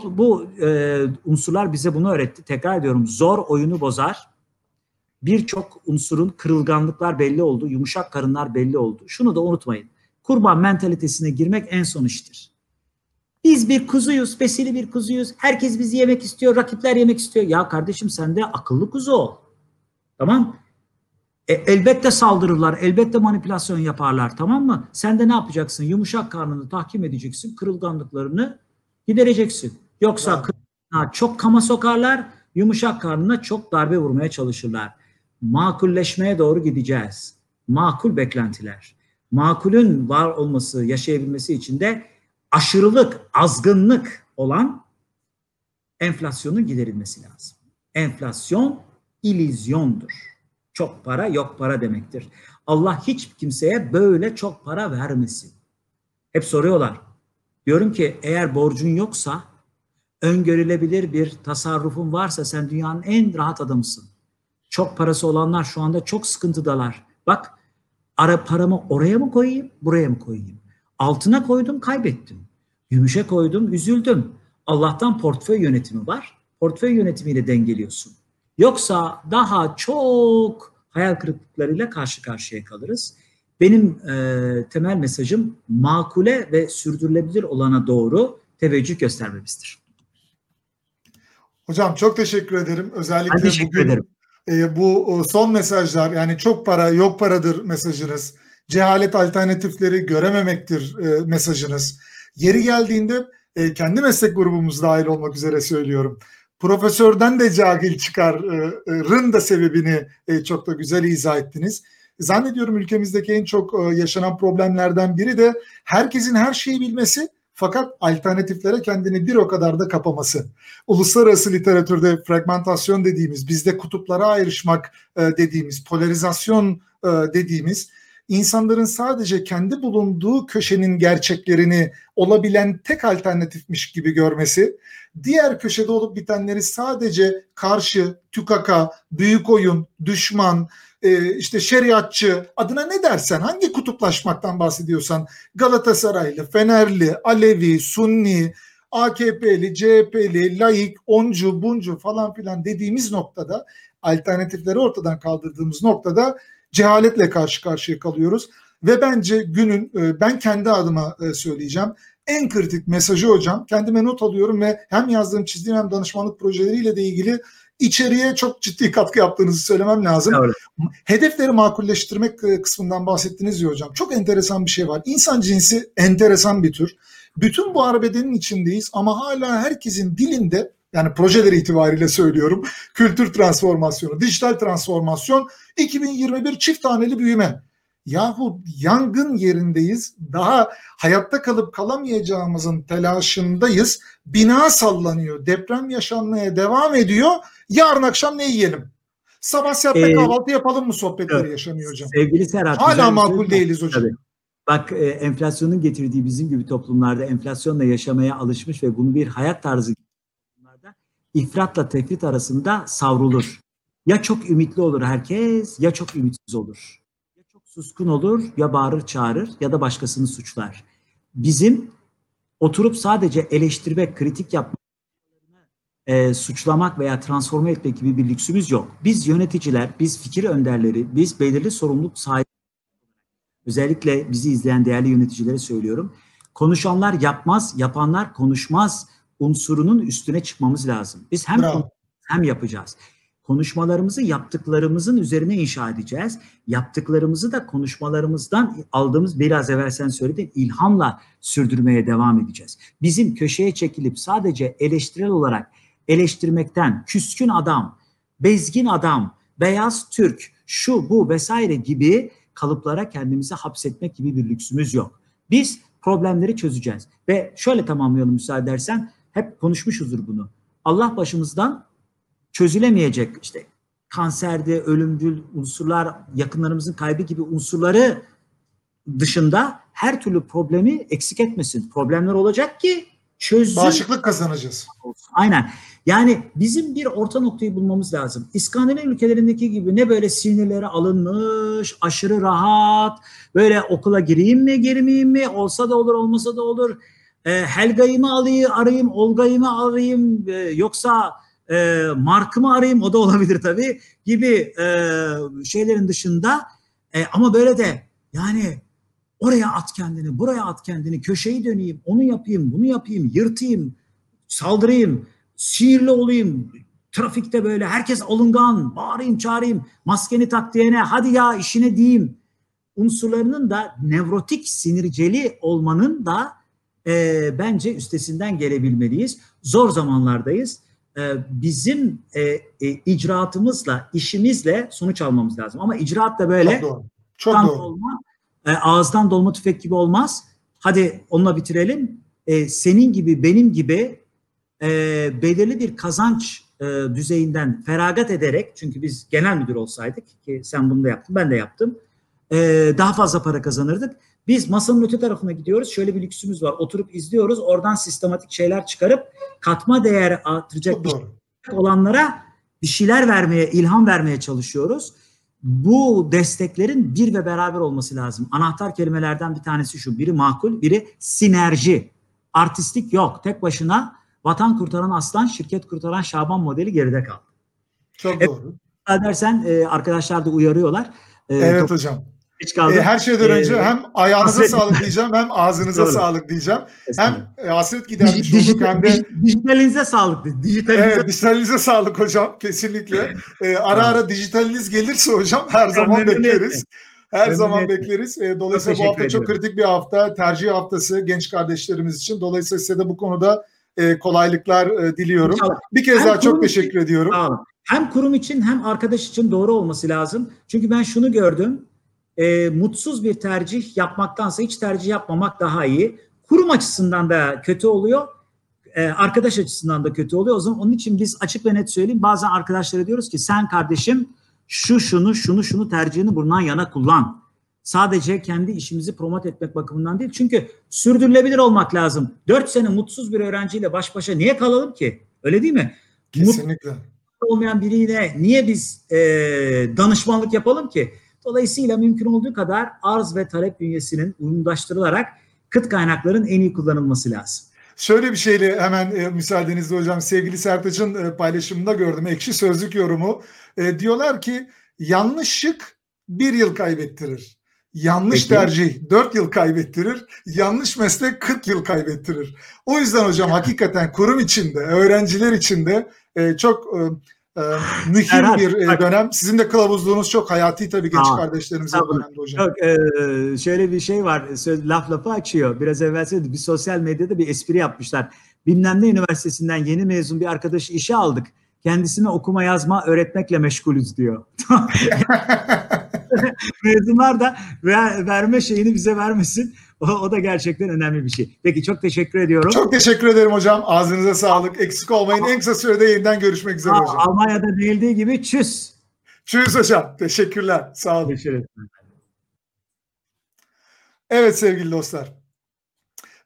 bu e, unsurlar bize bunu öğretti. Tekrar ediyorum zor oyunu bozar. Birçok unsurun kırılganlıklar belli oldu, yumuşak karınlar belli oldu. Şunu da unutmayın. Kurban mentalitesine girmek en son iştir. Biz bir kuzuyuz, besili bir kuzuyuz. Herkes bizi yemek istiyor, rakipler yemek istiyor. Ya kardeşim sen de akıllı kuzu ol. Tamam e, elbette saldırırlar, elbette manipülasyon yaparlar tamam mı? Sen de ne yapacaksın? Yumuşak karnını tahkim edeceksin, kırılganlıklarını gidereceksin. Yoksa kırılganlığa çok kama sokarlar, yumuşak karnına çok darbe vurmaya çalışırlar. Makulleşmeye doğru gideceğiz. Makul beklentiler. Makulün var olması, yaşayabilmesi için de aşırılık, azgınlık olan enflasyonun giderilmesi lazım. Enflasyon ilizyondur. Çok para yok para demektir. Allah hiç kimseye böyle çok para vermesin. Hep soruyorlar. Diyorum ki eğer borcun yoksa, öngörülebilir bir tasarrufun varsa sen dünyanın en rahat adamısın. Çok parası olanlar şu anda çok sıkıntıdalar. Bak ara paramı oraya mı koyayım, buraya mı koyayım? Altına koydum, kaybettim. Gümüşe koydum, üzüldüm. Allah'tan portföy yönetimi var. Portföy yönetimiyle dengeliyorsun. Yoksa daha çok hayal kırıklıklarıyla karşı karşıya kalırız. Benim e, temel mesajım makule ve sürdürülebilir olana doğru teveccüh göstermemizdir. Hocam çok teşekkür ederim. Özellikle Ben teşekkür bugün ederim. e, bu e, son mesajlar yani çok para yok paradır mesajınız. Cehalet alternatifleri görememektir e, mesajınız. Yeri geldiğinde e, kendi meslek grubumuz dahil olmak üzere söylüyorum. Profesörden de cahil çıkarın da sebebini e, çok da güzel izah ettiniz. Zannediyorum ülkemizdeki en çok e, yaşanan problemlerden biri de herkesin her şeyi bilmesi fakat alternatiflere kendini bir o kadar da kapaması. Uluslararası literatürde fragmentasyon dediğimiz, bizde kutuplara ayrışmak e, dediğimiz, polarizasyon e, dediğimiz insanların sadece kendi bulunduğu köşenin gerçeklerini olabilen tek alternatifmiş gibi görmesi, diğer köşede olup bitenleri sadece karşı, tükaka, büyük oyun, düşman, e, işte şeriatçı adına ne dersen hangi kutuplaşmaktan bahsediyorsan Galatasaraylı, Fenerli, Alevi, Sunni, AKP'li, CHP'li, laik, oncu, buncu falan filan dediğimiz noktada alternatifleri ortadan kaldırdığımız noktada cehaletle karşı karşıya kalıyoruz. Ve bence günün e, ben kendi adıma e, söyleyeceğim en kritik mesajı hocam kendime not alıyorum ve hem yazdığım çizdiğim hem danışmanlık projeleriyle de ilgili içeriye çok ciddi katkı yaptığınızı söylemem lazım. Evet. Hedefleri makulleştirmek e, kısmından bahsettiniz ya hocam. Çok enteresan bir şey var. İnsan cinsi enteresan bir tür. Bütün bu arbedenin içindeyiz ama hala herkesin dilinde yani projeleri itibariyle söylüyorum. Kültür transformasyonu, dijital transformasyon, 2021 çift taneli büyüme. Yahu yangın yerindeyiz. Daha hayatta kalıp kalamayacağımızın telaşındayız. Bina sallanıyor. Deprem yaşanmaya devam ediyor. Yarın akşam ne yiyelim? Sabah saatte Ee, kahvaltı yapalım mı sohbetleri evet. yaşanıyor hocam. Sevgili Serhat. Hala makul değiliz hocam. Tabii. Bak e, enflasyonun getirdiği bizim gibi toplumlarda enflasyonla yaşamaya alışmış ve bunu bir hayat tarzı ifratla tefrit arasında savrulur. Ya çok ümitli olur herkes ya çok ümitsiz olur. Ya çok suskun olur ya bağırır çağırır ya da başkasını suçlar. Bizim oturup sadece eleştirmek, kritik yapmak, e, suçlamak veya transforme etmek gibi bir lüksümüz yok. Biz yöneticiler, biz fikir önderleri, biz belirli sorumluluk sahibi özellikle bizi izleyen değerli yöneticilere söylüyorum. Konuşanlar yapmaz, yapanlar konuşmaz unsurunun üstüne çıkmamız lazım. Biz hem Bravo. hem yapacağız. Konuşmalarımızı yaptıklarımızın üzerine inşa edeceğiz. Yaptıklarımızı da konuşmalarımızdan aldığımız biraz evvel sen söyledin ilhamla sürdürmeye devam edeceğiz. Bizim köşeye çekilip sadece eleştirel olarak eleştirmekten küskün adam, bezgin adam, beyaz Türk, şu bu vesaire gibi kalıplara kendimizi hapsetmek gibi bir lüksümüz yok. Biz problemleri çözeceğiz. Ve şöyle tamamlayalım müsaade edersen. Hep konuşmuşuzdur bunu. Allah başımızdan çözülemeyecek işte kanserde ölümcül unsurlar, yakınlarımızın kaybı gibi unsurları dışında her türlü problemi eksik etmesin. Problemler olacak ki çözüm Bağışıklık kazanacağız. Aynen. Yani bizim bir orta noktayı bulmamız lazım. İskandinav ülkelerindeki gibi ne böyle sinirleri alınmış, aşırı rahat, böyle okula gireyim mi, girmeyeyim mi, olsa da olur, olmasa da olur. E, Helga'yı mı alayım, arayayım, Olga'yı mı arayayım, e, yoksa e, Mark'ı mı arayayım, o da olabilir tabii, gibi e, şeylerin dışında. E, ama böyle de yani oraya at kendini, buraya at kendini, köşeyi döneyim, onu yapayım, bunu yapayım, yırtayım, saldırayım, sinirli olayım, trafikte böyle herkes alıngan, bağırayım, çağırayım, maskeni tak diyene, hadi ya işine diyeyim unsurlarının da nevrotik sinirceli olmanın da e, bence üstesinden gelebilmeliyiz. Zor zamanlardayız. E, bizim e, e, icraatımızla, işimizle sonuç almamız lazım. Ama icraat da böyle Çok doğru. Çok doğru. e, ağızdan dolma tüfek gibi olmaz. Hadi onunla bitirelim. E, senin gibi, benim gibi e, belirli bir kazanç e, düzeyinden feragat ederek, çünkü biz genel müdür olsaydık ki sen bunu da yaptın, ben de yaptım, e, daha fazla para kazanırdık. Biz masanın öte tarafına gidiyoruz. Şöyle bir lüksümüz var. Oturup izliyoruz. Oradan sistematik şeyler çıkarıp katma değer artıracak bir doğru. olanlara bir şeyler vermeye, ilham vermeye çalışıyoruz. Bu desteklerin bir ve beraber olması lazım. Anahtar kelimelerden bir tanesi şu. Biri makul, biri sinerji. Artistik yok. Tek başına vatan kurtaran aslan, şirket kurtaran Şaban modeli geride kaldı. Çok Evet. doğru. Dersen e, arkadaşlar da uyarıyorlar. E, Evet hocam. Geç kaldım. E, her şeyden Ee, önce hem ayağınıza hasret- sağlık diyeceğim hem ağzınıza sağlık diyeceğim. Hem e, hasret gidermiş Dij- olduk hem de dij- dijitalinize sağlık. Dijitalinize Evet, dijitalinize sağlık hocam kesinlikle. Ee, ara ara dijitaliniz gelirse hocam her zaman bekleriz. Her zaman Memnuniyetle. bekleriz. Ee, dolayısıyla Çok bu hafta teşekkür çok ediyorum. kritik bir hafta. Tercih haftası genç kardeşlerimiz için. Dolayısıyla size de bu konuda e, kolaylıklar e, diliyorum. İnşallah. Bir kez Hem daha çok kurum için- teşekkür ediyorum. Hem kurum için hem arkadaş için doğru olması lazım. Çünkü ben şunu gördüm. E, mutsuz bir tercih yapmaktansa hiç tercih yapmamak daha iyi. Kurum açısından da kötü oluyor. e, arkadaş açısından da kötü oluyor. O zaman onun için biz açık ve net söyleyeyim. Bazen arkadaşlara diyoruz ki sen kardeşim şu şunu şunu şunu tercihini bundan yana kullan. Sadece kendi işimizi promote etmek bakımından değil. Çünkü sürdürülebilir olmak lazım. Dört sene mutsuz bir öğrenciyle baş başa niye kalalım ki? Öyle değil mi? Kesinlikle. olmayan biriyle niye biz e, danışmanlık yapalım ki? Dolayısıyla mümkün olduğu kadar arz ve talep bünyesinin uyumlaştırılarak kıt kaynakların en iyi kullanılması lazım. Şöyle bir şeyle hemen e, müsaadenizle hocam sevgili Sertaç'ın e, paylaşımında gördüm ekşi sözlük yorumu. E, diyorlar ki yanlış şık bir yıl kaybettirir. Yanlış Peki. tercih 4 yıl kaybettirir. Yanlış meslek 40 yıl kaybettirir. O yüzden hocam hakikaten kurum içinde, öğrenciler içinde e, çok e, mühim Serhat, bir e, dönem. Sizin de kılavuzluğunuz çok hayati tabii genç Aa, kardeşlerimize tabii. dönemde hocam. Yok, e, şöyle bir şey var, söz, laf lafı açıyor. Biraz evvel söyledim, bir sosyal medyada bir espri yapmışlar. Bilmem ne üniversitesinden yeni mezun bir arkadaşı işe aldık. Kendisine okuma yazma öğretmekle meşgulüz diyor. Mezunlar da ver, verme şeyini bize vermesin. O, o da gerçekten önemli bir şey. Peki çok teşekkür ediyorum. Çok teşekkür ederim hocam. Ağzınıza sağlık. Eksik olmayın. En kısa sürede yeniden görüşmek üzere Aa, hocam. Almanya'da değildiği gibi çüz. Çüz hocam. Teşekkürler. Sağ olun. Teşekkür. Evet sevgili dostlar.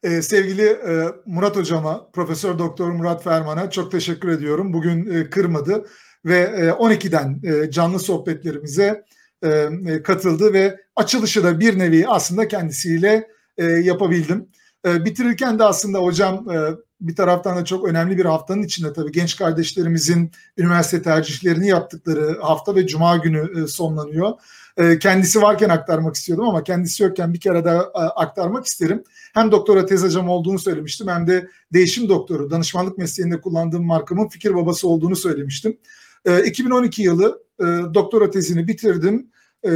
Ee, sevgili e, Murat hocama, Profesör Doktor Murat Ferman'a çok teşekkür ediyorum. Bugün e, kırmadı ve e, 12'den e, canlı sohbetlerimize e, e, katıldı ve açılışı da bir nevi aslında kendisiyle e, yapabildim. E, bitirirken de aslında hocam e, bir taraftan da çok önemli bir haftanın içinde tabii genç kardeşlerimizin üniversite tercihlerini yaptıkları hafta ve cuma günü e, sonlanıyor. E, kendisi varken aktarmak istiyordum ama kendisi yokken bir kere daha e, aktarmak isterim. Hem doktora tez hocam olduğunu söylemiştim hem de değişim doktoru, danışmanlık mesleğinde kullandığım markamın fikir babası olduğunu söylemiştim. E, 2012 yılı e, doktora tezini bitirdim. E,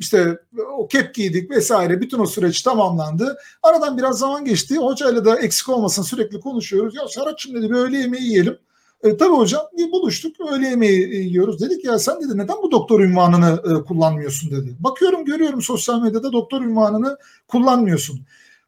işte o kep giydik vesaire bütün o süreç tamamlandı. Aradan biraz zaman geçti. Hocayla da eksik olmasın sürekli konuşuyoruz. Ya Serhat'cığım dedi bir öğle yemeği yiyelim. E, tabii hocam bir buluştuk öğle yemeği yiyoruz. Dedik ya sen dedi neden bu doktor ünvanını e, kullanmıyorsun dedi. Bakıyorum görüyorum sosyal medyada doktor ünvanını kullanmıyorsun.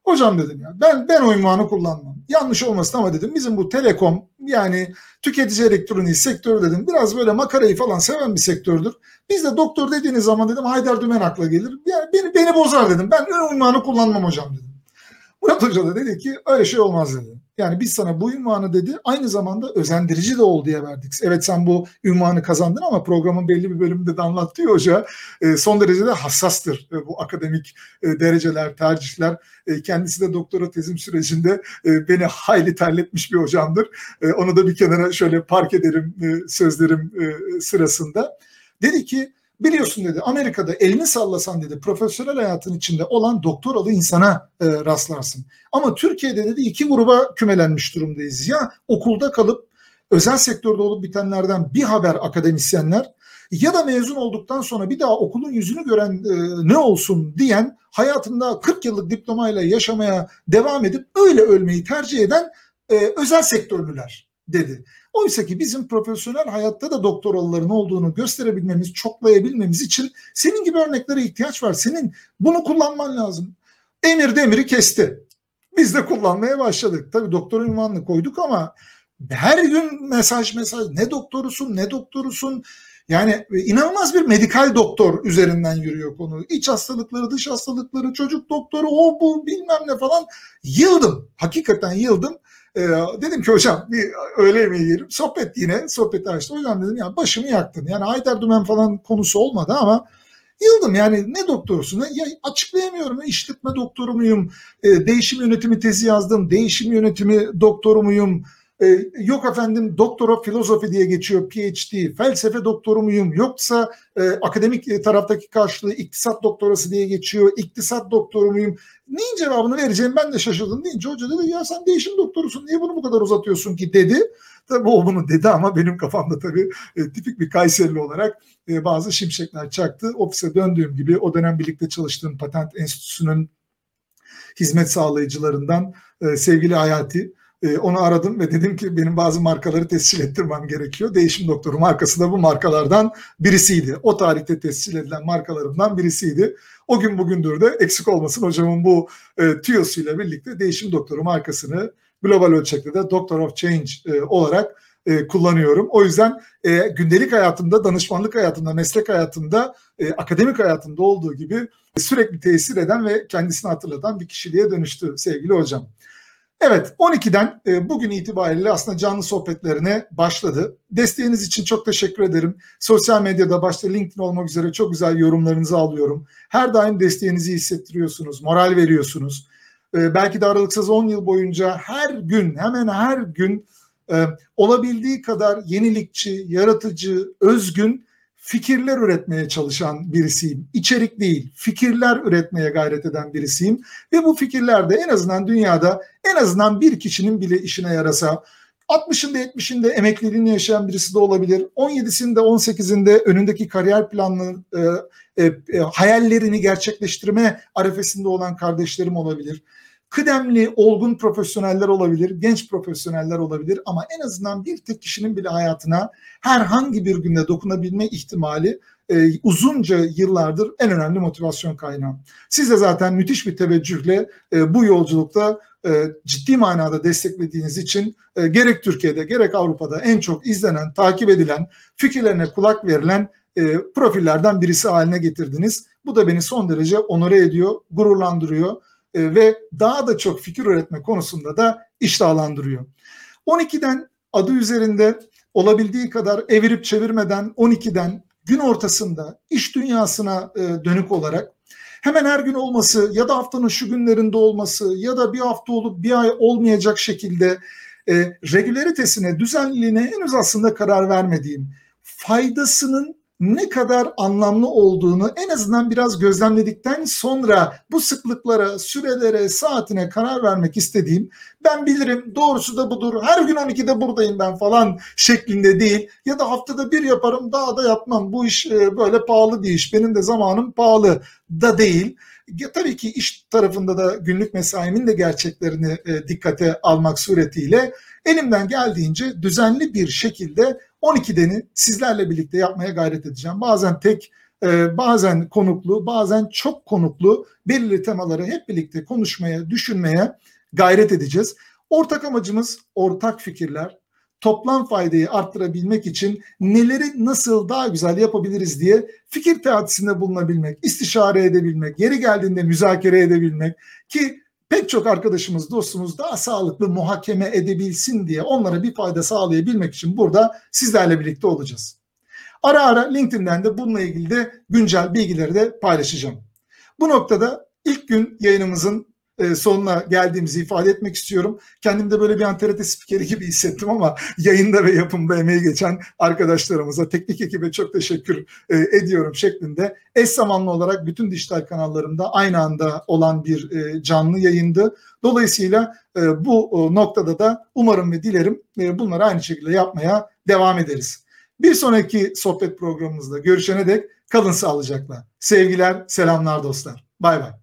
Hocam dedim ya ben ben o ünvanı kullanmam. Yanlış olmasın ama dedim bizim bu telekom yani tüketici elektroniği sektörü dedim biraz böyle makarayı falan seven bir sektördür. Biz de doktor dediğiniz zaman dedim Haydar Dümen akla gelir. Yani beni, beni bozar dedim. Ben ünvanı kullanmam hocam dedim. Murat Hoca da dedi ki öyle şey olmaz dedi. Yani biz sana bu ünvanı dedi aynı zamanda özendirici de ol diye verdik. Evet sen bu ünvanı kazandın ama programın belli bir bölümünde de anlattı hoca. E, son derecede hassastır e, bu akademik e, dereceler, tercihler. Kendisi de doktora tezim sürecinde beni hayli terletmiş bir hocamdır. Onu da bir kenara şöyle park ederim sözlerim sırasında. Dedi ki Biliyorsun dedi Amerika'da elini sallasan dedi profesyonel hayatın içinde olan doktoralı insana e, rastlarsın. Ama Türkiye'de dedi iki gruba kümelenmiş durumdayız. Ya okulda kalıp özel sektörde olup bitenlerden bir haber akademisyenler ya da mezun olduktan sonra bir daha okulun yüzünü gören e, ne olsun diyen hayatında 40 yıllık diplomayla yaşamaya devam edip öyle ölmeyi tercih eden e, özel sektörlüler dedi. Oysa ki bizim profesyonel hayatta da doktoralıların olduğunu gösterebilmemiz, çoklayabilmemiz için senin gibi örneklere ihtiyaç var. Senin bunu kullanman lazım. Emir demiri kesti. Biz de kullanmaya başladık. Tabii doktor ünvanını koyduk ama her gün mesaj mesaj ne doktorusun ne doktorusun yani inanılmaz bir medikal doktor üzerinden yürüyor konu. İç hastalıkları, dış hastalıkları, çocuk doktoru, o bu bilmem ne falan. Yıldım. Hakikaten yıldım. E, dedim ki hocam bir öğle yemeği yiyelim. Sohbet yine sohbeti açtı. Hocam dedim ya başımı yaktın. Yani Haydar Dümen falan konusu olmadı ama yıldım yani ne doktorusun? Ya açıklayamıyorum. İşletme doktoru muyum? E, değişim yönetimi tezi yazdım. Değişim yönetimi doktoru muyum? Ee, yok efendim Doktor of Philosophy diye geçiyor PhD, felsefe doktoru muyum? Yoksa e, akademik e, taraftaki karşılığı iktisat doktorası diye geçiyor, iktisat doktoru muyum? Neyin cevabını vereceğim ben de şaşırdım deyince hoca dedi ya sen değişim doktorusun niye bunu bu kadar uzatıyorsun ki dedi. Tabii o bunu dedi ama benim kafamda tabii e, tipik bir Kayserili olarak e, bazı şimşekler çaktı. Ofise döndüğüm gibi o dönem birlikte çalıştığım Patent Enstitüsü'nün hizmet sağlayıcılarından e, sevgili Hayati e, onu aradım ve dedim ki benim bazı markaları tescil ettirmem gerekiyor. Değişim Doktoru markası da bu markalardan birisiydi. O tarihte tescil edilen markalarımdan birisiydi. O gün bugündür de eksik olmasın hocamın bu e, tüyosuyla birlikte Değişim Doktoru markasını global ölçekte de Doctor of Change e, olarak e, kullanıyorum. O yüzden e, gündelik hayatımda, danışmanlık hayatımda, meslek hayatımda, e, akademik hayatımda olduğu gibi sürekli tesir eden ve kendisini hatırlatan bir kişiliğe dönüştü sevgili hocam. Evet 12'den e, bugün itibariyle aslında canlı sohbetlerine başladı. Desteğiniz için çok teşekkür ederim. Sosyal medyada başta LinkedIn olmak üzere çok güzel yorumlarınızı alıyorum. Her daim desteğinizi hissettiriyorsunuz, moral veriyorsunuz. E, belki de aralıksız 10 yıl boyunca her gün hemen her gün e, olabildiği kadar yenilikçi, yaratıcı, özgün fikirler üretmeye çalışan birisiyim. İçerik değil, fikirler üretmeye gayret eden birisiyim. Ve bu fikirler de en azından dünyada en azından bir kişinin bile işine yarasa 60'ında 70'inde emekliliğini yaşayan birisi de olabilir. 17'sinde 18'inde önündeki kariyer planını e, e, e, hayallerini gerçekleştirme arefesinde olan kardeşlerim olabilir kıdemli, olgun profesyoneller olabilir, genç profesyoneller olabilir ama en azından bir tek kişinin bile hayatına herhangi bir günde dokunabilme ihtimali e, uzunca yıllardır en önemli motivasyon kaynağı. Siz de zaten müthiş bir teveccühle e, bu yolculukta e, ciddi manada desteklediğiniz için e, gerek Türkiye'de gerek Avrupa'da en çok izlenen, takip edilen, fikirlerine kulak verilen e, profillerden birisi haline getirdiniz. Bu da beni son derece onore ediyor, gururlandırıyor e, ve daha da çok fikir üretme konusunda da iştahlandırıyor. 12'den adı üzerinde olabildiği kadar evirip çevirmeden 12'den gün ortasında iş dünyasına e, dönük olarak hemen her gün olması ya da haftanın şu günlerinde olması ya da bir hafta olup bir ay olmayacak şekilde e, regülaritesine, düzenliliğine henüz aslında karar vermediğim, faydasının ne kadar anlamlı olduğunu en azından biraz gözlemledikten sonra bu sıklıklara, sürelere, saatine karar vermek istediğim ben bilirim doğrusu da budur her gün 12'de buradayım ben falan şeklinde değil ya da haftada bir yaparım daha da yapmam bu iş e, böyle pahalı bir iş benim de zamanım pahalı da değil. Ya, tabii ki iş tarafında da günlük mesaimin de gerçeklerini e, dikkate almak suretiyle elimden geldiğince düzenli bir şekilde 12'deni sizlerle birlikte yapmaya gayret edeceğim. Bazen tek e, bazen konuklu, bazen çok konuklu belirli temaları hep birlikte konuşmaya, düşünmeye gayret edeceğiz. Ortak amacımız ortak fikirler, toplam faydayı arttırabilmek için neleri nasıl daha güzel yapabiliriz diye fikir teatisinde bulunabilmek, istişare edebilmek, yeri geldiğinde müzakere edebilmek ki pek çok arkadaşımız, dostumuz daha sağlıklı muhakeme edebilsin diye onlara bir fayda sağlayabilmek için burada sizlerle birlikte olacağız. Ara ara LinkedIn'den de bununla ilgili de güncel bilgileri de paylaşacağım. Bu noktada ilk gün yayınımızın e, sonuna geldiğimizi ifade etmek istiyorum. Kendimde böyle bir TRT spikeri gibi hissettim ama yayında ve yapımda emeği geçen arkadaşlarımıza, teknik ekibe çok teşekkür e, ediyorum şeklinde. Eş zamanlı olarak bütün dijital kanallarımda aynı anda olan bir e, canlı yayındı. Dolayısıyla bu noktada da umarım ve dilerim bunları aynı şekilde yapmaya devam ederiz. Bir sonraki sohbet programımızda görüşene dek kalın sağlıcakla. Sevgiler, selamlar dostlar. Bay bay.